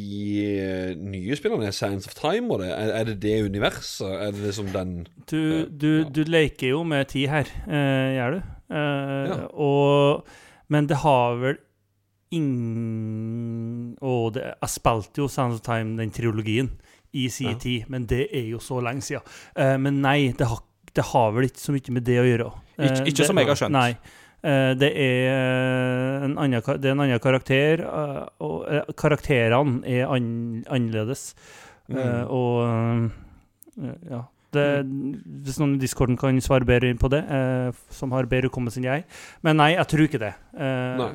S3: eh, nye spillerne, Science of Time og det? Er, er det det universet? Er det liksom den
S2: Du,
S3: Eh,
S2: du,
S3: ja.
S2: du leker jo med tid her, eh, gjør du. Eh,
S3: Ja.
S2: og, men det har vel ingen Og det, jeg spilte jo Science of Time, den trilogien, i sin
S3: Ja.
S2: tid, men det er jo så lenge siden. Eh, men nei, det har, det har vel ikke så mye med det å gjøre. Eh,
S1: Ikke- ikke
S2: det-
S1: som jeg har skjønt.
S2: Nei. Eh, det, er en annen, det er en annen karakter, eh, og eh, karakterene er an, annerledes.
S1: Mm.
S2: Eh, og eh, ja. Det, hvis noen i discorden kan svare bedre på det, eh, som har bedre hukommelse enn jeg. Men nei, jeg tror ikke det. Eh,
S3: Nei.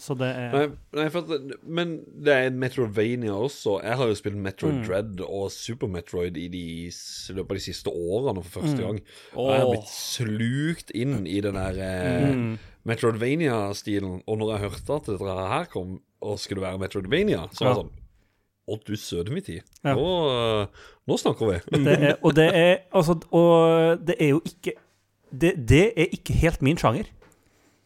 S2: Så det er
S3: Nei, nei at, men det er Metrovania også. Jeg har jo spilt Metroid
S2: Mm.
S3: Dread og Super Metroid i de, i løpet av de siste årene for første
S2: Mm.
S3: gang. Og jeg har blitt slukt inn i den der eh,
S2: mm.
S3: Metroidvania-stilen. Og når jeg hørte at dette her kom og skulle være Metroidvania, så var det sånn Å, du søde min tid.
S2: Ja.
S3: Nå, eh, nå snakker vi.
S2: det er, og det er altså Og det er jo ikke det, det er ikke helt min sjanger.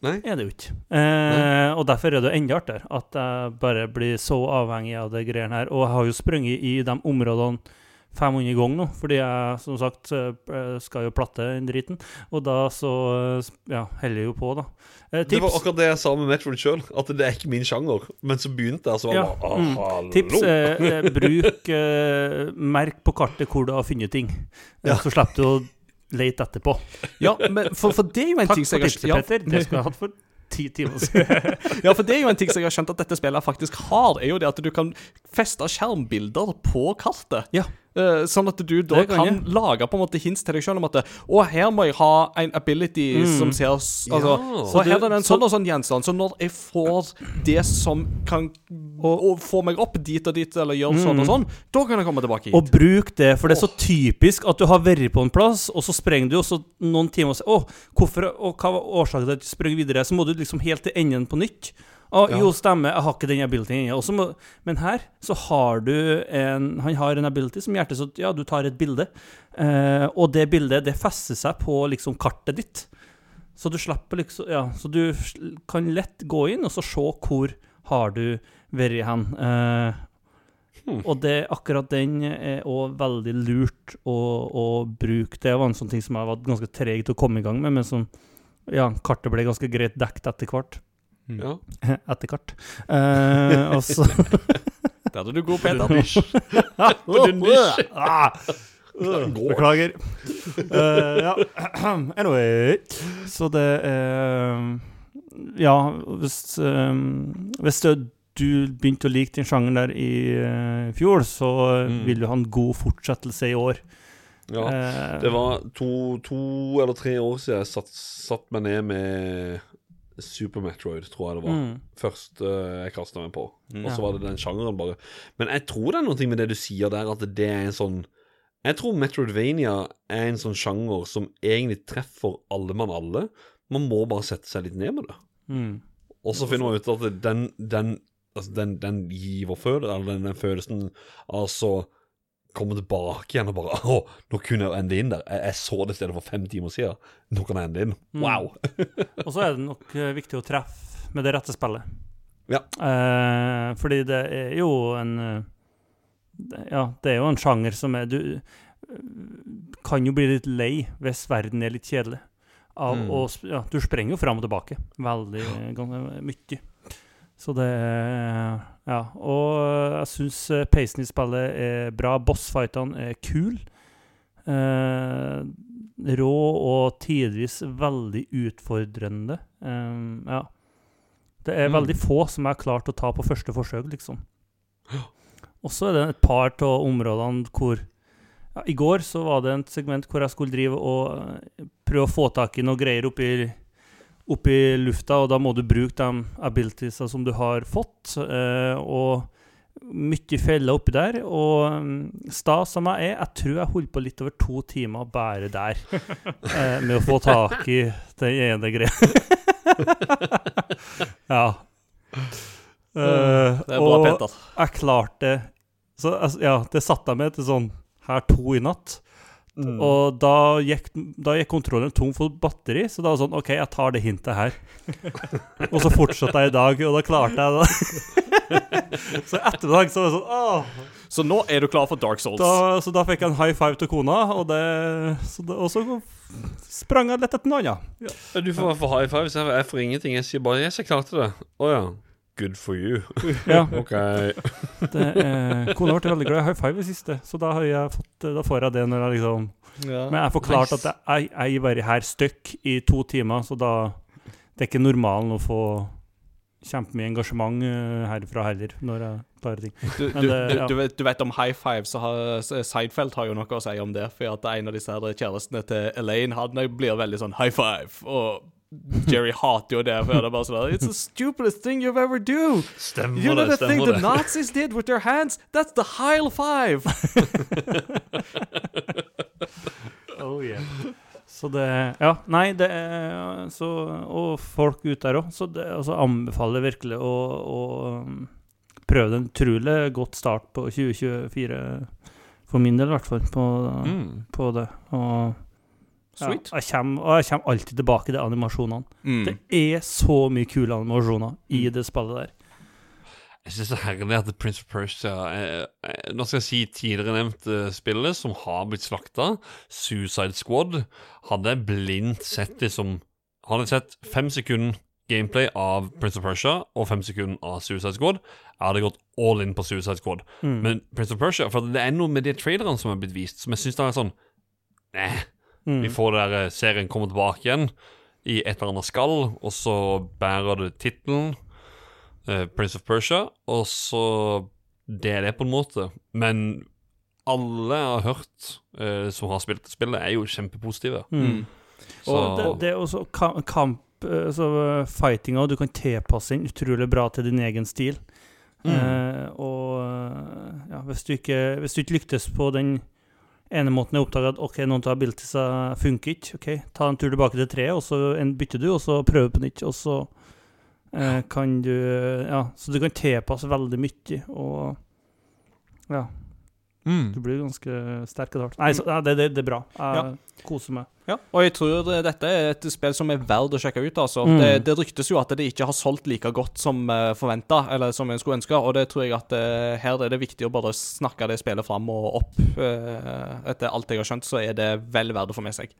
S3: Nei?
S2: Er det jo ikke. Eh, og derfor er det enda artigere at jeg bare blir så avhengig av det greiene her. Og jeg har jo sprunget i de områdene 500 ganger nå, fordi jeg som sagt eh, skal jo platte den driten. Og da så eh, ja, heller jeg jo på, da. Eh,
S3: Det var akkurat det jeg sa med Metroid sjøl, at det er ikke min sjanger. Men så begynte jeg, så var
S2: Ja,
S3: bare
S2: mm.
S3: Hallo».
S2: tips eh, eh, bruk eh, Merk på kartet hvor du har funnet ting.
S3: Ja.
S2: Så slipper du å lete etterpå.
S1: Ja, men for, for det er jo en
S2: Takk
S1: ting
S2: for
S1: som jeg
S2: tipset,
S1: har
S2: Petter. Det skulle jeg hatt for ti timer siden.
S1: Ja, for det er jo en ting som jeg har skjønt at dette spillet faktisk har, er jo det at du kan feste skjermbilder på kartet.
S2: Ja.
S1: Eh, sånn at du da
S2: kan
S1: kan, lage på en måte hints til deg sjøl om at Å, her må jeg ha en ability
S2: Mm.
S1: som ser Altså,
S3: Ja.
S1: så her er det en
S2: så-
S1: sånn og sånn gjenstand. Så når jeg får det som kan og, få meg opp dit og dit, eller gjøre sånn og sånn, da kan jeg komme tilbake hit.
S2: Mm. Og bruk det, for det er så typisk at du har vært på en plass, og så sprenger du, og så noen timer og sier 'Å, hvorfor, og hva var årsaken til at du sprang videre?' Så må du liksom helt til enden på nytt. Å,
S3: Ja.
S2: Jo, stemmer, jeg har ikke den abilityen. Og må- Men her så har du en Han har en ability som hjertet så Ja, du tar et bilde, eh, og det bildet, det fester seg på liksom kartet ditt. Så du slipper liksom Ja, så du kan lett gå inn og så se hvor har du vært hen. Eh,
S3: Hmm.
S2: Og det, akkurat den er òg veldig lurt å, å bruke. Det var en sånn ting som jeg var ganske treg til å komme i gang med, men som ja, kartet ble ganske greit dekt etter hvert.
S3: Ja.
S2: etter hvert. Eh, og så
S1: Der er du god, Peter.
S2: ah, øh, Beklager. Uh, ja. Anyway. Så det er Ja, hvis, eh, hvis du begynte å like den sjangeren der i uh, fjor, så
S3: Mm.
S2: vil du ha en god fortsettelse i år.
S3: ja.
S2: Uh,
S3: Det var to, to eller tre år siden jeg satt, satt meg ned med Super Metroid, tror jeg det var.
S2: mm,
S3: Først uh, jeg kasta meg på. Og så var det den sjangeren, bare. Men jeg tror det er noe med det du sier der, at det er en sånn Jeg tror Metroidvania er en sånn sjanger som egentlig treffer alle mann alle. Man må bare sette seg litt ned med det.
S2: mm.
S3: Og så finner man ut at den, den, altså den, den giver følelsen, eller den, den følelsen Altså komme tilbake igjen og bare Å, nå kunne jeg ende inn der. Jeg, jeg så det stedet for fem timer siden. Nå kan jeg ende inn.
S2: Mm.
S3: Wow.
S2: Og så er det nok eh, viktig å treffe med det rette spillet.
S3: Ja.
S2: Eh, fordi det er jo en eh, Ja, det er jo en sjanger som er Du eh, kan jo bli litt lei hvis verden er litt kjedelig. Av
S3: Mm.
S2: å Ja, du sprenger jo fram og tilbake veldig mye. Så det er Ja. Og jeg syns peisen i spillet er bra. Bossfightene er kule. Eh, rå og tidvis veldig utfordrende. Eh, ja. Det er
S3: Mm.
S2: veldig få som er klart å ta på første forsøk, liksom. Og så er det et par av områdene hvor ja, I går så var det et segment hvor jeg skulle drive og eh, prøve å få tak i noe greier oppi, oppi lufta, og da må du bruke de abilitiesa som du har fått. eh, og mye feller oppi der. Og stas sta som jeg er, jeg tror jeg holdt på litt over to timer bare der. eh, med å få tak i den ene greia. ja. Eh,
S1: Det er bra,
S2: og
S1: altså.
S2: jeg klarte det. Så altså, ja, det satte jeg meg til sånn her to i natt.
S3: Mm.
S2: Og da gikk, da gikk kontrollen tom for batteri, så da var det sånn OK, jeg tar det hintet her. og så fortsatte jeg i dag, og da klarte jeg det. så etter dag så var det sånn Åh!
S1: Så nå er du klar for Dark Souls.
S2: Da, så da fikk jeg en high five til kona, og, det, så det, og så sprang jeg litt etter noe annet.
S3: Ja, Du får få high five, så jeg får ingenting. Jeg sier bare 'yes, jeg klarte det'. Å ja. Good for you.
S2: Ja,
S3: Ok.
S2: det, eh, kona ble veldig glad i high five i siste, så da, har jeg fått, da får jeg det når jeg liksom
S1: Ja.
S2: Men jeg forklarte
S3: Nice.
S2: at jeg, jeg er bare her støkk i to timer, så da Det er ikke normalen å få kjempemye engasjement eh, herfra heller, når jeg klarer ting.
S1: Du,
S2: Men
S1: du,
S2: det- ja.
S1: du, vet, du vet om high five, så har Seinfeld har jo noe å si om det. For at en av disse her kjærestene til Elaine han blir veldig sånn high five. Og Jerry hater jo det. For det er bare sånn It's the stupidest thing you've ever do.
S3: Stemmer
S1: You know
S3: det,
S1: the thing
S3: det.
S1: the. Nazis did with their hands? That's the high five.
S2: Oh yeah. Så det Ja, nei, det er så Og folk ute der òg. Så det altså, anbefaler virkelig å, å um, prøve. En utrolig godt start på 2024, for min del i hvert fall, på,
S3: Mm.
S2: på det. Og ja, jeg kommer, og jeg kommer alltid tilbake til animasjonene.
S1: Mm.
S2: Det er så mye kule animasjoner i det spillet der.
S3: Jeg synes det er herlig at Prince of Persia eh, eh, Nå skal jeg si tidligere nevnt eh, spillet som har blitt slakta, Suicide Squad, hadde jeg blindt sett det som Hadde jeg sett fem sekunder gameplay av Prince of Persia og fem sekunder av Suicide Squad, jeg hadde gått all in på Suicide Squad.
S2: Mm.
S3: Men Prince of Persia For det er noe med de trailerne som er blitt vist, som jeg syns er sånn Nei.
S2: Mm.
S3: Vi får der eh, serien kommer tilbake igjen i et eller annet skall, og så bærer det tittelen uh, Prince of Persia, og så Det er det, på en måte. Men alle jeg har hørt uh, som har spilt spillet, er jo kjempepositive.
S2: Mm.
S3: Så
S2: Og det, det er også kamp Så eh, fightinga, du kan tilpasse den utrolig bra til din egen stil.
S3: Mm.
S2: Uh, og ja, hvis du, ikke, hvis du ikke lyktes på den ene måten jeg oppdaga at ok, noen av abilitiesa funker ikke, ok, ta en tur tilbake til treet, og så bytter du, og så prøver på nytt, og så eh, kan du Ja, så du kan tilpasse veldig mye, og ja. Du blir ganske sterk etter hvert. Nei, så, det, det, det er bra. Jeg
S1: Ja.
S2: koser meg.
S1: Ja, og jeg tror eh, dette er et spill som er verdt å sjekke ut. altså.
S2: Mm.
S1: Det, det ryktes jo at det ikke har solgt like godt som uh, forventa, eller som en skulle ønske, og det tror jeg at uh, her er det viktig å bare snakke det spillet fram og opp. Uh, etter alt jeg har skjønt, så er det vel verdt å få med seg.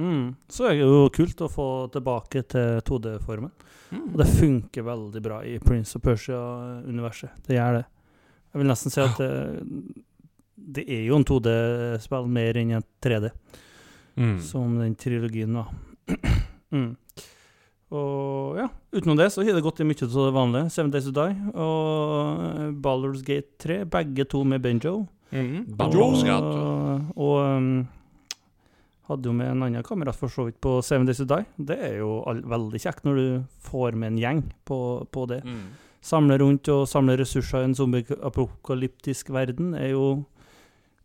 S2: Mm. Så er det jo kult å få tilbake til 2D-formen. Og det funker veldig bra i Prince of Persia-universet. Det gjør det. Jeg vil nesten si at det, det er jo en 2D-spill mer enn en 3D,
S3: Mm.
S2: som den trilogien var. mm. Og ja, utenom det så har det gått i mye av det vanlige. Seven Days to Die og Ballers Gate 3, begge to med Benjo.
S3: Mm. Gate.
S2: Og, og um, hadde jo med en annen kamerat for så vidt på Seven Days to Die. Det er jo all, veldig kjekt når du får med en gjeng på, på det. Samle rundt og samle ressurser i en zombie-apokalyptisk verden er jo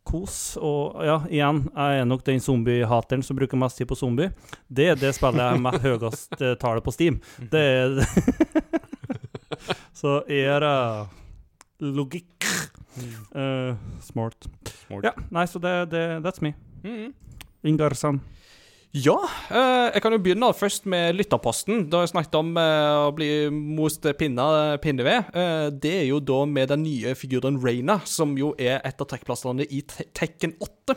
S2: kos. Og ja, igjen, jeg er nok den zombie-hateren som bruker mest tid på zombie. Det er det spillet jeg har med høyest tallet på Steam. Det er Så er det logikk. Uh, smart.
S1: Smart.
S2: Ja, nei, så det, det That's me.
S1: Mm.
S2: Ingarsan.
S1: Ja, eh, jeg kan jo begynne først med lytterposten. Da jeg snakket om eh, å bli most pinne, pinneved. Eh, det er jo da med den nye figuren Reina, som jo er et av trekkplassene i Te Tekken 8.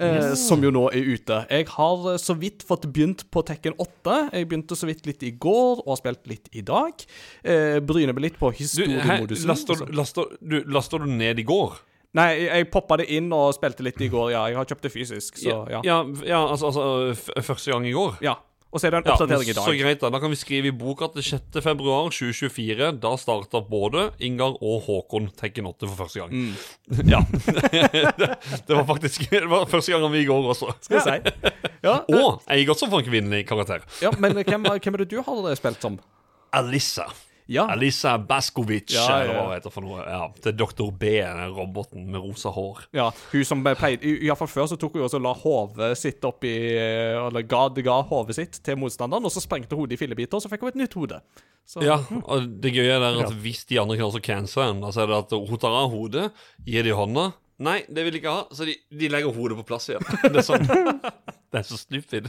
S1: eh, Som jo nå er ute. Jeg har eh, så vidt fått begynt på Tekken 8. Jeg begynte så vidt litt i går, og har spilt litt i dag. Eh, bryner meg litt på
S3: Du, laster, laster, du, laster du ned i går?
S1: Nei, jeg, poppa det inn og spilte litt i går, ja. Jeg har kjøpt det fysisk, så ja.
S3: ja, ja altså, altså første gang i går.
S1: Ja. Og så er det en
S3: Ja,
S1: i dag.
S3: så greit, da. Da kan vi skrive i boka at det 6. februar 2024, da starta både Ingar og Håkon Tekken 8 for første gang.
S1: Mm.
S3: Ja. det, det var faktisk Det var første gangen vi i går også.
S1: Skal jeg si. Ja,
S3: Og jeg også får en kvinnelig karakter.
S1: ja men hvem, hvem er det du har spilt som?
S3: Alissa.
S1: Ja.
S3: Alisa Baskovic,
S1: Ja, ja,
S3: eller hva det heter for noe. Ja, til Doktor. B, den roboten med rosa hår.
S1: ja. Hun som pleide i- Iallfall før så tok hun også og la hodet sitt opp i Eller ga, ga hodet sitt til motstanderen, og så sprengte hodet i fillebiter, og så fikk hun et nytt hode. Så,
S3: Ja, og det gøye er at hvis de andre kan også cancele henne, så er det at hun tar av hodet, gir det i hånda. Nei, det vil de ikke ha, så de, de legger hodet på plass igjen. Det er sånn Det er så stupid.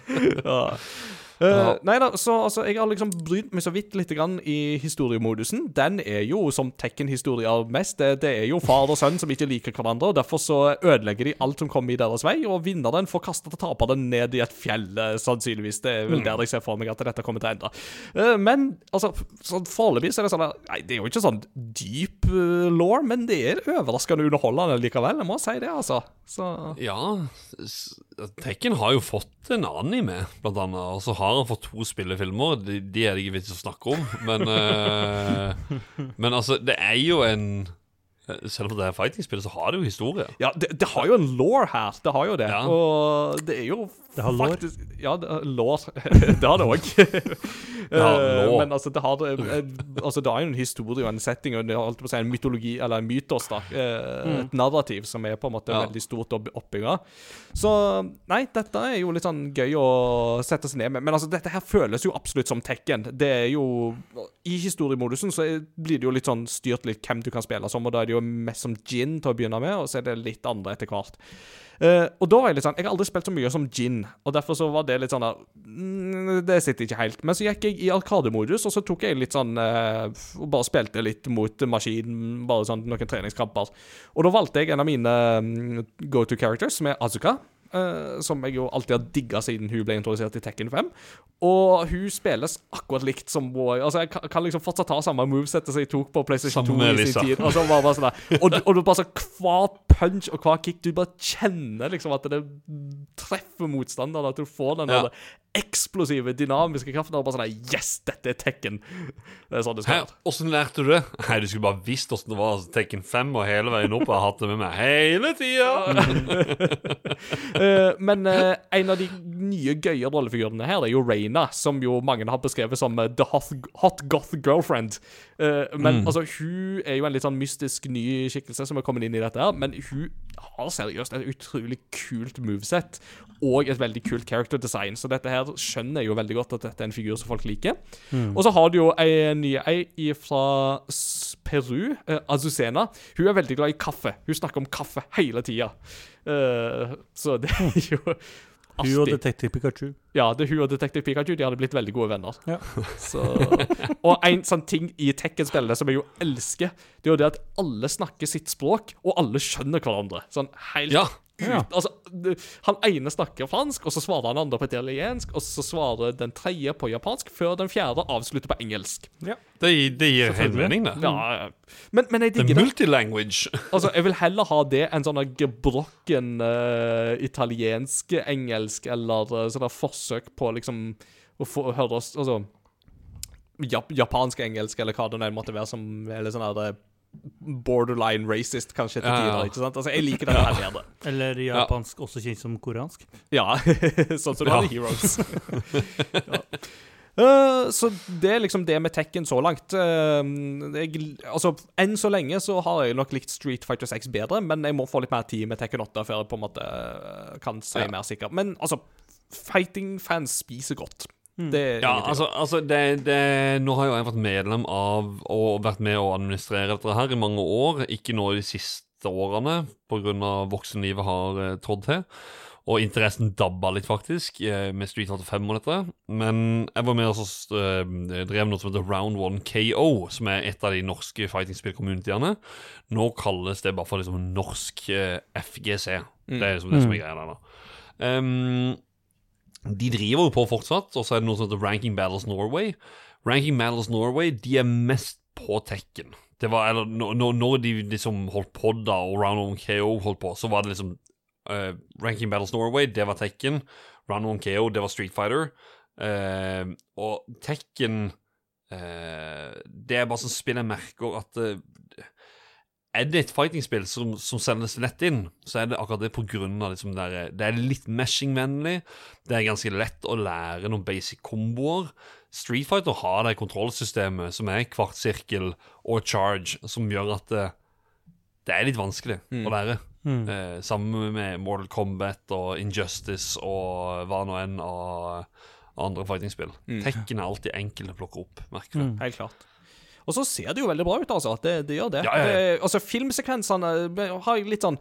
S1: Eh, nei da, så altså, jeg har liksom brydd meg så vidt litt grann i historiemodusen. Den er jo som Tekken-historier mest. Det, det er jo far og sønn som ikke liker hverandre, og derfor så ødelegger de alt som kommer i deres vei, og vinneren får kasta taperen ned i et fjell, eh, sannsynligvis. Det er vel der jeg ser for meg at dette kommer til å ende. Uh, men altså, sånn foreløpig så er det sånn at, Nei, det er jo ikke sånn dyp uh, law, men det er overraskende underholdende likevel. Jeg må si det, altså. Så
S3: Ja, Tekken har jo fått en anime, blant annet. Og så har han fått to spillefilmer. De, de er det ikke vits å snakke om. Men, uh, men altså, det er jo en Selv om det er fighting-spill, så har det jo historie.
S1: Ja, det, det har jo en law her. Det har jo det.
S3: Ja.
S1: Og det er jo
S2: Det har faktisk
S1: faktisk Ja, det det har det òg.
S3: har.
S1: Men altså, det har eh, Altså, det er jo en historie og en setting og det holdt på å si en mytologi, eller en mytos, da. Et Et narrativ som er på en måte
S3: Ja.
S1: veldig stort å oppbygga. Så nei, dette er jo litt sånn gøy å sette seg ned med. Men altså, dette her føles jo absolutt som Tekken. Det er jo I historiemodusen så blir det jo litt sånn styrt litt hvem du kan spille som, og da er det jo mest som Jin til å begynne med, og så er det litt andre etter hvert. Uh, og da var jeg litt sånn Jeg har aldri spilt så mye som Jin, og derfor så var det litt sånn der mm, Det sitter ikke helt. Men så gikk jeg i arkademodus, og så tok jeg litt sånn uh, Og bare spilte litt mot maskinen, bare sånn noen treningskamper. Og da valgte jeg en av mine mm, go to characters, som er Azuka. Eh, som jeg jo alltid har digga siden hun ble introdusert i Tekken 5. Og hun spilles akkurat likt som Warrior. Altså, jeg kan, kan liksom fortsatt ta samme movesettet som jeg tok på PlayStation 2 i sin tid. Og så bare, bare sånn der Og, og du bare så Hver punch og hver kick Du bare kjenner liksom at det treffer motstanderen. At du får den
S3: Ja.
S1: eksplosive, dynamiske kraften. Og bare sånn der, Yes, dette er Tekken! Det er sånn det skal være.
S3: Åssen lærte du det? Nei, Du skulle bare visst åssen det var. Tekken 5 og hele veien opp. Jeg har hatt det med meg hele tida.
S1: Eh, men uh, en av de nye gøye rollefigurene her er jo Reina, som jo mange har beskrevet som eh, The Hot, hot Goth Girlfriend. Uh, men
S3: Mm.
S1: altså, hun er jo en litt sånn mystisk ny skikkelse som er kommet inn i dette her, men hun har seriøst et utrolig kult moveset og et veldig kult character design, så dette her skjønner jeg jo veldig godt at dette er en figur som folk liker. Og så har du jo ei ny ei fra Peru, Azucena. Hun er veldig glad i kaffe. Hun snakker om kaffe hele tida. Eh, så det er jo
S2: Hun og. Detektiv Pikachu.
S1: Ja, det er hun og Detektiv Pikachu De hadde blitt veldig gode venner.
S2: Ja.
S1: Så, og en sånn ting i Tekken-spillet som jeg jo elsker, det er jo det at alle snakker sitt språk, og alle skjønner hverandre. Sånn helt
S3: Ja.
S1: Ut.
S2: Ja.
S1: Altså, han ene snakker fransk, og så svarer han andre på italiensk, og så svarer den tredje på japansk, før den fjerde avslutter på engelsk.
S3: Det, det gir helt mening, det.
S1: Ja, men, men jeg digger
S3: er
S1: det.
S3: multilanguage.
S1: Altså, jeg vil heller ha det enn sånn gebrokken uh, italiensk, engelsk, eller uh, sånne forsøk på liksom å få høre oss Altså jap japansk, engelsk, eller hva det nå måtte være, som Eller sånn eh, borderline racist, kanskje, til tider. ikke sant? Altså, jeg liker det her bedre.
S2: Eller japansk, også kjent som koreansk.
S1: Ja, sånn som du
S3: Ja.
S1: i Heroes. ja. Uh, så det er liksom det med Tekken så langt. Uh, jeg, altså, Enn så lenge så har jeg nok likt Street Fighter 6 bedre, men jeg må få litt mer tid med Tekken 8 før jeg på en måte eh, kan si
S3: Ja.
S1: mer sikkert. Men altså, fighting-fans spiser godt. Det er
S3: Ja, altså, altså det, det, Nå har jo jeg vært medlem av og vært med å administrere dette her i mange år. Ikke nå de siste årene, pga. voksenlivet har eh, trådt til. Og interessen dabba litt, faktisk, eh, med Street 85 og dette. Men jeg var med og eh, drev noe som heter Round 1 KO, som er et av de norske fighting spill-communityene. Nå kalles det bare for liksom norsk eh, FGC. Det er liksom det som er greia der, da. Um, de driver jo på fortsatt, og så er det noe som heter Ranking Battles Norway. Ranking Battles Norway de er mest på tekken. Det var, eller når, når- de liksom holdt på da, og Round 1 KO holdt på, så var det liksom uh, Ranking Battles Norway, det var tekken. Round 1 KO, det var Street Fighter. Uh, og tekken uh, Det er bare sånn spill jeg merker at er det et fightingspill som, som sendes lett inn, så er det akkurat det på grunn av liksom det, der, det er litt meshing-vennlig. Det er ganske lett å lære noen basic komboer. Street Fighter har det kontrollsystemet som er kvartsirkel og charge, som gjør at det, det er litt vanskelig å lære. Eh, sammen med Mortal Kombat og Injustice og hva nå enn av andre fightingspill. Tekken er alltid enkel å plukke opp, merker du.
S1: Helt klart. Og så ser det jo veldig bra ut, altså. Det, det gjør det.
S3: Ja, ja, ja.
S1: det altså, filmsekvensene har jeg litt sånn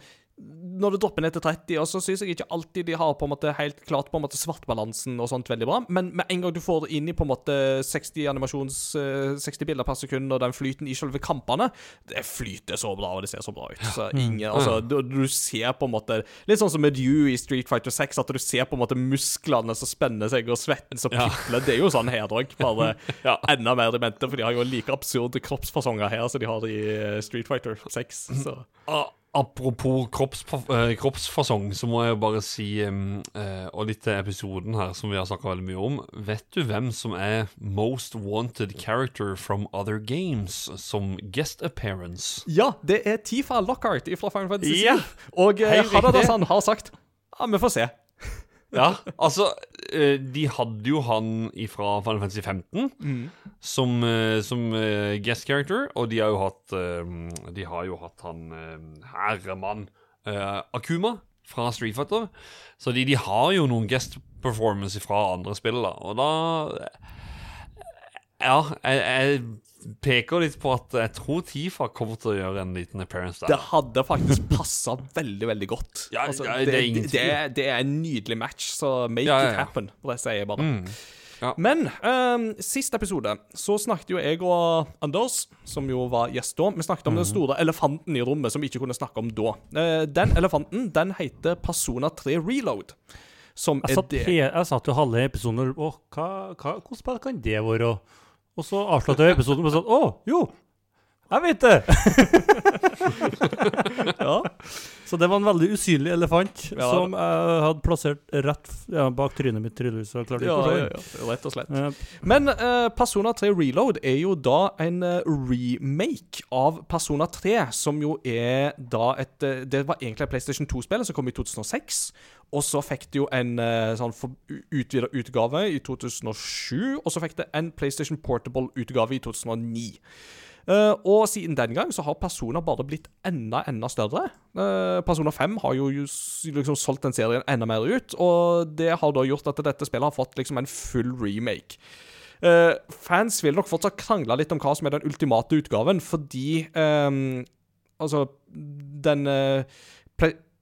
S1: Når det dropper ned til 30, og så syns jeg ikke alltid de har på en måte helt klart på en måte svartbalansen og sånt veldig bra, men med en gang du får det inn i på en måte 60 animasjons eh, 60 bilder per sekund, og den flyten i selve kampene Det flyter så bra, og det ser så bra ut. Så ingen, altså, du, du ser på en måte Litt sånn som med you i Street Fighter 6, at du ser på en måte musklene som spenner seg, og svetten som
S3: Ja.
S1: Det er jo sånn her òg, bare
S3: Ja.
S1: enda mer demente, for de har jo like absurde kroppsfasonger her som de har i eh, Street Fighter 6. Så.
S3: Ah, apropos eh, kroppsfasong, så må jeg jo bare si, eh, og litt til episoden her som vi har snakka veldig mye om Vet du hvem som er most wanted character from other games som guest appearance?
S1: Ja, det er Tifa Lockhart fra Final Fantasy
S3: Ja,
S1: Og eh,
S3: helt
S1: har sagt Ja, vi får se.
S3: Ja, altså eh, De hadde jo han fra Final Fantasy 15 som, eh, som eh, guest character, og de har jo hatt De har jo hatt han herremann Akuma fra Street Fighter. Så de, de har jo noen guest performance fra andre spill, da. Og da Ja, jeg, jeg peker litt på at jeg tror Tifa kommer til å gjøre en liten appearance der.
S1: Det hadde faktisk passa veldig, veldig godt. Altså,
S3: Ja, ja, det er ingen
S1: det, det, er, det er en nydelig match, så make
S3: Ja, ja,
S1: it
S3: ja.
S1: happen. Det sier jeg bare.
S3: Ja.
S1: Men um, sist episode så snakket jo jeg og Anders, som jo var gjest da, vi snakket om
S3: Mhm.
S1: den store elefanten i rommet som vi ikke kunne snakke om da. Uh, den elefanten den heter Persona 3 Reload. Som
S2: Jeg
S1: er
S2: satt,
S1: det
S2: jeg satt jo halve episoden og hvordan kan det være? Og så avslutter jeg episoden med sånn Å, jo! Jeg vet det! ja. Så det var en veldig usynlig elefant
S1: Ja.
S2: som jeg hadde plassert rett ja, bak trynet mitt, tydeligvis.
S1: ja, ja, ja, rett og slett.
S2: Eh,
S1: Men uh, Persona 3 Reload er jo da en eh, remake av Persona 3, som jo er da et eh, Det var egentlig et PlayStation 2-spill som kom i 2006. Og så fikk det jo en sånn utvida utgave i 2007. Og så fikk det en PlayStation Portable-utgave i 2009. Eh, og siden den gang så har Persona bare blitt enda, enda større. Personer Persona 5 har jo liksom solgt den serien enda mer ut, og det har da gjort at dette spillet har fått liksom en full remake. Eh, fans vil nok fortsatt krangle litt om hva som er den ultimate utgaven, fordi um, Altså, den uh,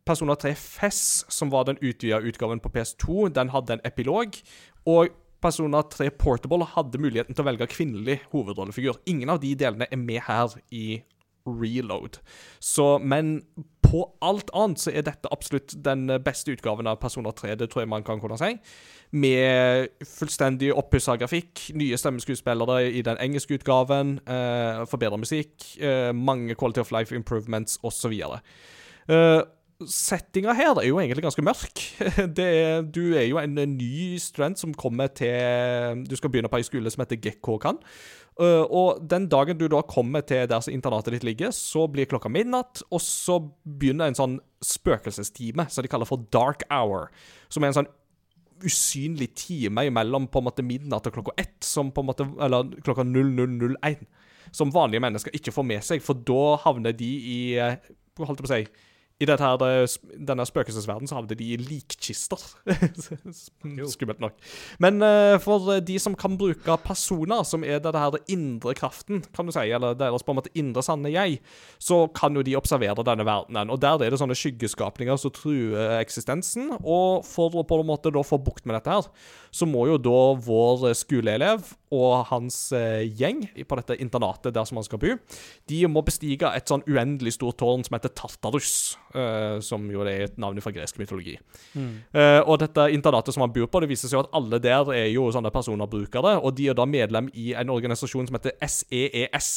S1: Persona 3 FES, som var den utvida utgaven på PS2, den hadde en epilog. Og Persona 3 Portable hadde muligheten til å velge kvinnelig hovedrollefigur. Ingen av de delene er med her i Reload. Så, men på alt annet så er dette absolutt den beste utgaven av Persona 3, det tror jeg man kan kunne si. Med fullstendig oppussa grafikk, nye stemmeskuespillere i den engelske utgaven, eh, forbedra musikk, eh, mange quality of life improvements osv. Uh, Settinga her er jo egentlig ganske mørk. Det er, du er jo en, ny student som kommer til Du skal begynne på ei skole som heter Gekkokan. Uh, og den dagen du da kommer til der som internatet ditt ligger, så blir klokka midnatt, og så begynner en sånn spøkelsestime som de kaller for dark hour. Som er en sånn usynlig time imellom på en måte midnatt og klokka ett, som på en måte, eller klokka 0001, som vanlige mennesker ikke får med seg, for da havner de i eh, Holdt jeg på å si i her, denne spøkelsesverdenen så havner de i likkister. Skummelt nok. Men eh, for de som kan bruke personer, som er det her indre kraften, kan du si, eller deres på en måte indre sanne jeg, så kan jo de observere denne verdenen. Og der er det sånne skyggeskapninger som truer eksistensen. Og for å på en måte da få bukt med dette her, så må jo da vår skoleelev og hans eh, gjeng på dette internatet der som han skal bo, de må bestige et sånn uendelig stort tårn som heter Tartarus, eh, som jo er et navn fra gresk mytologi. Eh, og dette internatet som han bor på, det viser seg jo at alle der er jo sånne personer brukere, og de er da medlem i en organisasjon som heter SEES.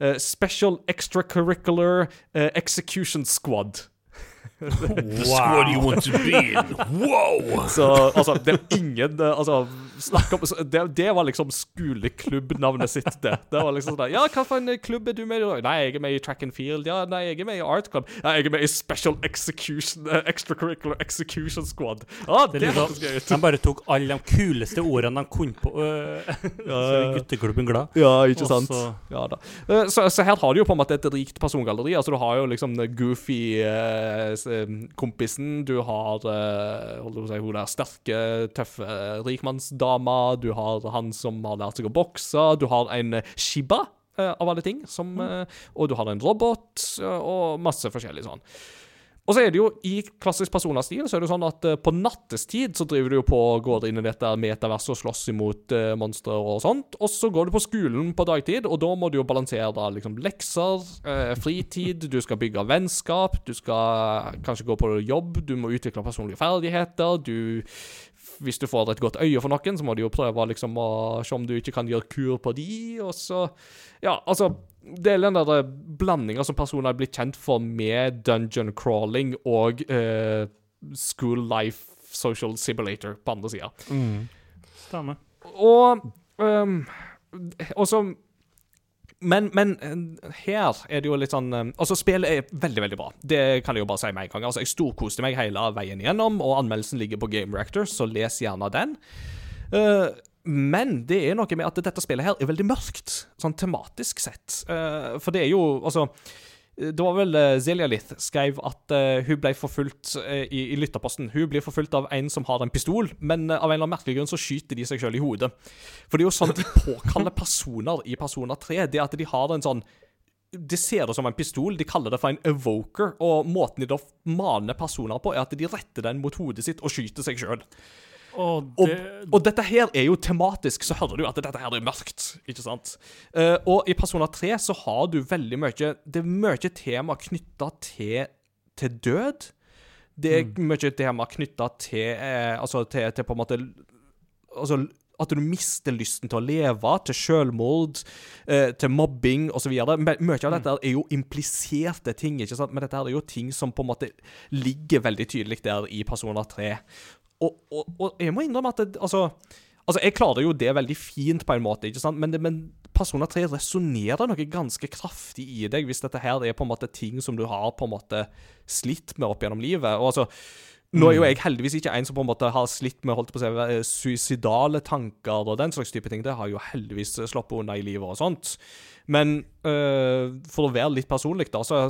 S1: eh, Special Extracurricular eh, Execution Squad. wow.
S3: Squad you want to be in. Wow!
S1: Så altså, det er ingen Altså, snakk om Det, det var liksom skoleklubbnavnet sitt, det. Det var liksom sånn Ja, hva for en klubb er du med i? Nei, jeg er med i track and field. Ja, nei, jeg er med i art club. Nei, jeg er med i Special Execution uh, Extracurricular Execution Squad. Ja, det,
S2: Det er liksom,
S1: gøy ut.
S2: de bare tok alle de kuleste ordene de kunne på uh, Så er gutteklubben glad.
S1: Ja, ikke sant?
S2: Også,
S1: Ja da. Eh, Så, så her har du jo på en måte et rikt persongalleri. Altså Du har jo liksom goofy eh, kompisen. Du har uh, holdt på å si, hun der sterke, tøffe eh, rikmannsdama. Du har han som har lært seg å bokse. Du har en eh, Shiba. eh, av alle ting, som, eh, og du har en robot, og masse forskjellig sånn. Og så er det jo i klassisk personastil så er det jo sånn at på nattestid så driver du jo på og går inn i dette metaverset og slåss imot uh, monstre og sånt. Og så går du på skolen på dagtid, og da må du jo balansere da liksom lekser, fritid, du skal bygge vennskap, du skal kanskje gå på jobb, du må utvikle personlige ferdigheter, du hvis du får et godt øye for noen, så må du jo prøve liksom å se om du ikke kan gjøre kur på de, og så Ja, altså det er den der blandinga som personer har blitt kjent for med dungeon crawling og uh, school life social simulator på andre sida.
S2: Stemmer.
S1: Og um, og men, men eh, her er det jo litt sånn eh, Altså, spillet er veldig, veldig bra. Det kan jeg jo bare si med en gang. Altså, Jeg storkoste meg hele veien igjennom, og anmeldelsen ligger på Game Reactor, så les gjerne den. Uh, men det er noe med at dette spillet her er veldig mørkt, sånn tematisk sett. Uh, for det er jo Altså det var vel Zelia Lith skrev at eh, hun ble forfulgt eh, i, i lytterposten. Hun blir forfulgt av en som har en pistol, men eh, av en eller annen merkelig grunn så skyter de seg sjøl i hodet. For det er jo sånn de påkaller personer i Persona 3. Det at de har en sånn de ser det som en pistol, de kaller det for en evoker, og måten de da maner personer på, er at de retter den mot hodet sitt og skyter seg sjøl.
S2: Og
S1: Og,
S2: det,
S1: og dette her er jo tematisk, så hører du at dette her er mørkt, ikke sant? Uh, og i Persona 3 så har du veldig mye Det er mye tema knytta til, til død. Det er mye tema knytta til eh, Altså til, til på en måte Altså at du mister lysten til å leve, til selvmord, eh, til mobbing osv. Mye av dette er jo impliserte ting, ikke sant? men dette er jo ting som på en måte ligger veldig tydelig der i Persona 3. Og, og, og jeg må innrømme at det, altså, altså Jeg klarer jo det veldig fint på en måte, ikke sant? men, det, men Persona 3 resonnerer noe ganske kraftig i deg hvis dette her er på en måte ting som du har på en måte slitt med opp gjennom livet. Og altså Nå er jo jeg heldigvis ikke en som på en måte har slitt med holdt på å si, eh, suicidale tanker og den slags type ting. Det har jo heldigvis sluppet unna i livet og sånt. Men øh, for å være litt personlig, da, så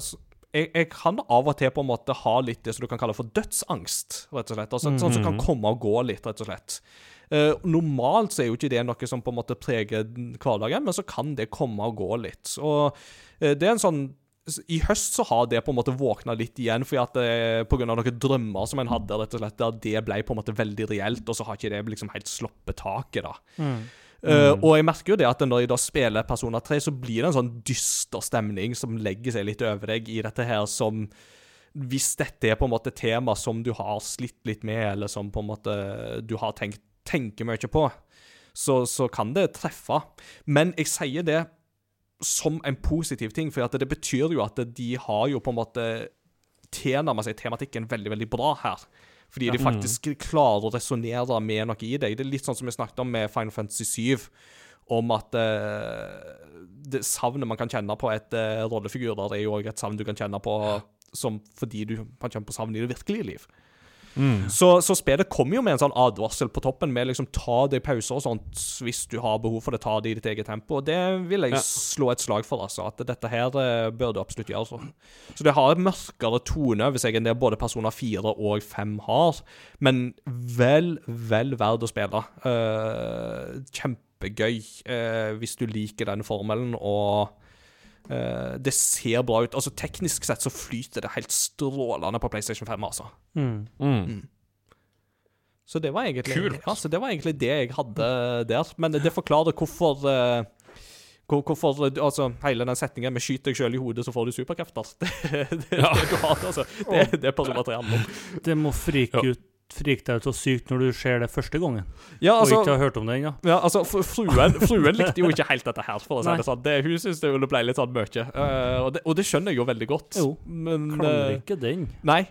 S1: jeg, jeg kan av og til på en måte ha litt det som du kan kalle for dødsangst, rett og slett. Altså, Sånn som kan komme og gå litt, rett og slett. Uh, normalt så er jo ikke det noe som på en måte preger hverdagen, men så kan det komme og gå litt. Og uh, det er en sånn i høst så har det på en måte våkna litt igjen, fordi at det, på grunn av noen drømmer som en hadde, rett og slett, der det ble på en måte veldig reelt, og så har ikke det liksom helt sluppet taket, da. Eh, og jeg merker jo det at når jeg da spiller Persona 3, så blir det en sånn dyster stemning som legger seg litt over deg i dette her som Hvis dette er på en måte tema som du har slitt litt med, eller som på en måte du har tenkt tenker mye på, så, så kan det treffe. Men jeg sier det som en positiv ting, for at det betyr jo at de har jo på en måte tilnærma seg tematikken veldig, veldig bra her. Fordi de faktisk klarer å resonnere med noe i deg. Det er litt sånn som vi snakket om med Final Fantasy 7, om at uh, det savnet man kan kjenne på et uh, rollefigurer, er jo òg et savn du kan kjenne på som fordi du kan kjenne på savn i det virkelige liv. Så, så spillet kommer jo med en sånn advarsel på toppen med liksom ta deg pauser og sånt hvis du har behov for det, ta det i ditt eget tempo. Og det vil jeg
S3: Ja.
S1: slå et slag for, altså. At dette her eh, bør du absolutt gjøre. Så. så det har en mørkere tone over seg enn det både personer 4 og 5 har. Men vel, vel verd å spille. Uh, kjempegøy uh, hvis du liker den formelen, og det ser bra ut. Altså Teknisk sett så flyter det helt strålende på PlayStation 5, altså.
S3: Mm.
S1: Så det var egentlig altså, det var egentlig det jeg hadde der. Men det forklarer hvorfor eh, hvor- Hvorfor altså, hele den setningen med 'skyt deg sjøl i hodet, så får du superkrefter'. Det, det, det, det du har, altså. Det, det er Persona 3 handler om.
S2: Det må frike,
S3: Ja.
S2: ut, frike deg ut så sykt når du ser det første gangen,
S1: Ja,
S2: og ikke
S1: altså,
S2: har hørt om det ennå.
S1: ja, altså fruen, fruen likte jo ikke helt dette her, for å si det sånn. Det, hun syntes det ble litt sånn mye. Uh, og, det, og det skjønner jeg jo veldig godt.
S2: Jo,
S1: men
S2: Klarer
S1: eh,
S2: ikke den.
S1: Nei.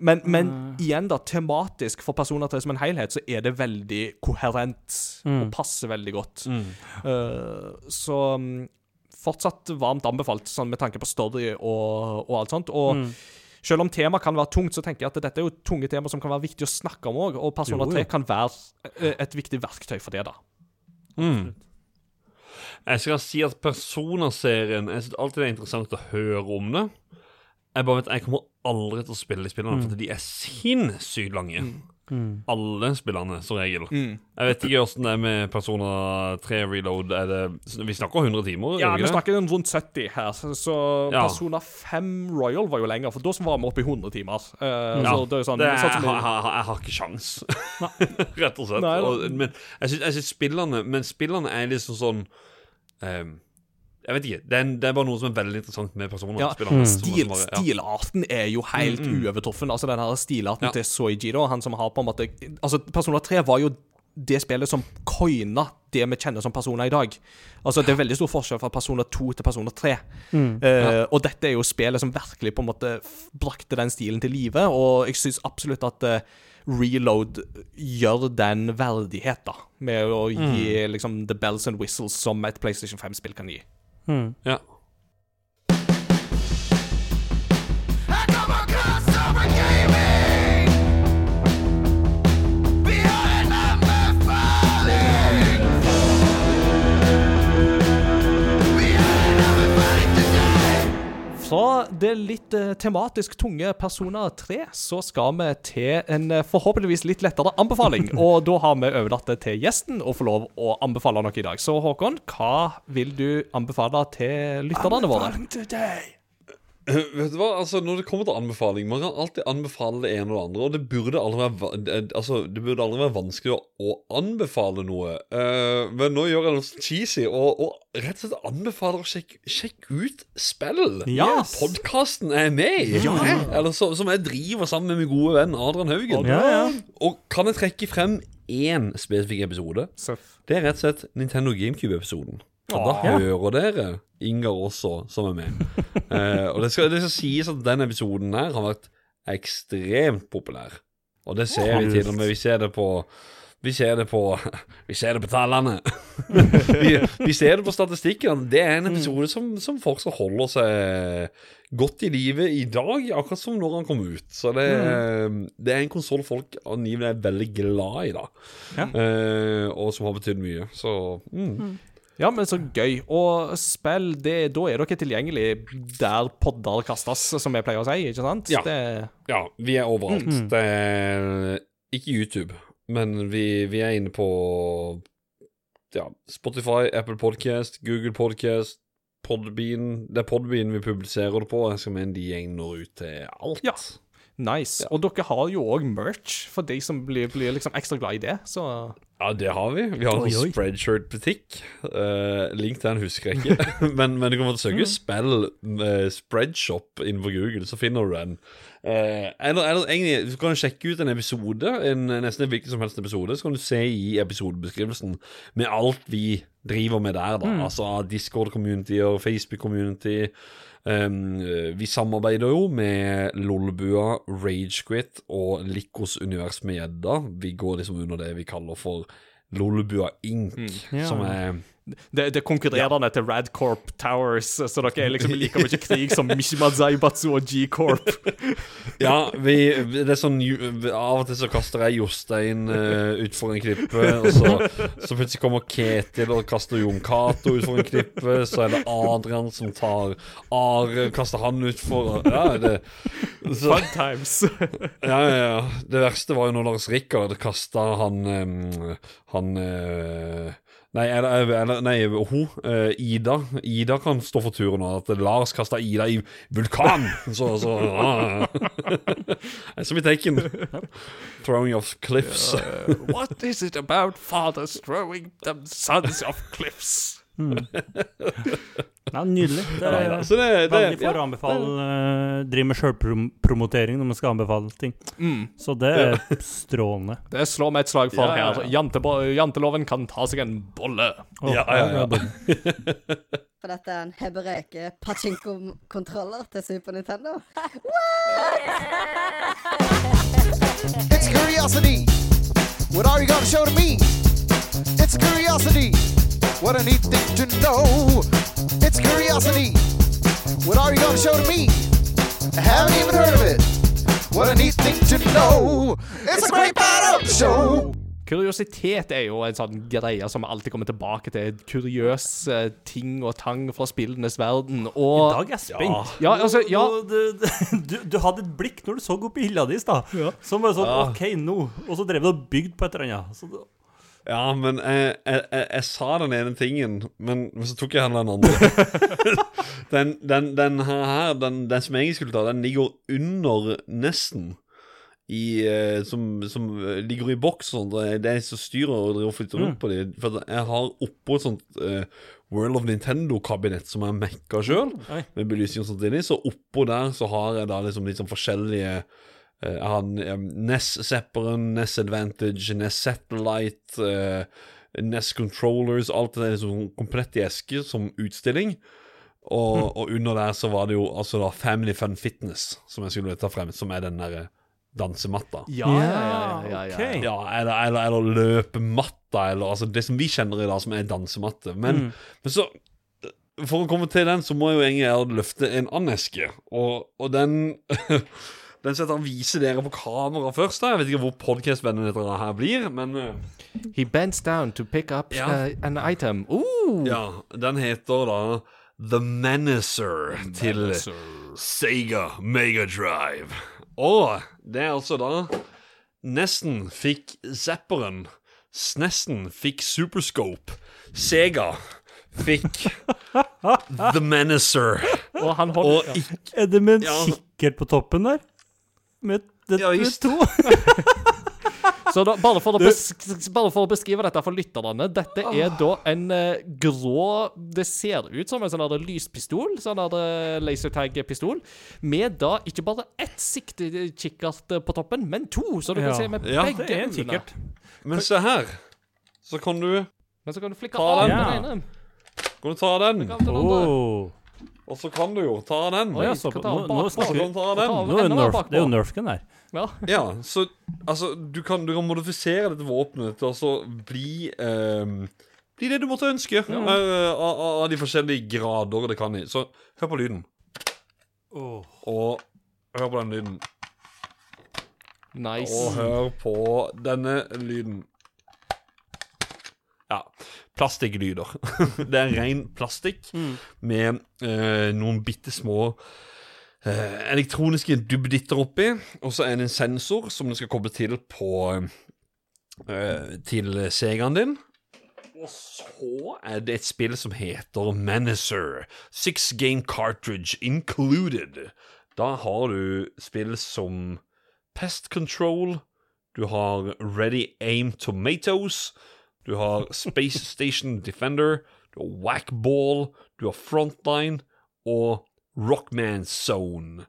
S1: Men, men
S2: Nei.
S1: igjen, da, tematisk for personer til som en helhet, så er det veldig koherent og
S2: Mm.
S1: passer veldig godt.
S3: Mm.
S1: Uh, så mm, fortsatt varmt anbefalt, sånn med tanke på story og, og alt sånt. Og
S2: Mm.
S1: Selv om temaet kan være tungt, så tenker jeg at dette er jo tunge tema som kan være viktig å snakke om òg, og Persona 3 kan være eh, et viktig verktøy for det, da.
S3: Mm. Jeg skal si at Persona-serien Jeg synes alltid det er interessant å høre om det. Jeg bare vet, jeg kommer aldri til å spille de spillene, for de er sinnssykt lange.
S2: Mm.
S3: Alle spillerne, som regel. Jeg vet ikke åssen det er med Persona 3 Reload. Er det, vi snakker 100 timer?
S1: Ja, vi snakker rundt 70 her, så- så
S3: Ja.
S1: Persona 5 Royal var jo lenger, for da var vi oppe i 100 timer. Uh,
S3: Ja,
S1: så det er sånn,
S3: det er,
S1: sånn
S3: jeg,
S1: jeg,
S3: har- jeg, har ikke sjans Rett og slett.
S1: Nei,
S3: og, men jeg syns, spillerne Men spillerne er liksom sånn ehm, Jeg vet ikke. Det er, en, det er bare noe som er veldig interessant med personer.
S1: Ja,
S3: spillerne,
S1: Stil,
S3: bare- ja.
S1: stilarten er jo helt uovertruffen. Altså den her stilarten
S3: Ja.
S1: til Soiji, da, han som har på en måte Altså, Persona 3 var jo det spillet som coina det vi kjenner som personer i dag. Altså, Det er veldig stor forskjell fra personer 2 til personer 3. Eh, Og dette er jo spillet som virkelig på en måte brakte den stilen til live, og jeg syns absolutt at uh, Reload gjør den verdighet, da, med å gi liksom the bells and whistles som et PlayStation 5-spill kan gi.
S2: Mm.
S3: Ja.
S4: I come across
S1: Fra det litt eh, tematisk tunge Persona 3, så skal vi til en eh, forhåpentligvis litt lettere anbefaling. Og da har vi overlatt det til gjesten å få lov å anbefale noe i dag. Så Håkon, hva vil du anbefale til lytterne våre?
S3: Vet du hva, altså Når det kommer til anbefaling Man kan alltid anbefale det ene og det andre, og det burde aldri være, altså, det burde aldri være vanskelig å, å anbefale noe. Uh, men nå gjør jeg noe så cheesy, og, og rett og slett anbefaler å sjekke, sjekk ut spill.
S1: Ja.
S3: Podkasten er med ja. Eller så, som jeg driver sammen med min gode venn Adrian Haugen.
S2: Ja, ja.
S3: Og kan jeg trekke frem én spesifikk episode? Det er rett og slett Nintendo GameCube-episoden. Og da
S2: Ja.
S3: hører dere Ingar også, som er med. Eh, og det skal, det skal sies at den episoden her har vært ekstremt populær. Og det ser vi til og med. Vi ser det på Vi ser det på Vi ser det på tallene. vi, vi ser det på statistikken. Det er en episode som, som fortsatt holder seg godt i live i dag, akkurat som når han kom ut. Så det, det er en konsoll folk angivelig er veldig glad i, da.
S2: Ja.
S3: Eh, og som har betydd mye. Så mm.
S1: Ja, men så gøy. Og spill, det, da er dere tilgjengelig der podder kastes, som jeg pleier å si, ikke sant?
S3: Ja.
S1: Det,
S3: Ja, vi er overalt. Det er ikke YouTube, men vi, vi er inne på ja, Spotify, Apple Podcast, Google Podcast, Podbean. Det er Podbean vi publiserer det på. Jeg skal mene de gjeng når ut til alt.
S1: Ja. nice. Og dere har jo òg merch, for de som blir, blir liksom ekstra glad i det. Så
S3: Ja, det har vi. Vi har en
S2: Oi, oi.
S3: spreadshirt-butikk. Uh, link til den husker jeg ikke. men, men du kan måtte søke spill uh, spreadshop innenfor Google, så finner du den. Uh, eller, eller egentlig, du kan sjekke ut en episode, en, nesten hvilken som helst episode, så kan du se i episodebeskrivelsen med alt vi driver med der, da. Altså Discord-community og Facebook-community. Um, eh, vi samarbeider jo med Lolbua, Ragequit og Likos univers med gjedda. Vi går liksom under det vi kaller for Lolbua Inc.,
S2: Ja.
S3: som er
S1: det, det konkurrerende til Radcorp Towers, så dere er liksom like mye krig som Mishima Zaibatsu og G-Corp.
S3: Ja, vi, det er sånn Av og til så kaster jeg Jostein uh, utfor en klippe, og så, så plutselig kommer Ketil og kaster Jon Cato utfor en klippe, så er det Adrian som tar Are, kaster han utfor Ja, det så,
S1: Fun times.
S3: ja, ja, ja. Det verste var jo når Lars Rikard kasta han um, Han eh, Nei, eller, eller, nei hun, uh, Ida Ida kan stå for turen. At Lars kasta Ida i vulkan! Så, så uh. Som i Taken. Throwing off cliffs.
S1: What is it about fathers throwing them sons off cliffs?
S2: Ja, nydelig. Det er
S3: da. Så det, det
S2: veldig for å anbefale uh, Driver med sjølpromotering når man skal anbefale ting. Så det er strålende.
S1: Det slår meg et slag for
S3: Ja, ja, ja.
S1: her. Jantebo janteloven kan ta seg en bolle.
S2: Oh,
S3: Ja, ja, ja.
S6: For dette er en Hebereke pachinko-kontroller til Super Nintendo.
S4: It's curiosity. What are you gonna show to me? It's curiosity. What a neat thing to know. It's curiosity. What are you gonna show to me? I haven't even heard of it. What a neat thing to know. It's a great part of the show.
S1: Kuriositet er jo en sånn greie som alltid kommer tilbake til. Kuriøse ting og tang fra spillenes verden.
S2: I dag er jeg spent.
S1: Ja, altså, ja.
S2: Du, du, du hadde et blikk når du så opp i hylla di i stad. Som var sånn OK, nå. Og så drev du og bygde på et eller annet. Så,
S3: ja, men jeg, jeg, jeg, jeg sa den ene tingen, men, så tok jeg den andre. den, den, den her, den, den som jeg skulle ta, den ligger under nesten. I, eh, som, som eh, ligger i boks og sånt. Det er jeg som styrer og driver og flytter rundt på dem. For jeg har oppå et sånt uh, World of Nintendo-kabinett som jeg mekka sjøl, med belysning og sånt inni. Så oppå der så har jeg da liksom litt sånn forskjellige eh, han um, NES Zepperen, Ness Advantage, Ness Satellite, uh, Ness Controllers Alt det der liksom komplett i eske som utstilling. Og, og under der så var det jo altså da Family Fun Fitness, som jeg skulle ta frem, som er den derre dansematta.
S1: Ja, ja, ja. ja, ja, ja.
S3: Ja, eller, eller, eller løpematta, eller altså det som vi kjenner i dag, som er dansematte. Men, men så For å komme til den, så må jeg jo egentlig jeg løfte en annen eske, og, og den Den setter jeg viser dere på kamera først. da Jeg vet ikke hvor podkast-vennene dere her blir, men eh,
S1: He bends down to pick up
S3: Ja.
S1: uh, an item. Ooh.
S3: ja, den heter da The Menacer til Sega Megadrive. Og det er altså da Nesten fikk Zapperen. Nesten fikk Superscope. Sega fikk The Menacer.
S1: Og han holder
S3: Og ikke
S2: Er det med en
S3: Ja.
S2: kikkert på toppen der? Med, det,
S3: Ja,
S2: med to?
S1: Så da, bare, for å bare for å beskrive dette for lytterne Dette er da en eh, grå Det ser ut som en sånn der lyspistol, sånn der eh, lasertag-pistol, med da ikke bare ett siktekikkert eh, på toppen, men to, så du
S2: Ja.
S1: kan se med
S3: Ja,
S1: begge
S2: Det er en
S1: øynene.
S2: kikkert.
S3: Men se her. Så kan du
S1: Men så kan du flikke
S3: Ta
S1: av
S3: den.
S1: ene.
S3: Kan du ta den.
S2: Oh.
S3: Og så kan du jo ta den.
S2: Ja, så
S1: ta
S2: nå, nå snakker vi
S3: ta den.
S2: Nå er nerf, det er jo nerfgun her.
S1: Ja.
S3: Ja, så altså Du kan, du kan modifisere dette våpenet til å så bli um, Bli det du måtte ønske. ja. av, av- av de forskjellige grader det kan i. Så hør på lyden. Og hør på den lyden.
S1: Nice.
S3: Og hør på denne lyden. Ja. Plastikklyder. det er ren plastikk med eh, noen bitte små eh, elektroniske dubbditter oppi. Og så er det en sensor som du skal koble til på eh, Til Segaen din. Og så er det et spill som heter Manager. Six game cartridge included. Da har du spill som Pest Control, du har Ready Aim Tomatoes, du har Space Station Defender, du har Whackball, du har Frontline og Rockman Zone.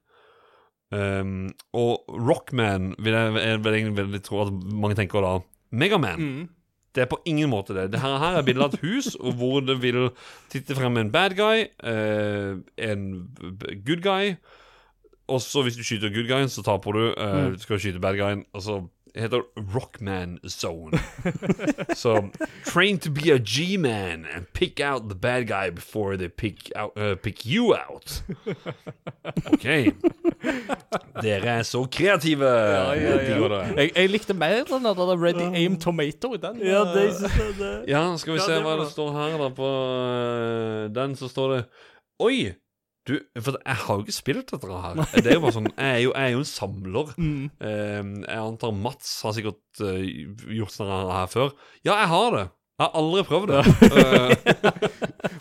S3: Um, og Rockman vil jeg, jeg vil egentlig tro at mange tenker da Megaman. Det er på ingen måte det. Det her, er bildet av et hus hvor det vil titte frem en bad guy, eh, en good guy, og så hvis du skyter good guyen, så taper du. Uh, Du skal skyte bad guyen, og så heter Rockman Zone. så train to be a G-man and pick out the bad guy before they pick, out, uh, pick you out. OK. Dere er så kreative.
S1: Ja, ja, ja. Jeg, jeg likte mer den der Ready Aim Tomato. Den,
S2: Ja, det
S1: eh,
S2: synes jeg det
S3: Ja, skal vi
S2: Ja,
S3: se
S2: det
S3: hva det står her, da. På den så står det Oi! Du, for jeg har jo ikke spilt dette her. Det er jo bare sånn Jeg er jo, jeg er jo en samler.
S1: Mm.
S3: Um, jeg antar Mats har sikkert uh, gjort sånn her før. Ja, jeg har det. Jeg har aldri prøvd det.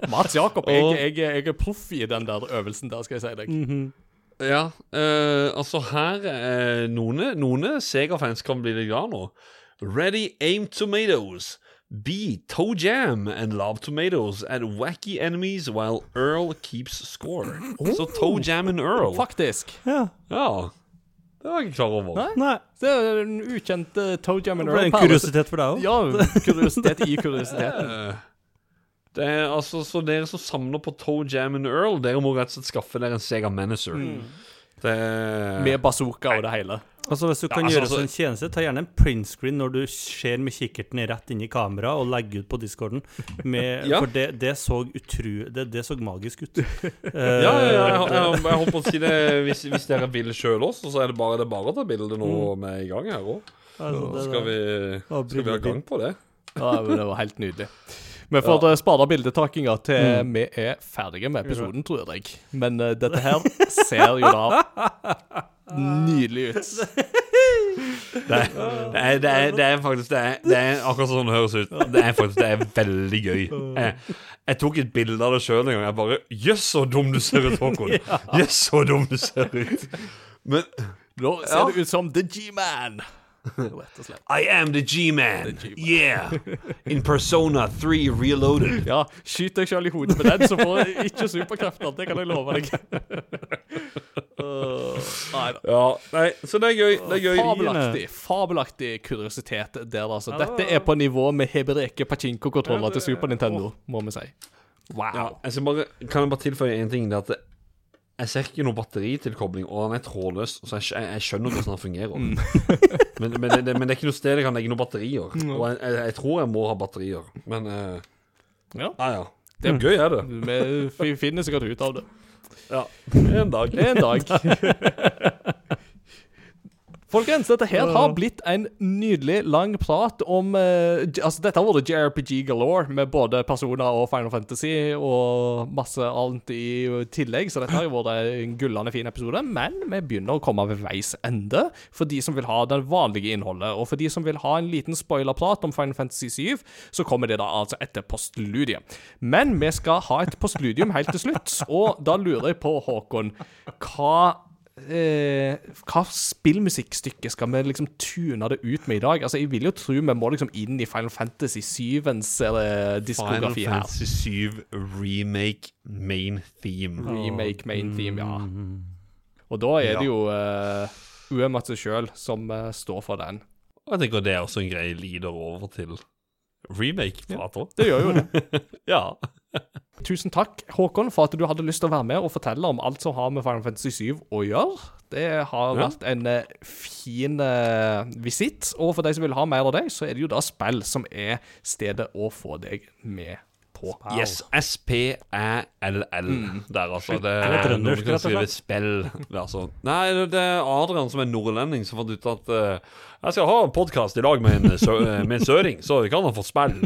S3: Eh,
S1: Mats Jakob, jeg, jeg, jeg er proff i den der øvelsen der, skal jeg si deg.
S3: ja, Uh, altså her uh, Noen, noen Sega-fans kan bli litt glad nå. Ready aim tomatoes. B. Toe jam and lob tomatoes at wacky enemies while Earl keeps score. Så toe jam and Earl.
S1: Faktisk.
S2: Ja.
S3: Ja. Det var jeg ikke klar over.
S1: Nei.
S2: Nei,
S1: Det er en ukjent uh, Toe Jam
S2: det
S1: and
S2: ble en kuriositet for deg òg.
S1: Ja, kuriositet i kuriositeten.
S3: Det er altså Så dere som samler på Toe Jam and Earl, dere må rett og slett skaffe dere en Sega Manager. Det
S1: Med bazooka og det hele.
S2: Altså Hvis du kan
S3: altså,
S2: gjøre
S3: altså-
S2: oss en tjeneste, ta gjerne en printscreen når du ser med kikkerten rett inn i kameraet, og legge ut på discorden. Med,
S3: Ja.
S2: For det, det så utru... Det, det så magisk ut.
S3: Ja, ja, ja, jeg, jeg, jeg holdt på å si det Hvis, hvis dere vil sjøl også, så er det bare, det er bare å ta bilde nå med i gang her òg.
S2: Altså,
S3: Skal, vi, skal vi ha gang på det?
S1: Ja, men det var helt nydelig. Vi får ja. spare bildetakinga til vi er ferdige med episoden, tror jeg. Men uh, dette her ser jo da nydelig ut.
S3: Det er, det er, det er, det er faktisk det er, det akkurat sånn det høres ut. Det er faktisk det er veldig gøy. Jeg, jeg tok et bilde av det sjøl en gang. Jeg bare Jøss, så dum du ser ut, Håkon. Jøss, så dum du ser ut. Men
S1: Nå ser det ut som The G-Man. Rett og slett.
S3: I am the G-man. Yeah. In Persona 3 Reloaded.
S1: Ja, skyt deg sjøl i hodet med den, så får jeg ikke superkrefter. Det kan jeg love deg. Uh, nei da.
S3: Ja, nei, så det er gøy. Det er gøy.
S1: Fabelaktig fabelaktig kuriositet der, altså. Dette er på nivå med Hebereke Pachinko-kontroller til Super Nintendo, må vi si. Wow.
S3: Ja, altså bare, kan jeg bare tilføye en ting? Det at det, jeg ser ikke noe batteritilkobling, og den er trådløs, så jeg, jeg, jeg skjønner hvordan den fungerer. men, men, det, men det er ikke noe sted jeg kan legge noen batterier. Og jeg, jeg, jeg tror jeg må ha batterier. Men uh,
S1: Ja.
S3: Ah, ja. Det er gøy, er det.
S1: Vi fi- finner sikkert ut av det.
S3: Ja. En dag.
S1: En dag. Folkens, dette her har blitt en nydelig lang prat om eh, Altså, dette har vært JRPG galore, med både personer og Final Fantasy og masse annet i tillegg, så dette har jo vært en gullende fin episode. Men vi begynner å komme ved veis ende for de som vil ha det vanlige innholdet. Og for de som vil ha en liten spoilerprat om Final Fantasy 7, så kommer det da altså etter postludiet. Men vi skal ha et postludium helt til slutt, og da lurer jeg på, Håkon, hva eh, hva spillmusikkstykke skal vi liksom tune det ut med i dag? Altså, Jeg vil jo tro vi må liksom inn i Final Fantasy 7-ens eh,
S3: Final
S1: diskografi her.
S3: Fantasy 7 Remake Main Theme.
S1: Remake, main theme, ja. Og da er det jo uh, Uematsu sjøl som eh, står for den.
S3: Og jeg tenker det er også en grei leader over til remake-prater.
S1: Det gjør jo det.
S3: Ja.
S1: Tusen takk, Håkon, for at du hadde lyst til å være med og fortelle om alt som har med Final Fantasy 7 å gjøre. Det har
S3: Ja.
S1: vært en eh, fin eh, visitt. Og for de som vil ha mer av det, så er det jo da spill som er stedet å få deg med på.
S3: Yes, S-P-æ-L-L der, altså. Det
S2: Er det
S3: er
S2: trøndersk,
S3: kan
S2: rett og
S3: skrive
S2: slett?
S3: spill. Det altså. Nei, det- er Adrian som er nordlending som fant ut at uh, jeg skal ha en podkast i dag med en, sø eh, med en søring, så vi kan ha fått spill.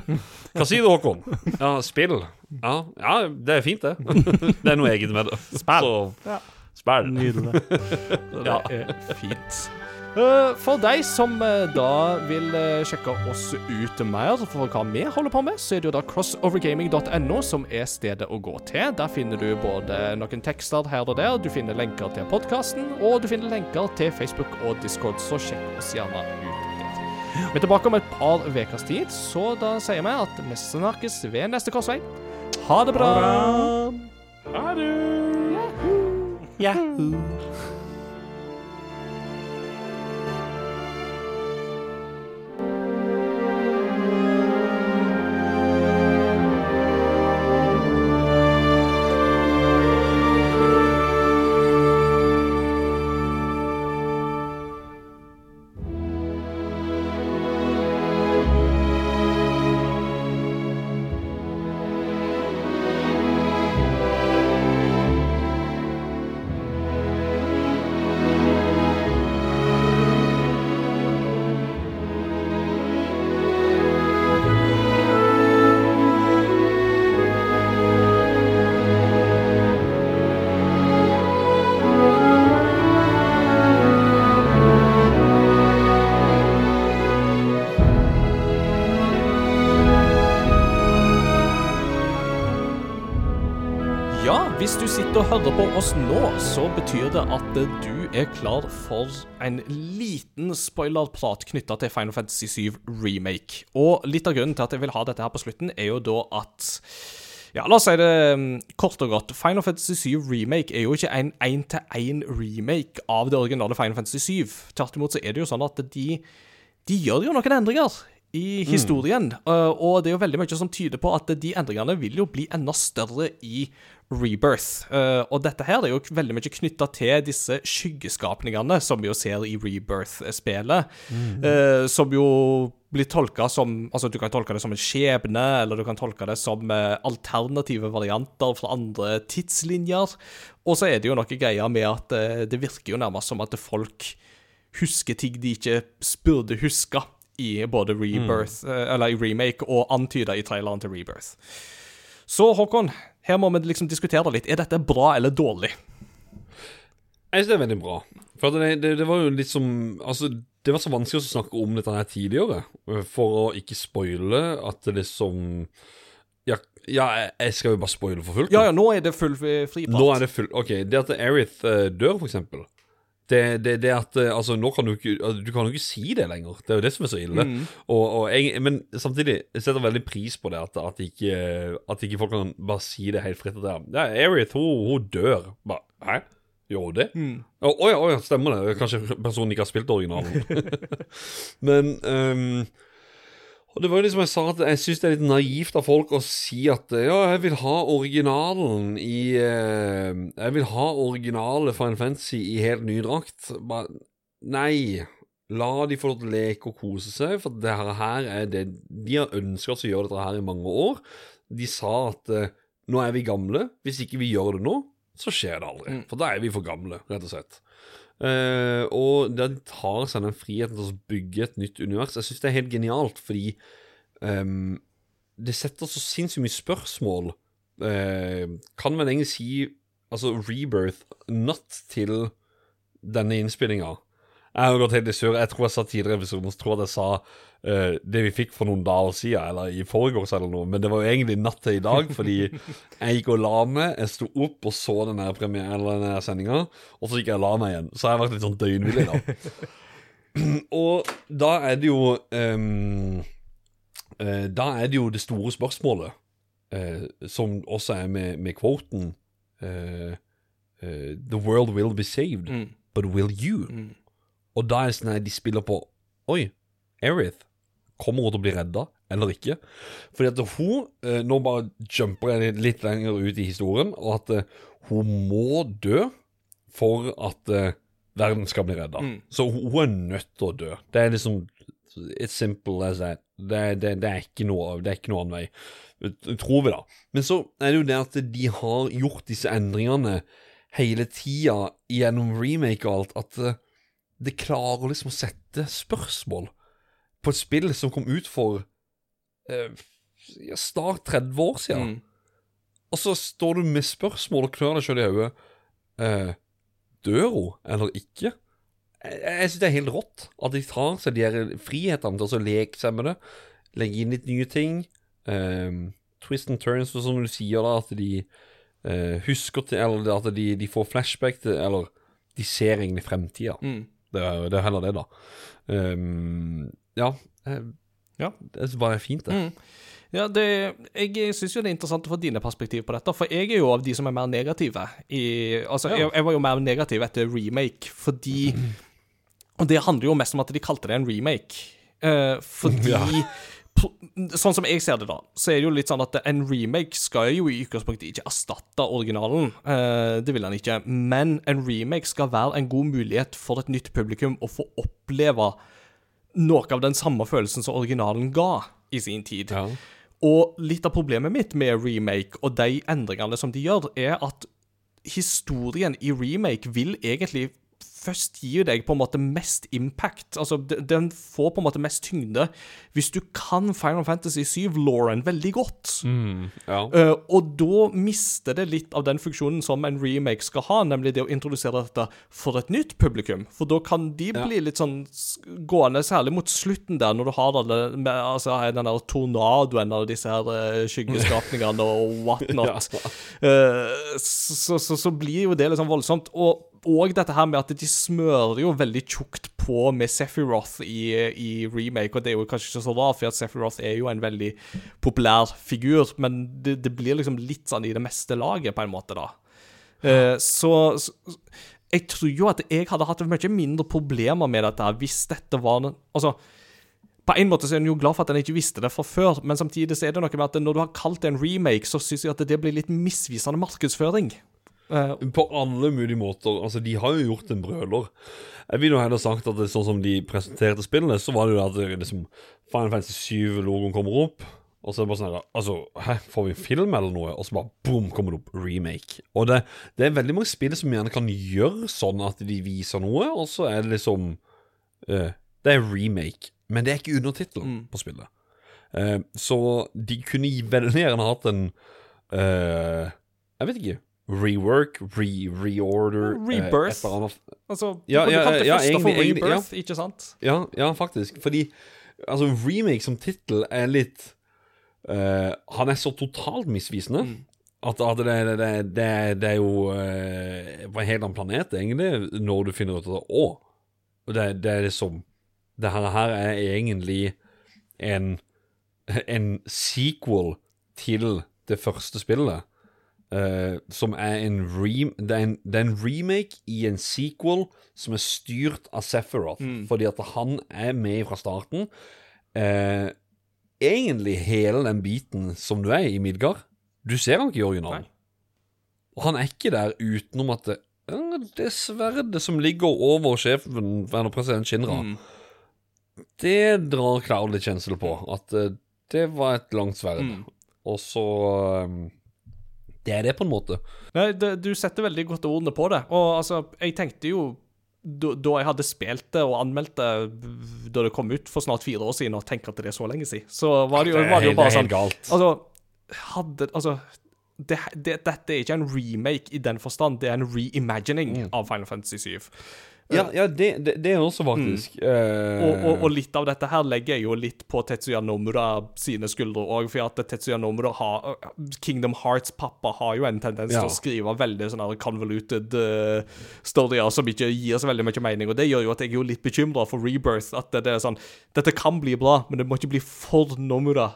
S3: Hva sier du, Håkon? Ja, spill. Ja, ja det er fint, det. Det er noe eget med det.
S1: Spill.
S3: Så, spill.
S2: Nydelig.
S1: Det er fint. Eh, For deg som eh, da vil eh, sjekke oss ut mer for hva vi holder på med, så er det jo da crossovergaming.no som er stedet å gå til. Der finner du både noen tekster her og der, du finner lenker til podkasten, og du finner lenker til Facebook og Discord, så sjekk oss gjerne ut. Vi er tilbake om et par ukers tid, så da sier vi at vi snakkes ved neste korsvei. Ha det bra!
S3: Ha det.
S1: Ja, sitter og hører på oss nå, så betyr det at du er klar for en liten spoilerprat knytta til Final Fantasy 7 Remake. Og litt av grunnen til at jeg vil ha dette her på slutten, er jo da at ja, La oss si det mm, kort og godt. Final Fantasy 7 Remake er jo ikke en én-til-én-remake av det originale Final Fantasy 7. Tvert imot så er det jo sånn at de, de gjør jo noen endringer i historien. Mm. og det er jo veldig mye som tyder på at de endringene vil jo bli enda større i Rebirth. Uh, og dette her er jo veldig mye knytta til disse skyggeskapningene som vi jo ser i Rebirth-spelet. Uh, som jo blir tolka som Altså, du kan tolke det som en skjebne, eller du kan tolke det som uh, alternative varianter fra andre tidslinjer. Og så er det jo noe greier med at det virker jo nærmest som at folk husker ting de ikke burde huske i både Rebirth, eh, eller i remake og antyda i traileren til Rebirth. Så Håkon, her må vi liksom diskutere litt. Er dette bra eller dårlig?
S3: Jeg synes det er veldig bra. For det, det, det var jo litt som Altså, det var så vanskelig å snakke om dette her tidligere, for å ikke spoile at det liksom Ja, ja jeg- skal jo bare spoile for fullt.
S1: Ja, ja, nå er det full fri prat.
S3: Nå er det full Ok, det at Erith eh, dør, for eksempel det, det, det at eh, Altså, nå kan du ikke altså, Du kan jo ikke si det lenger. Det er jo det som er så ille. Og, og jeg, men samtidig jeg setter veldig pris på det, at, at, ikke, at ikke folk kan bare si det helt fritt. At ja, Erith, hun, hun dør. Bare, Hæ? Gjør hun det? Å å ja, å ja, stemmer det. Kanskje personen ikke har spilt originalen. men ehm, og det var jo liksom jeg sa at jeg syns det er litt naivt av folk å si at ja, jeg vil ha originalen i eh, Jeg vil ha originale Final Fantasy i helt ny drakt. Bare, nei. La de få lov til å leke og kose seg, for det her, her er det De har ønska å gjøre dette her i mange år. De sa at eh, nå er vi gamle. Hvis ikke vi gjør det nå, så skjer det aldri. For da er vi for gamle, rett og slett. Eh, og de tar seg den friheten til å bygge et nytt univers, jeg syns det er helt genialt, fordi um, det setter så sinnssykt mye spørsmål. Uh, kan man egentlig si altså Rebirth not til denne innspillinga? Jeg har gått helt i surr. Jeg tror jeg sa tidligere i episoden tror jeg sa eh, det vi fikk for noen dager siden, eller i forgårs eller noe, men det var jo egentlig natt til i dag, fordi jeg gikk og la meg, jeg sto opp og så den der eller denne sendinga, og så gikk jeg og la meg igjen. Så jeg har vært litt sånn døgnvillig, da. og da er det jo um, uh, Da er det jo det store spørsmålet, uh, som også er med, med quoten The world will be saved, but will you? Og da er det sånn at de spiller på Oi, Erith, Kommer hun til å bli redda eller ikke? Fordi at hun eh, Nå bare jumper jeg litt lenger ut i historien, og at eh, hun må dø for at eh, verden skal bli redda. Så hun, er nødt til å dø. Det er liksom It's simple as that. Det, det, det, er ikke noe, det er ikke noe annen vei. Tror vi, da. Men så er det jo det at de har gjort disse endringene hele tida gjennom remake og alt, at det klarer liksom å sette spørsmål på et spill som kom ut for eh, ja, snart 30 år siden. Og så står du med spørsmål og klør deg sjøl i hodet. Eh, dør hun eller ikke? Jeg, jeg syns det er helt rått at de tar seg de her frihetene til å leke seg med det. Legge inn litt nye ting. Ehm, twist and turns, som du sier, da, at de eh, husker til Eller at de, de får flashback til Eller de ser egentlig fremtida. Det, er- det er heller det, da. Ehm, ja. eh,
S1: Ja.
S3: Det bare fint, det.
S1: Ja, det, jeg syns jo det er interessant å få dine perspektiv på dette, for jeg er jo av de som er mer negative. I, altså, jeg, jeg var jo mer negativ etter remake, fordi Og det handler jo mest om at de kalte det en remake. Eh, fordi
S3: Ja.
S1: på- Sånn som jeg ser det, da, så er det jo litt sånn at en remake skal jo i utgangspunktet ikke erstatte originalen. Eh, det vil han ikke. Men en remake skal være en god mulighet for et nytt publikum å få oppleve noe av den samme følelsen som originalen ga i sin tid.
S3: Ja.
S1: Og litt av problemet mitt med remake og de endringene som de gjør, er at historien i remake vil egentlig først gir deg på en måte mest impact. Altså, den får på en måte mest tyngde hvis du kan Final Fantasy 7-Lauren veldig godt.
S3: Ja.
S1: uh, og da mister det litt av den funksjonen som en remake skal ha, nemlig det å introdusere dette for et nytt publikum. For da kan de bli litt sånn gående, særlig mot slutten der, når du har alle, med, altså, den der tornadoen av disse her eh, skyggeskapningene og whatnot. Eh, så, så, så blir jo det liksom voldsomt. Og, og dette her med at de smører jo veldig tjukt på med Sephiroth i, i remake, og det er jo kanskje ikke så rart, for Sephiroth er jo en veldig populær figur, men det, det blir liksom litt sånn i det meste laget, på en måte, da. Uh, så, så jeg tror jo at jeg hadde hatt mye mindre problemer med dette hvis dette var Altså, på en måte så er en jo glad for at en ikke visste det fra før, men samtidig så er det noe med at når du har kalt det en remake, så syns jeg at det blir litt misvisende markedsføring. Eh,
S3: På alle mulige måter. Altså, de har jo gjort en brøler. Jeg vil jo heller sagt at det, sånn som de presenterte spillene, så var det jo at det, liksom Final Fantasy 7-logoen kommer opp, og så er det bare sånn her Altså, hæ, får vi en film eller noe? Og så bare boom, kommer det opp remake. Og det, det er veldig mange spill som gjerne kan gjøre sånn at de viser noe, og så er det liksom uh, Det er remake, men det er ikke undertittel på spillet. Uh, så de kunne veldig gjerne hatt en uh, Jeg vet ikke. Rework, re reorder eh,
S1: Rebirth.
S3: Eh,
S1: altså,
S3: Ja, ja, ja,
S1: for
S3: egentlig- egentlig,
S1: Rebirth, ikke sant?
S3: Ja, ja, faktisk. Fordi altså, remake som tittel er litt uh, Han er så totalt misvisende. At, at det, det, det, det, er jo uh, på en helt annen planet, egentlig, når du finner ut at Å, det, det er liksom Det her, her er egentlig en, en sequel til det første spillet. Eh, som er en, rem det, er en, det er en remake i en sequel som er styrt av Sephiroth. Fordi at han er med fra starten. Uh, egentlig hele den biten som du er i Midgard, du ser han ikke i originalen. Og han er ikke der utenom at det, uh, det sverdet som ligger over sjefen, eller president Shinra, det drar Cloud litt kjensel på. At eh, det var et langt sverd. Og så Det er det, på en måte.
S1: Nei, det, du setter veldig godt ordene på det. Og altså, jeg tenkte jo da, da jeg hadde spilt det og anmeldt det da det kom ut for snart fire år siden, og tenker at det er så lenge siden, så var det jo,
S3: er
S1: var det jo bare
S3: det er
S1: sånn
S3: helt galt.
S1: Altså, hadde Altså det, det, dette er ikke en remake i den forstand, det er en reimagining
S3: Mm.
S1: av Final Fantasy 7.
S3: Ja, ja det, det, det er også faktisk. Eh,
S1: Og, og, og litt av dette her legger jeg jo litt på Tetsuya Nomura sine skuldre òg, for at Tetsuya Nomura har Kingdom Hearts-pappa har jo en tendens
S3: Ja.
S1: til å skrive veldig sånne convoluted uh, storyer som ikke gir så veldig mye mening, og det gjør jo at jeg er jo litt bekymra for Rebirth. At det, det er sånn Dette kan bli bra, men det må ikke bli for Nomura.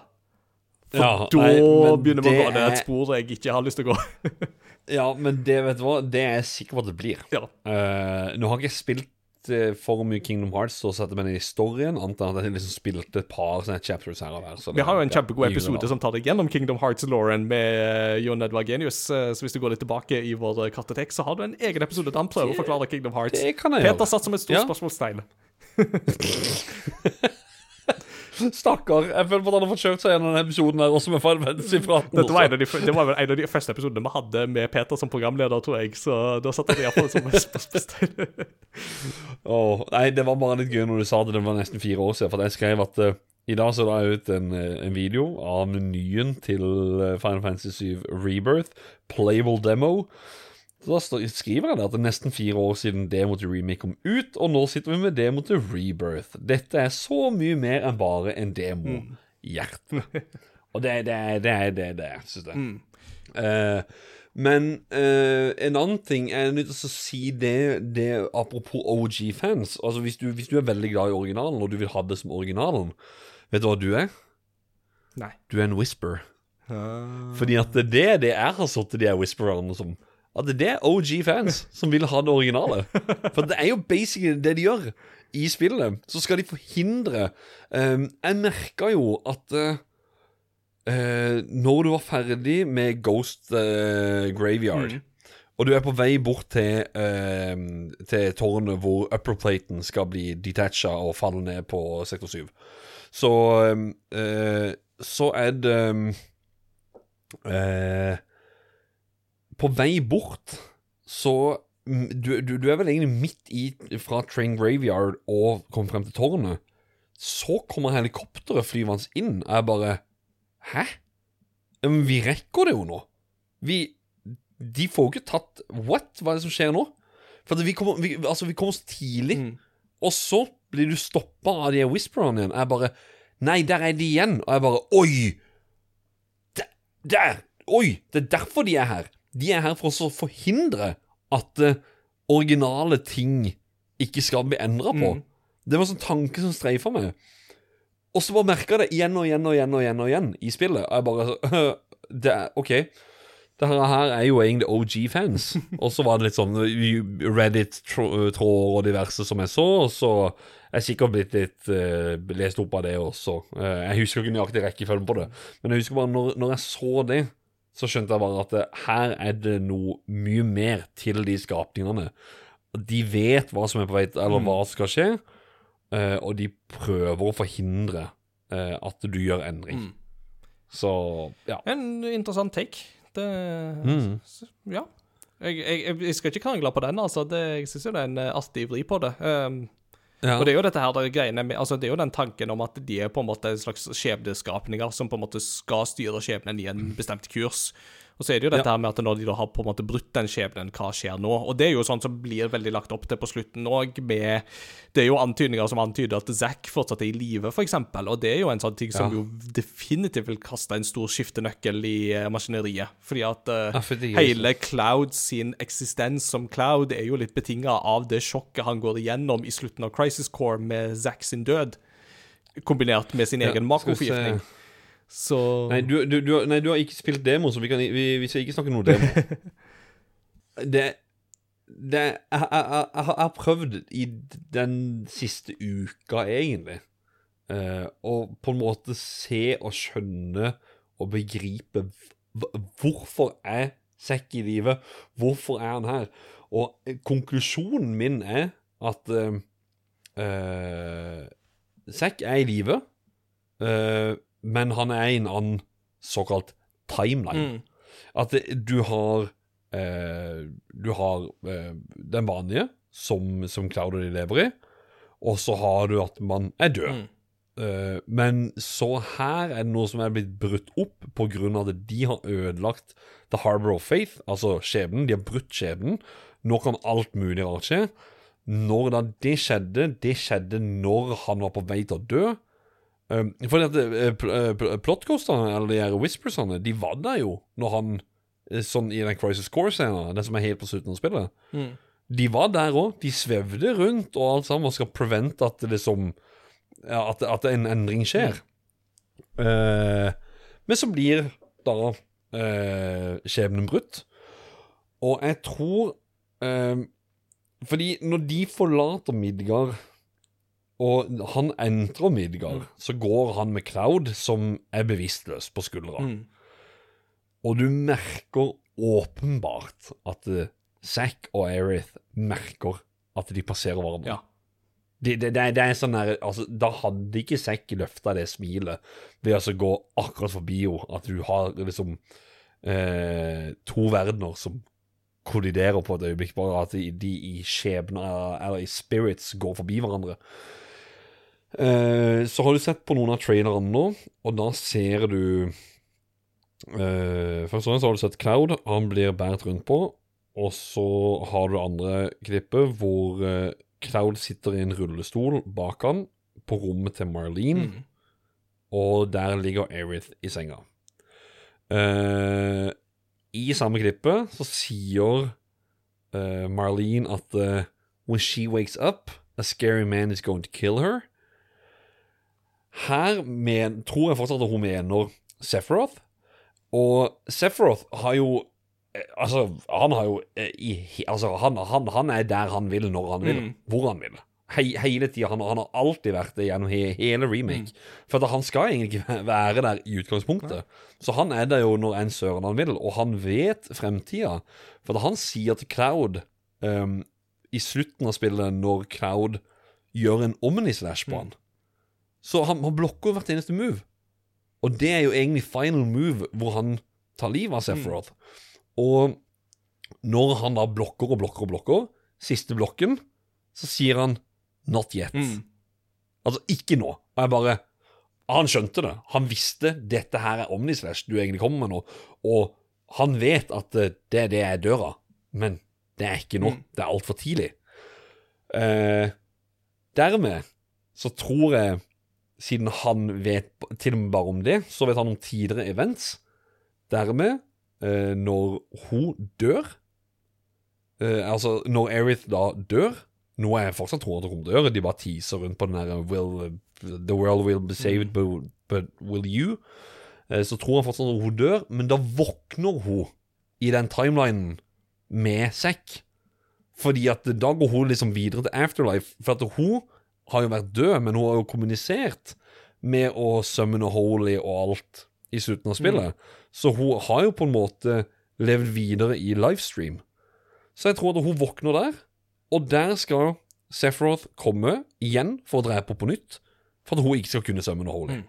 S1: For
S3: Ja,
S1: da
S3: nei,
S1: begynner man å gå ned et spor jeg ikke har lyst til å gå.
S3: Ja, men det vet du hva Det er jeg sikker på at det blir.
S1: ja.
S3: Uh, nå har ikke jeg spilt spilte for mye Kingdom Hearts og satte meg ned i storyen, annet enn at jeg liksom spilte et par sånne chapters her og der. så
S1: Vi har jo en kjempegod episode som tar deg gjennom Kingdom Hearts-Lauren med eh, Jon Edvard Genius. eh, Så hvis du går litt tilbake i vår eh, kartotek, så har du en egen episode der han prøver å forklare Kingdom Hearts.
S3: det kan jeg
S1: Peter
S3: gjøre.
S1: satt som et stort
S3: Ja.
S1: spørsmålstegn.
S3: Stakkar. Jeg føler på at han har fått kjørt seg gjennom denne episoden her, også med Final Fantasy 18.
S1: Dette var en av de, det var vel en av de første episodene vi hadde med Peter som programleder, tror jeg. Så da satt han iallfall som spørsmålstegn.
S3: Åh, nei, det var bare litt gøy når du sa det. Det var nesten fire år siden. For jeg skrev at uh, i dag så la jeg ut en, eh, en video av menyen til eh, Final Fantasy 7 Rebirth, Playable Demo. Så da skriver jeg at det er nesten fire år siden demo til remake kom ut, og nå sitter vi med demo til Rebirth. Dette er så mye mer enn bare en demo. Hjerte. Og det, det, er- det er det, er det, synes jeg. Eh, men uh, en annen ting Jeg er nødt til å si det, det apropos OG-fans. Altså hvis du, hvis du er veldig glad i originalen, og du vil ha det som originalen, vet du hva du er?
S1: Nei.
S3: Du er en whisper. Fordi at det er det jeg har sittet de her whispererne som. At det er OG-fans som vil ha det originale. For det er jo basically det de gjør i spillet. Så skal de forhindre um, Jeg merka jo at uh, uh, når du var ferdig med Ghost uh, Graveyard, og du er på vei bort til, eh, til tårnet hvor upperplaten skal bli detacha og falle ned på sektor 7, så eh, Så er det eh, På vei bort så mm, du, du, du er vel egentlig midt i fra Train Graveyard og kommer frem til tårnet. Så kommer helikopteret flyvende inn, og jeg bare Hæ? Men vi rekker det jo nå. Vi De får jo ikke tatt What? Hva er det som skjer nå? For vi kommer, vi, altså, vi kommer så tidlig, og så blir du stoppa av de whispererne igjen. Jeg bare Nei, der er de igjen. Og jeg bare Oi! Der! der. Oi! Det er derfor de er her. De er her for å forhindre at eh, originale ting ikke skal bli endra på. Det var en sånn tanke som streifa meg. Og så bare merka jeg det igjen og igjen og igjen og igjen og igjen i spillet. Og jeg bare så, det er, OK. Det her er jo egentlig OG-fans. Og så var det litt sånn Reddit-tråder og diverse som jeg så, og så er jeg sikkert blitt litt uh, lest opp av det også. Uh, jeg husker ikke nøyaktig rekkefølgen på det, men jeg husker bare når, når jeg så det, så skjønte jeg bare at det, her er det noe mye mer til de skapningene. De vet hva som er på vei eller hva som skal skje, eh, og de prøver å forhindre eh, at du gjør endring. Så ja.
S1: En interessant take. Det
S3: Mm.
S1: Ja. Jeg, jeg, jeg skal ikke krangle på den, altså. Det, jeg syns jo det er en eh, artig vri på det. Um,
S3: ja.
S1: Og det er jo dette her det greiene med Altså, det er jo den tanken om at de er på en måte en slags skjebneskapninger som på en måte skal styre skjebnen i en bestemt kurs. Og så er det jo dette her med at når de da har på en måte brutt den skjebnen, hva skjer nå? Og det er jo sånn som blir veldig lagt opp til på slutten òg, med Det er jo antydninger som antyder at Zack fortsatt er i live, eksempel. Og det er jo en sånn ting som
S3: Ja.
S1: jo definitivt vil kaste en stor skiftenøkkel i eh, maskineriet. Fordi at uh,
S3: Ja, fordi-
S1: hele Cloud sin eksistens som Cloud er jo litt betinga av det sjokket han går igjennom i slutten av Crisis Core med Zack sin død, kombinert med sin
S3: Ja,
S1: egen makroforgiftning. Så
S3: Nei du, du, du, nei, du har ikke spilt demo, så vi, kan, vi, vi skal ikke snakke noe demo. det det, jeg, jeg, jeg, har- prøvd i den siste uka, egentlig, eh, å på en måte se og skjønne og begripe hvorfor er Sekk i live, hvorfor er han her? Og eh, konklusjonen min er at eh, eh, Zack er i live, eh, men han er i en annen såkalt timeline. At det, du har eh, Du har eh, den vanlige, som, som Cloud og de lever i, og så har du at man er død. Eh, men så her er det noe som er blitt brutt opp av at de har ødelagt The Harbor of Faith, altså skjebnen. De har brutt skjebnen. Nå kan alt mulig rart skje. Når da det skjedde, det skjedde når han var på vei til å dø. Um, fordi at uh, pl uh, Plotcoasterne, eller de her Whispersene, de var der jo når han eh, Sånn i den Crisis Core-scenen, den som er helt på slutten av spillet. De var der òg. De svevde rundt og alt sammen og skal prevente at det liksom at, at en endring skjer. Eh, men så blir da uh, skjebnen brutt. Og jeg tror uh, Fordi når de forlater Midgard, og han entrer Midgard, så går han med Cloud, som er bevisstløs på skuldra.
S1: Mm.
S3: Og du merker åpenbart at uh, Zack og Erith merker at de passerer hverandre.
S1: Ja.
S3: Det, det, det, det er sånn der, altså, Da hadde ikke Zack løfta det smilet ved altså gå akkurat forbi henne. At du har liksom eh, to verdener som kolliderer på et øyeblikk. Bare at de, de i skjebner eller i spirits går forbi hverandre. Eh, så har du sett på noen av trailerne nå, og da ser du eh, Først og fremst har du sett Cloud. Han blir båret rundt på. Og så har du det andre klippet hvor eh, Cloud sitter i en rullestol bak han på rommet til Marlene.
S1: Mm.
S3: Og der ligger Erith i senga. Eh, I samme klippet så sier eh, Marlene at eh, When she wakes up, a scary man is going to kill her. Her men, tror jeg fortsatt at hun mener Sephiroth. Og Sephiroth har jo eh, Altså, han har jo eh, i, Altså, han, han, han er der han vil, når han vil,
S1: Mm.
S3: hvor han vil. He, hele tida. Han, han har alltid vært det gjennom he, hele remake. For at han skal egentlig ikke være der i utgangspunktet. Så han er der jo når enn søren han vil, og han vet fremtida. For han sier til Cloud um, i slutten av spillet, når Cloud gjør en omnislash på han Så han, han blokker hvert eneste move. Og det er jo egentlig final move hvor han tar livet av Sephiroth. Og når han da blokker og blokker og blokker, siste blokken, så sier han 'not yet'.
S1: Mm.
S3: Altså, ikke nå. Og jeg bare Han skjønte det. Han visste dette her er Omnislash du egentlig kommer med nå. Og han vet at eh, det er det er døra, men det er ikke nå. Det er altfor tidlig. Eh, dermed så tror jeg, siden han vet til og med bare om det, så vet han om tidligere events. Dermed, eh, når hun dør eh, Altså, når Erith da dør noe jeg fortsatt tror at hun gjøre. De bare teaser rundt på den der will, The world will be saved, but, but will you? Eh, Så tror han fortsatt at hun dør, men da våkner hun i den timelinen med sekk. Fordi at da går hun liksom videre til Afterlife. For at hun har jo vært død, men hun har jo kommunisert med å summone Holy og alt i slutten av spillet. Så hun har jo på en måte levd videre i livestream. Så jeg tror at hun våkner der, og der skal Sephiroth komme igjen for å drepe henne på nytt, for at hun ikke skal kunne summone Holy.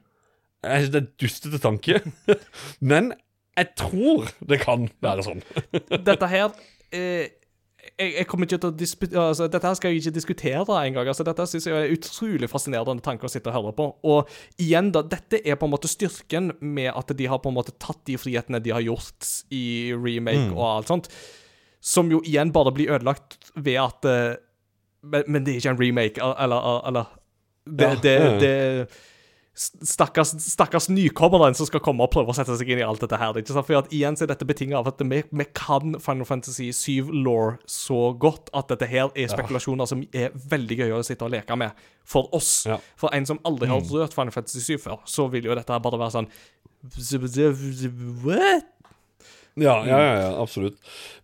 S3: Jeg synes Det er dustete tanke, men jeg tror det kan være sånn.
S1: Dette her eh, jeg, jeg kommer ikke til å altså, Dette her skal jeg ikke diskutere engang. Altså, dette synes jeg er utrolig fascinerende tanke å sitte og høre på. Og igjen, da, dette er på en måte styrken med at de har på en måte tatt de frihetene de har gjort i remake og alt sånt, som jo igjen bare blir ødelagt ved at eh, men, men det er ikke en remake, eller, eller, eller det,
S3: Ja,
S1: det,
S3: det,
S1: det Stakkars, stakkars nykommeren som skal komme og prøve å sette seg inn i alt dette her. Ikke sant? For igjen så er dette betinget av at vi, vi kan Final Fantasy 7-law så godt at dette her er spekulasjoner som er veldig gøy å sitte og leke med for oss.
S3: Ja.
S1: For en som aldri har rørt Final Fantasy 7 før, så vil jo dette bare være sånn What?
S3: Ja, ja, ja, ja, absolutt.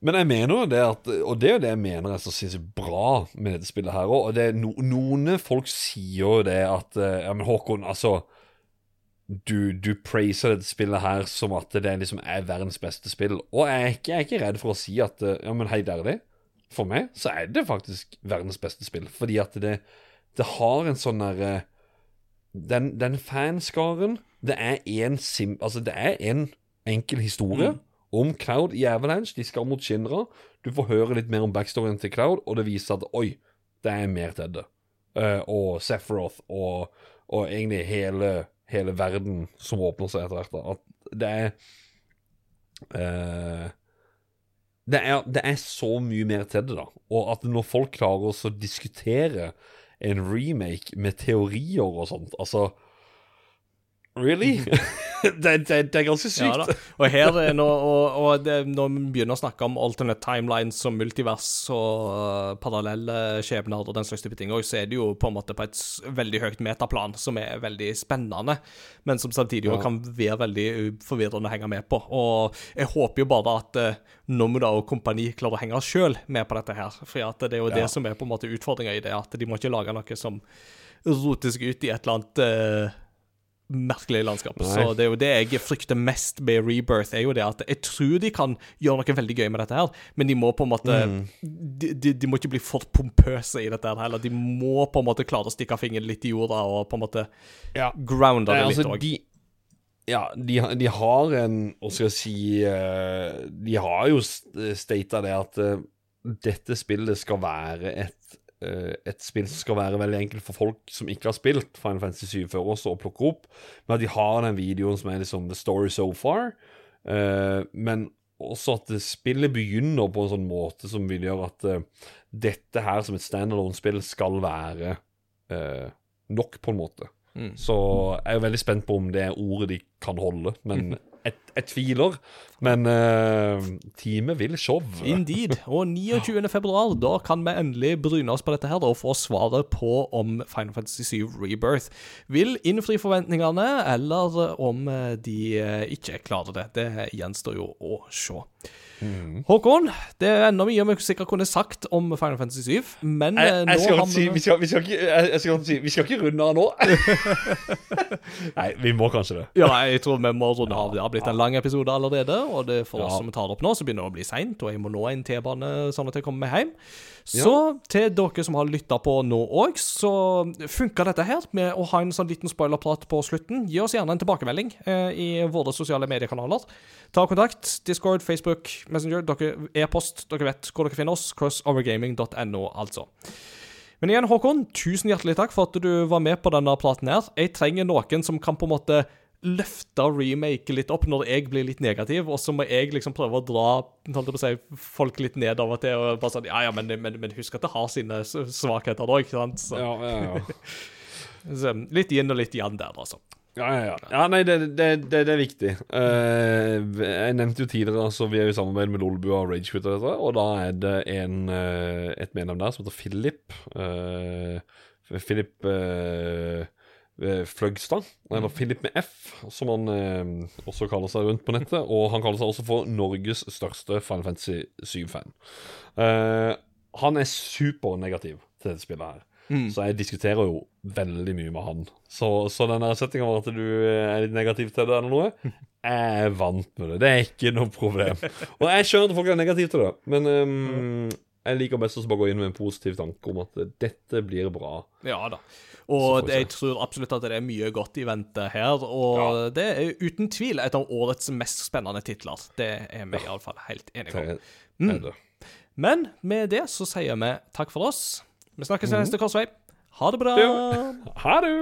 S3: Men jeg mener jo det at Og det er jo det jeg mener er så sinnssykt bra med dette spillet her òg. Og det no, noen folk sier jo det at eh, Ja, men Håkon, altså du, du praiser dette spillet her som at det liksom er verdens beste spill. Og jeg er ikke, jeg er ikke redd for å si at eh, Ja, men helt ærlig, for meg så er det faktisk verdens beste spill. Fordi at det, det har en sånn derre den, den fanskaren Det er en sim... Altså, det er en enkel historie om Cloud i Avalanche. De skal mot Shinra. Du får høre litt mer om backstoryen til Cloud, og det viser at oi, det er mer til det. Uh, og Sephiroth og, og egentlig hele, hele verden som åpner seg etter hvert. At det er uh, det er, det er så mye mer til det, da. Og at når folk klarer å diskutere en remake med teorier og sånt Altså Really? det, det, det er ganske sykt.
S1: Ja. Og her er nå, og, og det, når vi begynner å snakke om alternate timelines og multivers og uh, parallelle skjebner og den slags type ting, så er det jo på en måte på et veldig høyt metaplan som er veldig spennende, men som samtidig
S3: Ja.
S1: kan være veldig uh, forvirrende å henge med på. Og jeg håper jo bare at uh, Nomuda og kompani klarer å henge sjøl med på dette her, for det er jo det som er på en måte utfordringa i det, at de må ikke lage noe som roter seg ut i et eller annet uh, merkelig landskap.
S3: Nei.
S1: Så det er jo det jeg frykter mest med Rebirth, er jo det at jeg tror de kan gjøre noe veldig gøy med dette her, men de må på en måte
S3: Mm.
S1: de, de, de må ikke bli for pompøse i dette her heller. De må på en måte klare å stikke fingeren litt i jorda og på en måte
S3: Ja.
S1: grounde det litt
S3: altså,
S1: òg.
S3: de, ja, de, de har en Hva skal jeg si eh, De har jo stata det at eh, dette spillet skal være et et spill som skal være veldig enkelt for folk som ikke har spilt Final Fantasy 7 før også, å plukke opp. Men at de har den videoen som er liksom The Story So Far. Eh, men også at spillet begynner på en sånn måte som vil gjøre at eh, dette her som et standalone-spill skal være eh, nok, på en måte.
S1: Mm.
S3: Så jeg er jo veldig spent på om det er ordet de kan holde, men jeg, tviler. Men uh, teamet vil show.
S1: Indeed. Og 29. februar, da kan vi endelig bryne oss på dette her og få svaret på om Final Fantasy 7 Rebirth vil innfri forventningene, eller om eh, de eh, ikke klarer det. Det gjenstår jo å se. Håkon, det er enda mye vi sikkert kunne sagt om Final Fantasy 7, men eh,
S3: Jeg,
S1: nå
S3: skal
S1: har
S3: si, vi, skal, vi, skal ikke, jeg, jeg skal si Vi skal ikke runde av nå. Nei, vi må kanskje det.
S1: Ja, jeg tror vi må runde av. Det har blitt en lang episode allerede, og det for oss
S3: Ja.
S1: som tar det opp nå, så begynner det å bli seint, og jeg må nå en T-bane sånn at jeg kommer meg hjem. Så til dere som har lytta på nå òg, så funka dette her med å ha en sånn liten spoilerprat på slutten. Gi oss gjerne en tilbakemelding eh, i våre sosiale mediekanaler. Ta kontakt. Discord, Facebook, Messenger, dere e-post. Dere vet hvor dere finner oss. crossovergaming.no, altså. Men igjen, Håkon, tusen hjertelig takk for at du var med på denne praten her. Jeg trenger noen som kan på en måte løfte remake litt opp når jeg blir litt negativ, og så må jeg liksom prøve å dra holdt jeg på å si, folk litt ned av og til. og bare sånn, ja, ja, men, men, men husk at det har sine svakheter òg, ikke sant? Så,
S3: Ja, ja, ja.
S1: så litt inn og litt igjen der, altså.
S3: Ja, ja, ja. ja nei, det, det, det, det er viktig. Uh, jeg nevnte jo tidligere altså vi er i samarbeid med Lolbua og Ragequit, og, og da er det en, uh, et medlem der som heter Philip. Uh, Philip Fløgstad, eller Philip med F, som han også kaller seg rundt på nettet. Og han kaller seg også for Norges største Final Fantasy 7-fan. Eh, han er supernegativ til dette spillet her. Så jeg diskuterer jo veldig mye med han. Så, så den settinga med at du er litt negativ til det, eller noe Jeg er vant med det. Det er ikke noe problem. Og jeg skjønner at folk er negative til det, men um, jeg liker best å bare gå inn med en positiv tanke om at dette blir bra.
S1: Ja da. Og jeg tror absolutt at det er mye godt i vente her. Og det er uten tvil et av årets mest spennende titler. Det er vi iallfall helt enige om.
S3: Er.
S1: Men med det så sier vi takk for oss. Vi snakkes i neste korsvei. Ha det bra.
S3: Ha det!